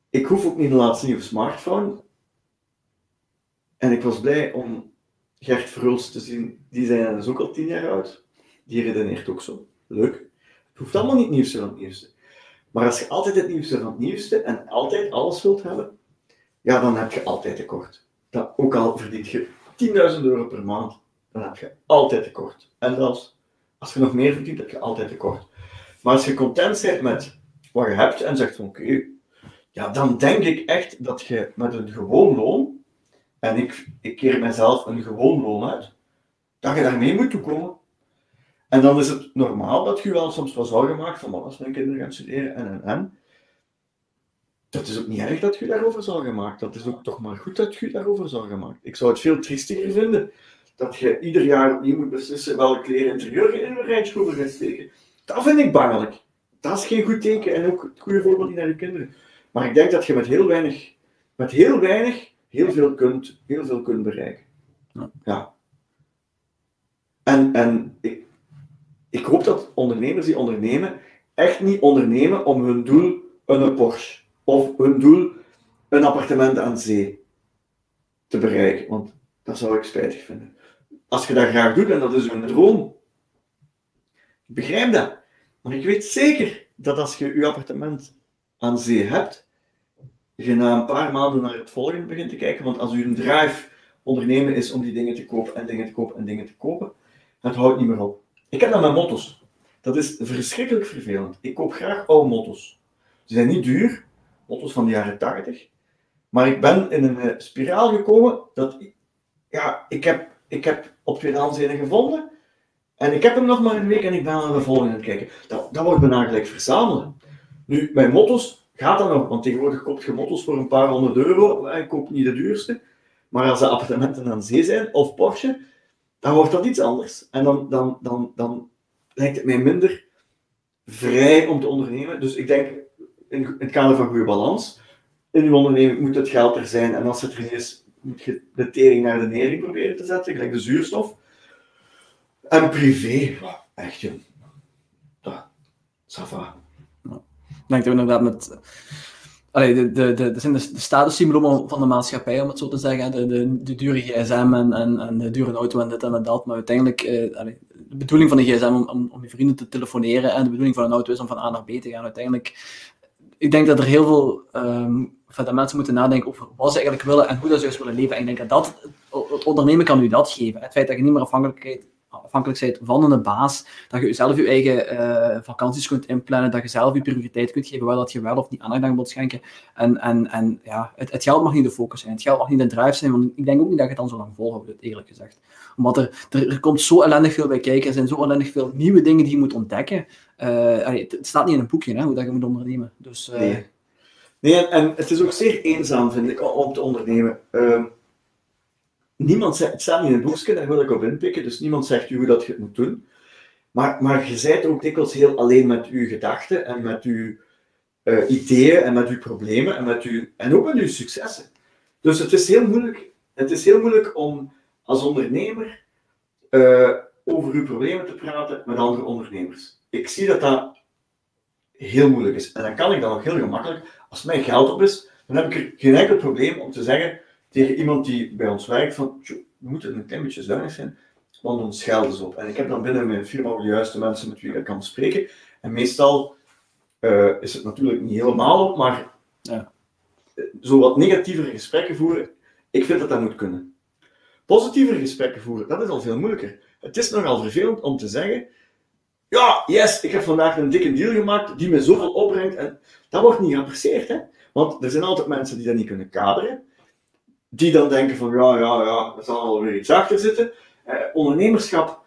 Ik hoef ook niet de laatste nieuwe smartphone. En ik was blij om Gert Verhulst te zien. Die zijn is ook al tien jaar oud. Die redeneert ook zo. Leuk. Het hoeft allemaal niet het nieuwste van het nieuwste. Maar als je altijd het nieuwste van het nieuwste en altijd alles wilt hebben, ja, dan heb je altijd tekort. Dat, ook al verdient je 10.000 euro per maand, dan heb je altijd tekort. En zelfs als je nog meer verdient, heb je altijd tekort. Maar als je content bent met wat je hebt en zegt van oké, ja, dan denk ik echt dat je met een gewoon loon, en ik, ik keer mezelf een gewoon loon uit, dat je daarmee moet toekomen. En dan is het normaal dat je wel soms wel zorgen maakt van wat als mijn kinderen gaan studeren en en en. Dat is ook niet erg dat je daarover zorgen maakt. Dat is ook toch maar goed dat je daarover zorgen maakt. Ik zou het veel triestiger vinden dat je ieder jaar opnieuw moet beslissen welke kleren interieur je in een rijtschroeven gaat steken. Dat vind ik bangelijk. Dat is geen goed teken en ook het goede voorbeeld niet naar je kinderen. Maar ik denk dat je met heel weinig, met heel weinig, heel veel kunt, heel veel kunt bereiken. Ja. ja. En, en ik, ik hoop dat ondernemers die ondernemen, echt niet ondernemen om hun doel een Porsche of hun doel een appartement aan zee te bereiken. Want dat zou ik spijtig vinden. Als je dat graag doet en dat is een droom, ik begrijp dat. Maar ik weet zeker dat als je je appartement aan zee hebt, je na een paar maanden naar het volgende begint te kijken. Want als u een drive ondernemen is om die dingen te kopen en dingen te kopen en dingen te kopen, het houdt niet meer op. Ik heb dat met motto's. Dat is verschrikkelijk vervelend. Ik koop graag oude motto's. Ze zijn niet duur, motto's van de jaren 80. Maar ik ben in een eh, spiraal gekomen dat ja, ik heb, ik heb op tweedehandszinnen gevonden. En ik heb hem nog maar een week en ik ben naar de volgende aan het kijken. Dat, dat wordt bijna gelijk verzamelen. Nu, mijn motto's gaat dat nog, want tegenwoordig koopt je motto's voor een paar honderd euro. Ik koop niet de duurste. Maar als de appartementen aan zee zijn, of Porsche, dan wordt dat iets anders. En dan, dan, dan, dan lijkt het mij minder vrij om te ondernemen. Dus ik denk, in het kader van goede balans, in je onderneming moet het geld er zijn. En als het er is, moet je de tering naar de nering proberen te zetten, gelijk de zuurstof. En privé, echt, je, dat, ça va. Ik denk ook inderdaad met Allee, de, de, de, zijn de, de statussymbolen van de maatschappij, om het zo te zeggen. De, de, de dure gsm en, en, en de dure auto en dit en dat. Maar uiteindelijk, eh, de bedoeling van de gsm om, om, om je vrienden te telefoneren en de bedoeling van een auto is om van A naar B te gaan. Uiteindelijk, ik denk dat er heel veel um, mensen moeten nadenken over wat ze eigenlijk willen en hoe dat ze juist willen leven. En ik denk dat, dat het ondernemen kan u dat geven. Het feit dat je niet meer afhankelijkheid afhankelijk bent van een baas, dat je zelf je eigen uh, vakanties kunt inplannen, dat je zelf je prioriteit kunt geven, waar dat je wel of niet aandacht aan wilt schenken. En, en, en ja, het, het, geld mag niet de focus zijn, het geld mag niet de drive zijn, want ik denk ook niet dat je het dan zo lang volhoudt, eerlijk gezegd. Omdat er, er, komt zo ellendig veel bij kijken, er zijn zo ellendig veel nieuwe dingen die je moet ontdekken. Uh, het, staat niet in een boekje, hè, hoe dat je moet ondernemen. Dus, uh... nee. nee, en het is ook zeer eenzaam, vind ik, om te ondernemen. Uh, niemand zegt, het staat niet in het boekje, daar wil ik op inpikken, dus niemand zegt u hoe dat je het moet doen. Maar, maar je bent ook dikwijls heel alleen met uw gedachten en met uw uh, ideeën en met uw problemen en, met uw, en ook met uw successen. Dus het is heel moeilijk, het is heel moeilijk om als ondernemer uh, over uw problemen te praten met andere ondernemers. Ik zie dat dat heel moeilijk is. En dan kan ik dat ook heel gemakkelijk, als mijn geld op is, dan heb ik er geen enkel probleem om te zeggen, tegen iemand die bij ons werkt van, we moeten een klein beetje zuinig zijn, want ons geld is op. En ik heb dan binnen mijn firma de juiste mensen met wie ik kan spreken. En meestal uh, is het natuurlijk niet helemaal op, maar ja. zo wat negatievere gesprekken voeren, ik vind dat dat moet kunnen. Positievere gesprekken voeren, dat is al veel moeilijker. Het is nogal vervelend om te zeggen, ja, yes, ik heb vandaag een dikke deal gemaakt die me zoveel opbrengt. En dat wordt niet geapprecieerd, hè. Want er zijn altijd mensen die dat niet kunnen kaderen die dan denken van ja, ja, ja, er zal wel weer iets achter zitten. Eh, ondernemerschap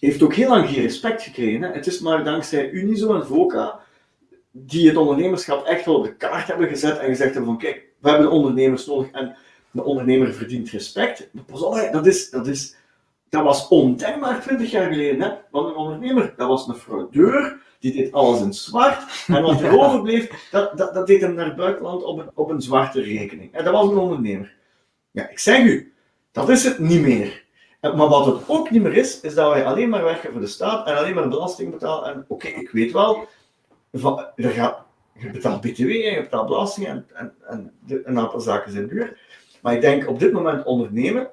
heeft ook heel lang geen respect gekregen. Hè. Het is maar dankzij Unizo en VOCA die het ondernemerschap echt wel op de kaart hebben gezet en gezegd hebben van kijk, we hebben de ondernemers nodig en de ondernemer verdient respect. Maar pas op, dat, is, dat, is, dat was ondenkbaar 20 jaar geleden. Hè? Want een ondernemer, dat was een fraudeur, die deed alles in zwart. En wat er overbleef, dat, dat, dat deed hem naar het buitenland op een, op een zwarte rekening. En dat was een ondernemer. Ja, ik zeg u, dat is het niet meer. Maar wat het ook niet meer is, is dat wij alleen maar werken voor de staat en alleen maar belasting betalen. En oké, ik weet wel, er gaat, je betaalt btw en je betaalt belasting en, en, en een aantal zaken zijn duur. Maar ik denk op dit moment ondernemen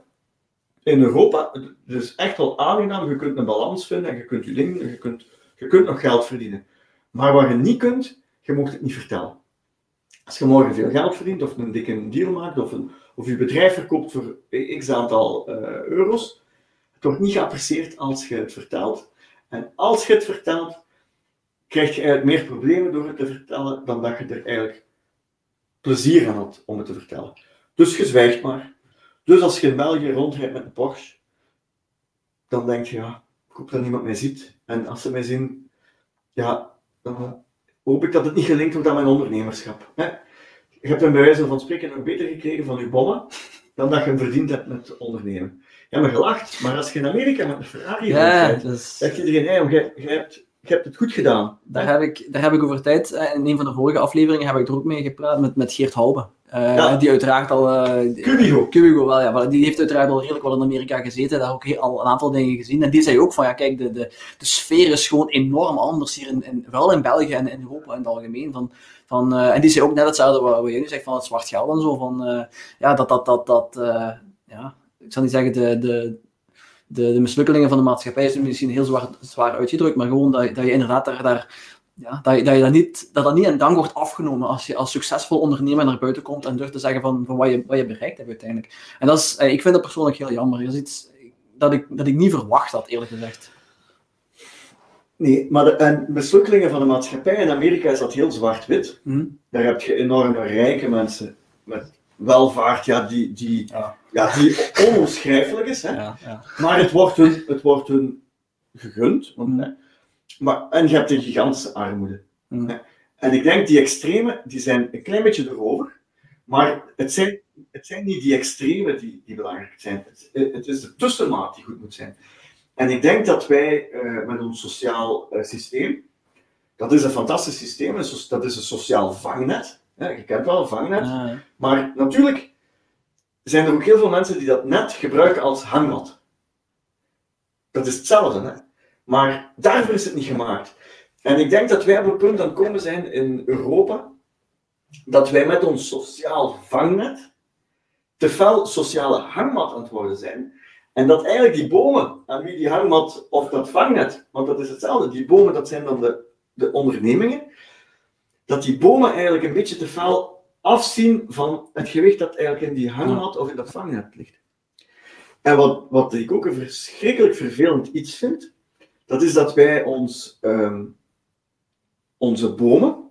in Europa, dus echt wel aangenaam. Je kunt een balans vinden en je kunt je dingen, je kunt, je kunt nog geld verdienen. Maar waar je niet kunt, je mocht het niet vertellen. Als je morgen veel geld verdient, of een dikke deal maakt, of, een, of je bedrijf verkoopt voor x aantal uh, euro's, het wordt niet geapprecieerd als je het vertelt. En als je het vertelt, krijg je eigenlijk meer problemen door het te vertellen dan dat je er eigenlijk plezier aan had om het te vertellen. Dus je zwijgt maar. Dus als je in België rondrijdt met een Porsche, dan denk je, ja, ik hoop dat niemand mij ziet. En als ze mij zien, ja, dan hoop ik dat het niet gelinkt wordt aan mijn ondernemerschap. Hè? Je hebt een bij wijze van spreken nog beter gekregen van je bommen dan dat je hem verdiend hebt met ondernemen. Ja, maar gelacht, maar als je in Amerika met een Ferrari ja, rijdt, dus... zegt iedereen, hey, je, je, hebt, je hebt het goed gedaan. Daar heb, ik, daar heb ik over tijd, eh, in een van de vorige afleveringen, heb ik er ook mee gepraat met, met Geert Halbe. Uh, Die uiteraard al... Uh, Cubigo. Cubigo, wel ja. Die heeft uiteraard al redelijk wel in Amerika gezeten. Daar ook al een aantal dingen gezien. En die zei ook van, ja kijk, de, de, de sfeer is gewoon enorm anders hier, in, in, vooral in België en in Europa in het algemeen. Van, van, uh, en die zei ook net hetzelfde wat, wat jij nu zegt van het zwart geld en zo. Van, ja, dat, dat, dat, dat ja, ik zal niet zeggen de, de, de, de mislukkelingen van de maatschappij is misschien heel zwaar, zwaar uitgedrukt, maar gewoon dat, dat je inderdaad daar, daar ja, dat, je, dat, je dat, niet, dat dat niet in dank wordt afgenomen als je als succesvol ondernemer naar buiten komt en durft te zeggen van, van wat, je, wat je bereikt hebt uiteindelijk. En dat is, ik vind dat persoonlijk heel jammer. Dat is iets dat ik, dat ik niet verwacht had, eerlijk gezegd. Nee, maar de en mislukkelingen van de maatschappij in Amerika is dat heel zwart-wit. Hm? Daar heb je enorme rijke mensen met welvaart, ja, die, die, Ja. Ja, die onomschrijfelijk is. Hè? Ja, ja. Maar het wordt hun, het wordt hun gegund. Want, Mm. hè, maar, en je hebt een gigantische armoede. Hm. En ik denk die extremen, die zijn een klein beetje erover. Maar het zijn, het zijn niet die extremen die, die belangrijk zijn. Het, het is de tussenmaat die goed moet zijn. En ik denk dat wij eh, met ons sociaal eh, systeem, dat is een fantastisch systeem, dat is een sociaal vangnet. Hè, je kent wel een vangnet. Ja. Maar natuurlijk zijn er ook heel veel mensen die dat net gebruiken als hangmat. Dat is hetzelfde, hè? maar daarvoor is het niet gemaakt. En ik denk dat wij op het punt aan komen zijn in Europa dat wij met ons sociaal vangnet te fel sociale hangmat aan het worden zijn. En dat eigenlijk die bomen, aan wie die hangmat of dat vangnet, want dat is hetzelfde, die bomen dat zijn dan de, de ondernemingen, dat die bomen eigenlijk een beetje te fel afzien van het gewicht dat eigenlijk in die hangmat of in dat vangnet ligt. En wat, wat ik ook een verschrikkelijk vervelend iets vind, dat is dat wij ons, ehm, onze bomen,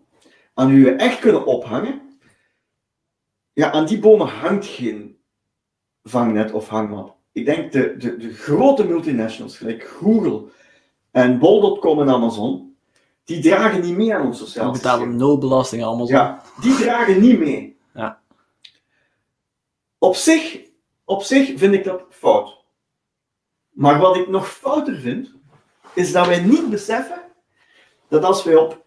aan wie we echt kunnen ophangen, ja, aan die bomen hangt geen vangnet of hangmat. Ik denk de, de, de grote multinationals, gelijk Google en Bol.com en Amazon, die dragen niet mee aan ons We sociaal betalen systeem. nul belasting allemaal zo. Ja, die dragen niet mee. Ja. Op zich, op zich vind ik dat fout. Maar wat ik nog fouter vind, is dat wij niet beseffen dat als wij op,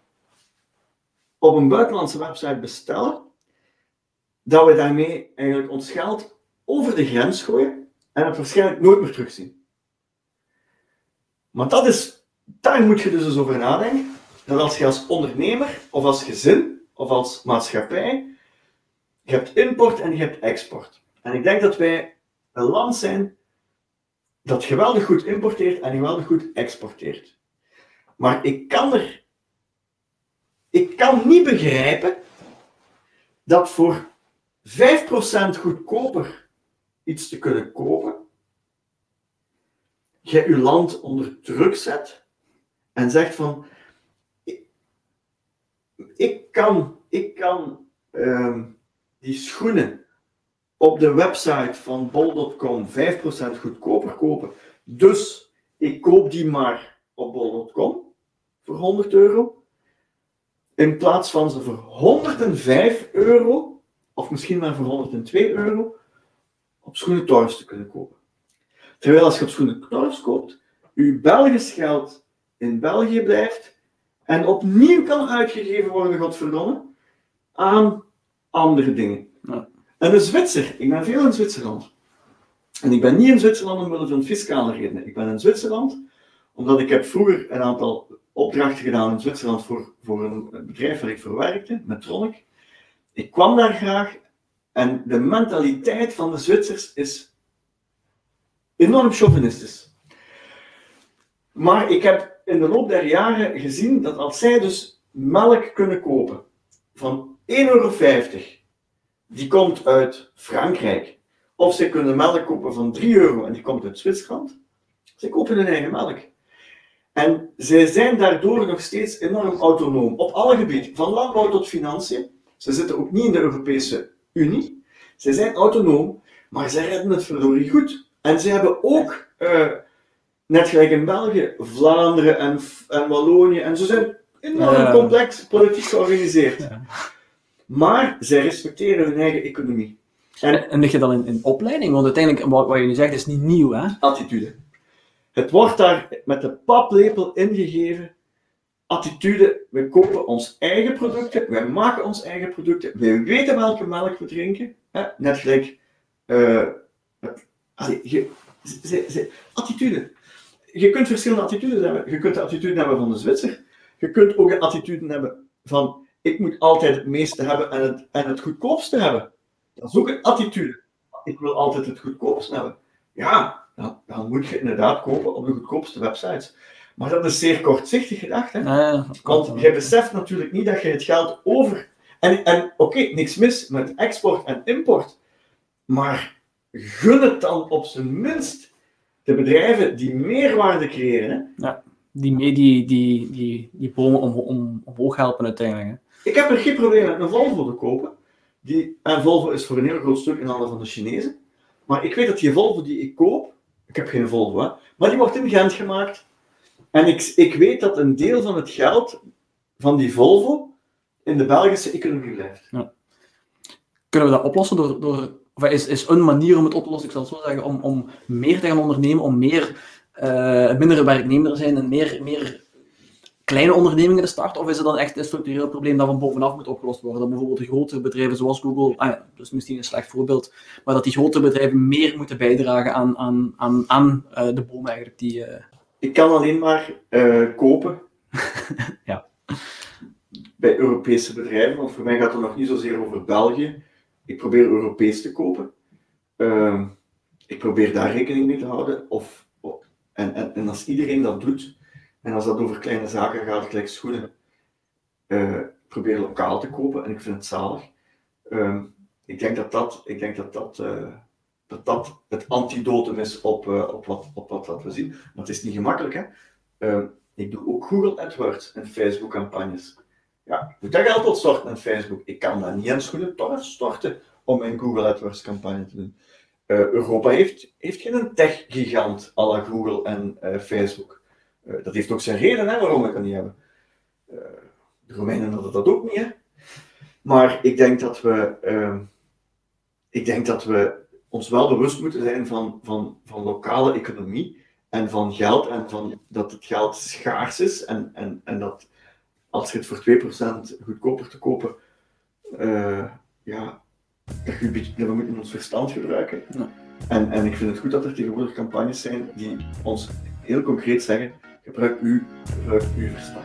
op een buitenlandse website bestellen, dat we daarmee eigenlijk ons geld over de grens gooien en het waarschijnlijk nooit meer terugzien. Maar dat is, daar moet je dus eens over nadenken dat als je als ondernemer of als gezin of als maatschappij, je hebt import en je hebt export. En ik denk dat wij een land zijn dat geweldig goed importeert en geweldig goed exporteert. Maar ik kan er, ik kan niet begrijpen dat voor 5% goedkoper iets te kunnen kopen, je je land onder druk zet en zegt van ik kan, ik kan ehm, die schoenen op de website van bol.com 5% goedkoper kopen. Dus ik koop die maar op bol.com voor 100 euro. In plaats van ze voor 105 euro, of misschien maar voor 102 euro, op Schoenen te kunnen kopen. Terwijl als je op Schoenen Torfs koopt, je Belgisch geld in België blijft en opnieuw kan uitgegeven worden, godverdomme, aan andere dingen. Ja. En een Zwitser, ik ben veel in Zwitserland. En ik ben niet in Zwitserland omwille van fiscale redenen. Ik ben in Zwitserland omdat ik heb vroeger een aantal opdrachten gedaan in Zwitserland voor, voor een bedrijf waar ik voor werkte, met Tronic. Ik kwam daar graag en de mentaliteit van de Zwitsers is enorm chauvinistisch. Maar ik heb in de loop der jaren gezien dat als zij dus melk kunnen kopen van 1,50 euro, die komt uit Frankrijk, of ze kunnen melk kopen van 3 euro en die komt uit Zwitserland, ze kopen hun eigen melk. En zij zijn daardoor nog steeds enorm autonoom, op alle gebieden, van landbouw tot financiën. Ze zitten ook niet in de Europese Unie. Zij zijn autonoom, maar zij redden het verdorie goed. En ze hebben ook, eh, net gelijk in België, Vlaanderen en, en Wallonië, en ze zijn enorm complex politiek georganiseerd. Maar zij respecteren hun eigen economie. En En lig je dan in, in opleiding? Want uiteindelijk, wat, wat je nu zegt, is niet nieuw, hè? attitude. Het wordt daar met de paplepel ingegeven. Attitude, we kopen ons eigen producten, wij maken ons eigen producten, wij weten welke melk we drinken. Hè? Net gelijk. eh, het- allee, je, ze- ze- attitude. Je kunt verschillende attitudes hebben. Je kunt de attitude hebben van de Zwitser. Je kunt ook de attitude hebben van ik moet altijd het meeste hebben en het, en het goedkoopste hebben. Dat is ook een attitude. Ik wil altijd het goedkoopste hebben. Ja, dan, dan moet je inderdaad kopen op de goedkoopste websites. Maar dat is zeer kortzichtig gedacht. Hè? Ja, Want jij beseft natuurlijk niet dat je het geld over. En, en oké, niks mis met export en import. Maar gun het dan op zijn minst de bedrijven die meerwaarde creëren. Hè? die mee die, die, die, die bomen om, om, omhoog helpen uiteindelijk. Hè. Ik heb er geen probleem met een Volvo te kopen. Die, en Volvo is voor een heel groot stuk in handen van de Chinezen. Maar ik weet dat die Volvo die ik koop, ik heb geen Volvo, hè, maar die wordt in Gent gemaakt. En ik, ik weet dat een deel van het geld van die Volvo in de Belgische economie blijft. Kunnen we dat oplossen door, door of is, is een manier om het op te lossen, ik zal het zo zeggen, om, om meer te gaan ondernemen, om meer, eh minder werknemer te zijn en meer, meer kleine ondernemingen te starten? Of is het dan echt een structureel probleem dat van bovenaf moet opgelost worden? Dat bijvoorbeeld de grotere bedrijven zoals Google, ah ja, dat is misschien een slecht voorbeeld, maar dat die grotere bedrijven meer moeten bijdragen aan, aan, aan, aan eh, de boom eigenlijk die... eh, Ik kan alleen maar kopen. Ja. Bij Europese bedrijven, want voor mij gaat het nog niet zozeer over België. Ik probeer Europees te kopen. Ehm, ik probeer daar rekening mee te houden. Of, en, en, als iedereen dat doet, en als dat over kleine zaken gaat, gelijk schoenen, ik probeer lokaal te kopen en ik vind het zalig. Ehm, ik denk dat dat, ik denk dat, dat, eh, het antidotum is op, eh, op, wat, op wat we zien. Maar het is niet gemakkelijk, hè? Ehm, ik doe ook Google AdWords en Facebook campagnes. Ja, moet dat geld wat storten aan Facebook. Ik kan dat niet aan schoenen toch storten om mijn Google AdWords campagne te doen. Eh, Europa heeft, heeft geen tech-gigant à la Google en eh, Facebook. Eh, dat heeft ook zijn reden hè, waarom we dat niet hebben. De Romeinen hadden dat ook niet, hè. Maar ik denk dat we, ehm, ik denk dat we ons wel bewust moeten zijn van, van, van lokale economie en van geld en van dat het geld schaars is en, en, en dat als je het voor 2% goedkoper te kopen, eh, ja, dat, je dat we moeten ons verstand gebruiken. Ja. En, en ik vind het goed dat er tegenwoordig campagnes zijn die ons heel concreet zeggen, gebruik u, gebruik uw verstand.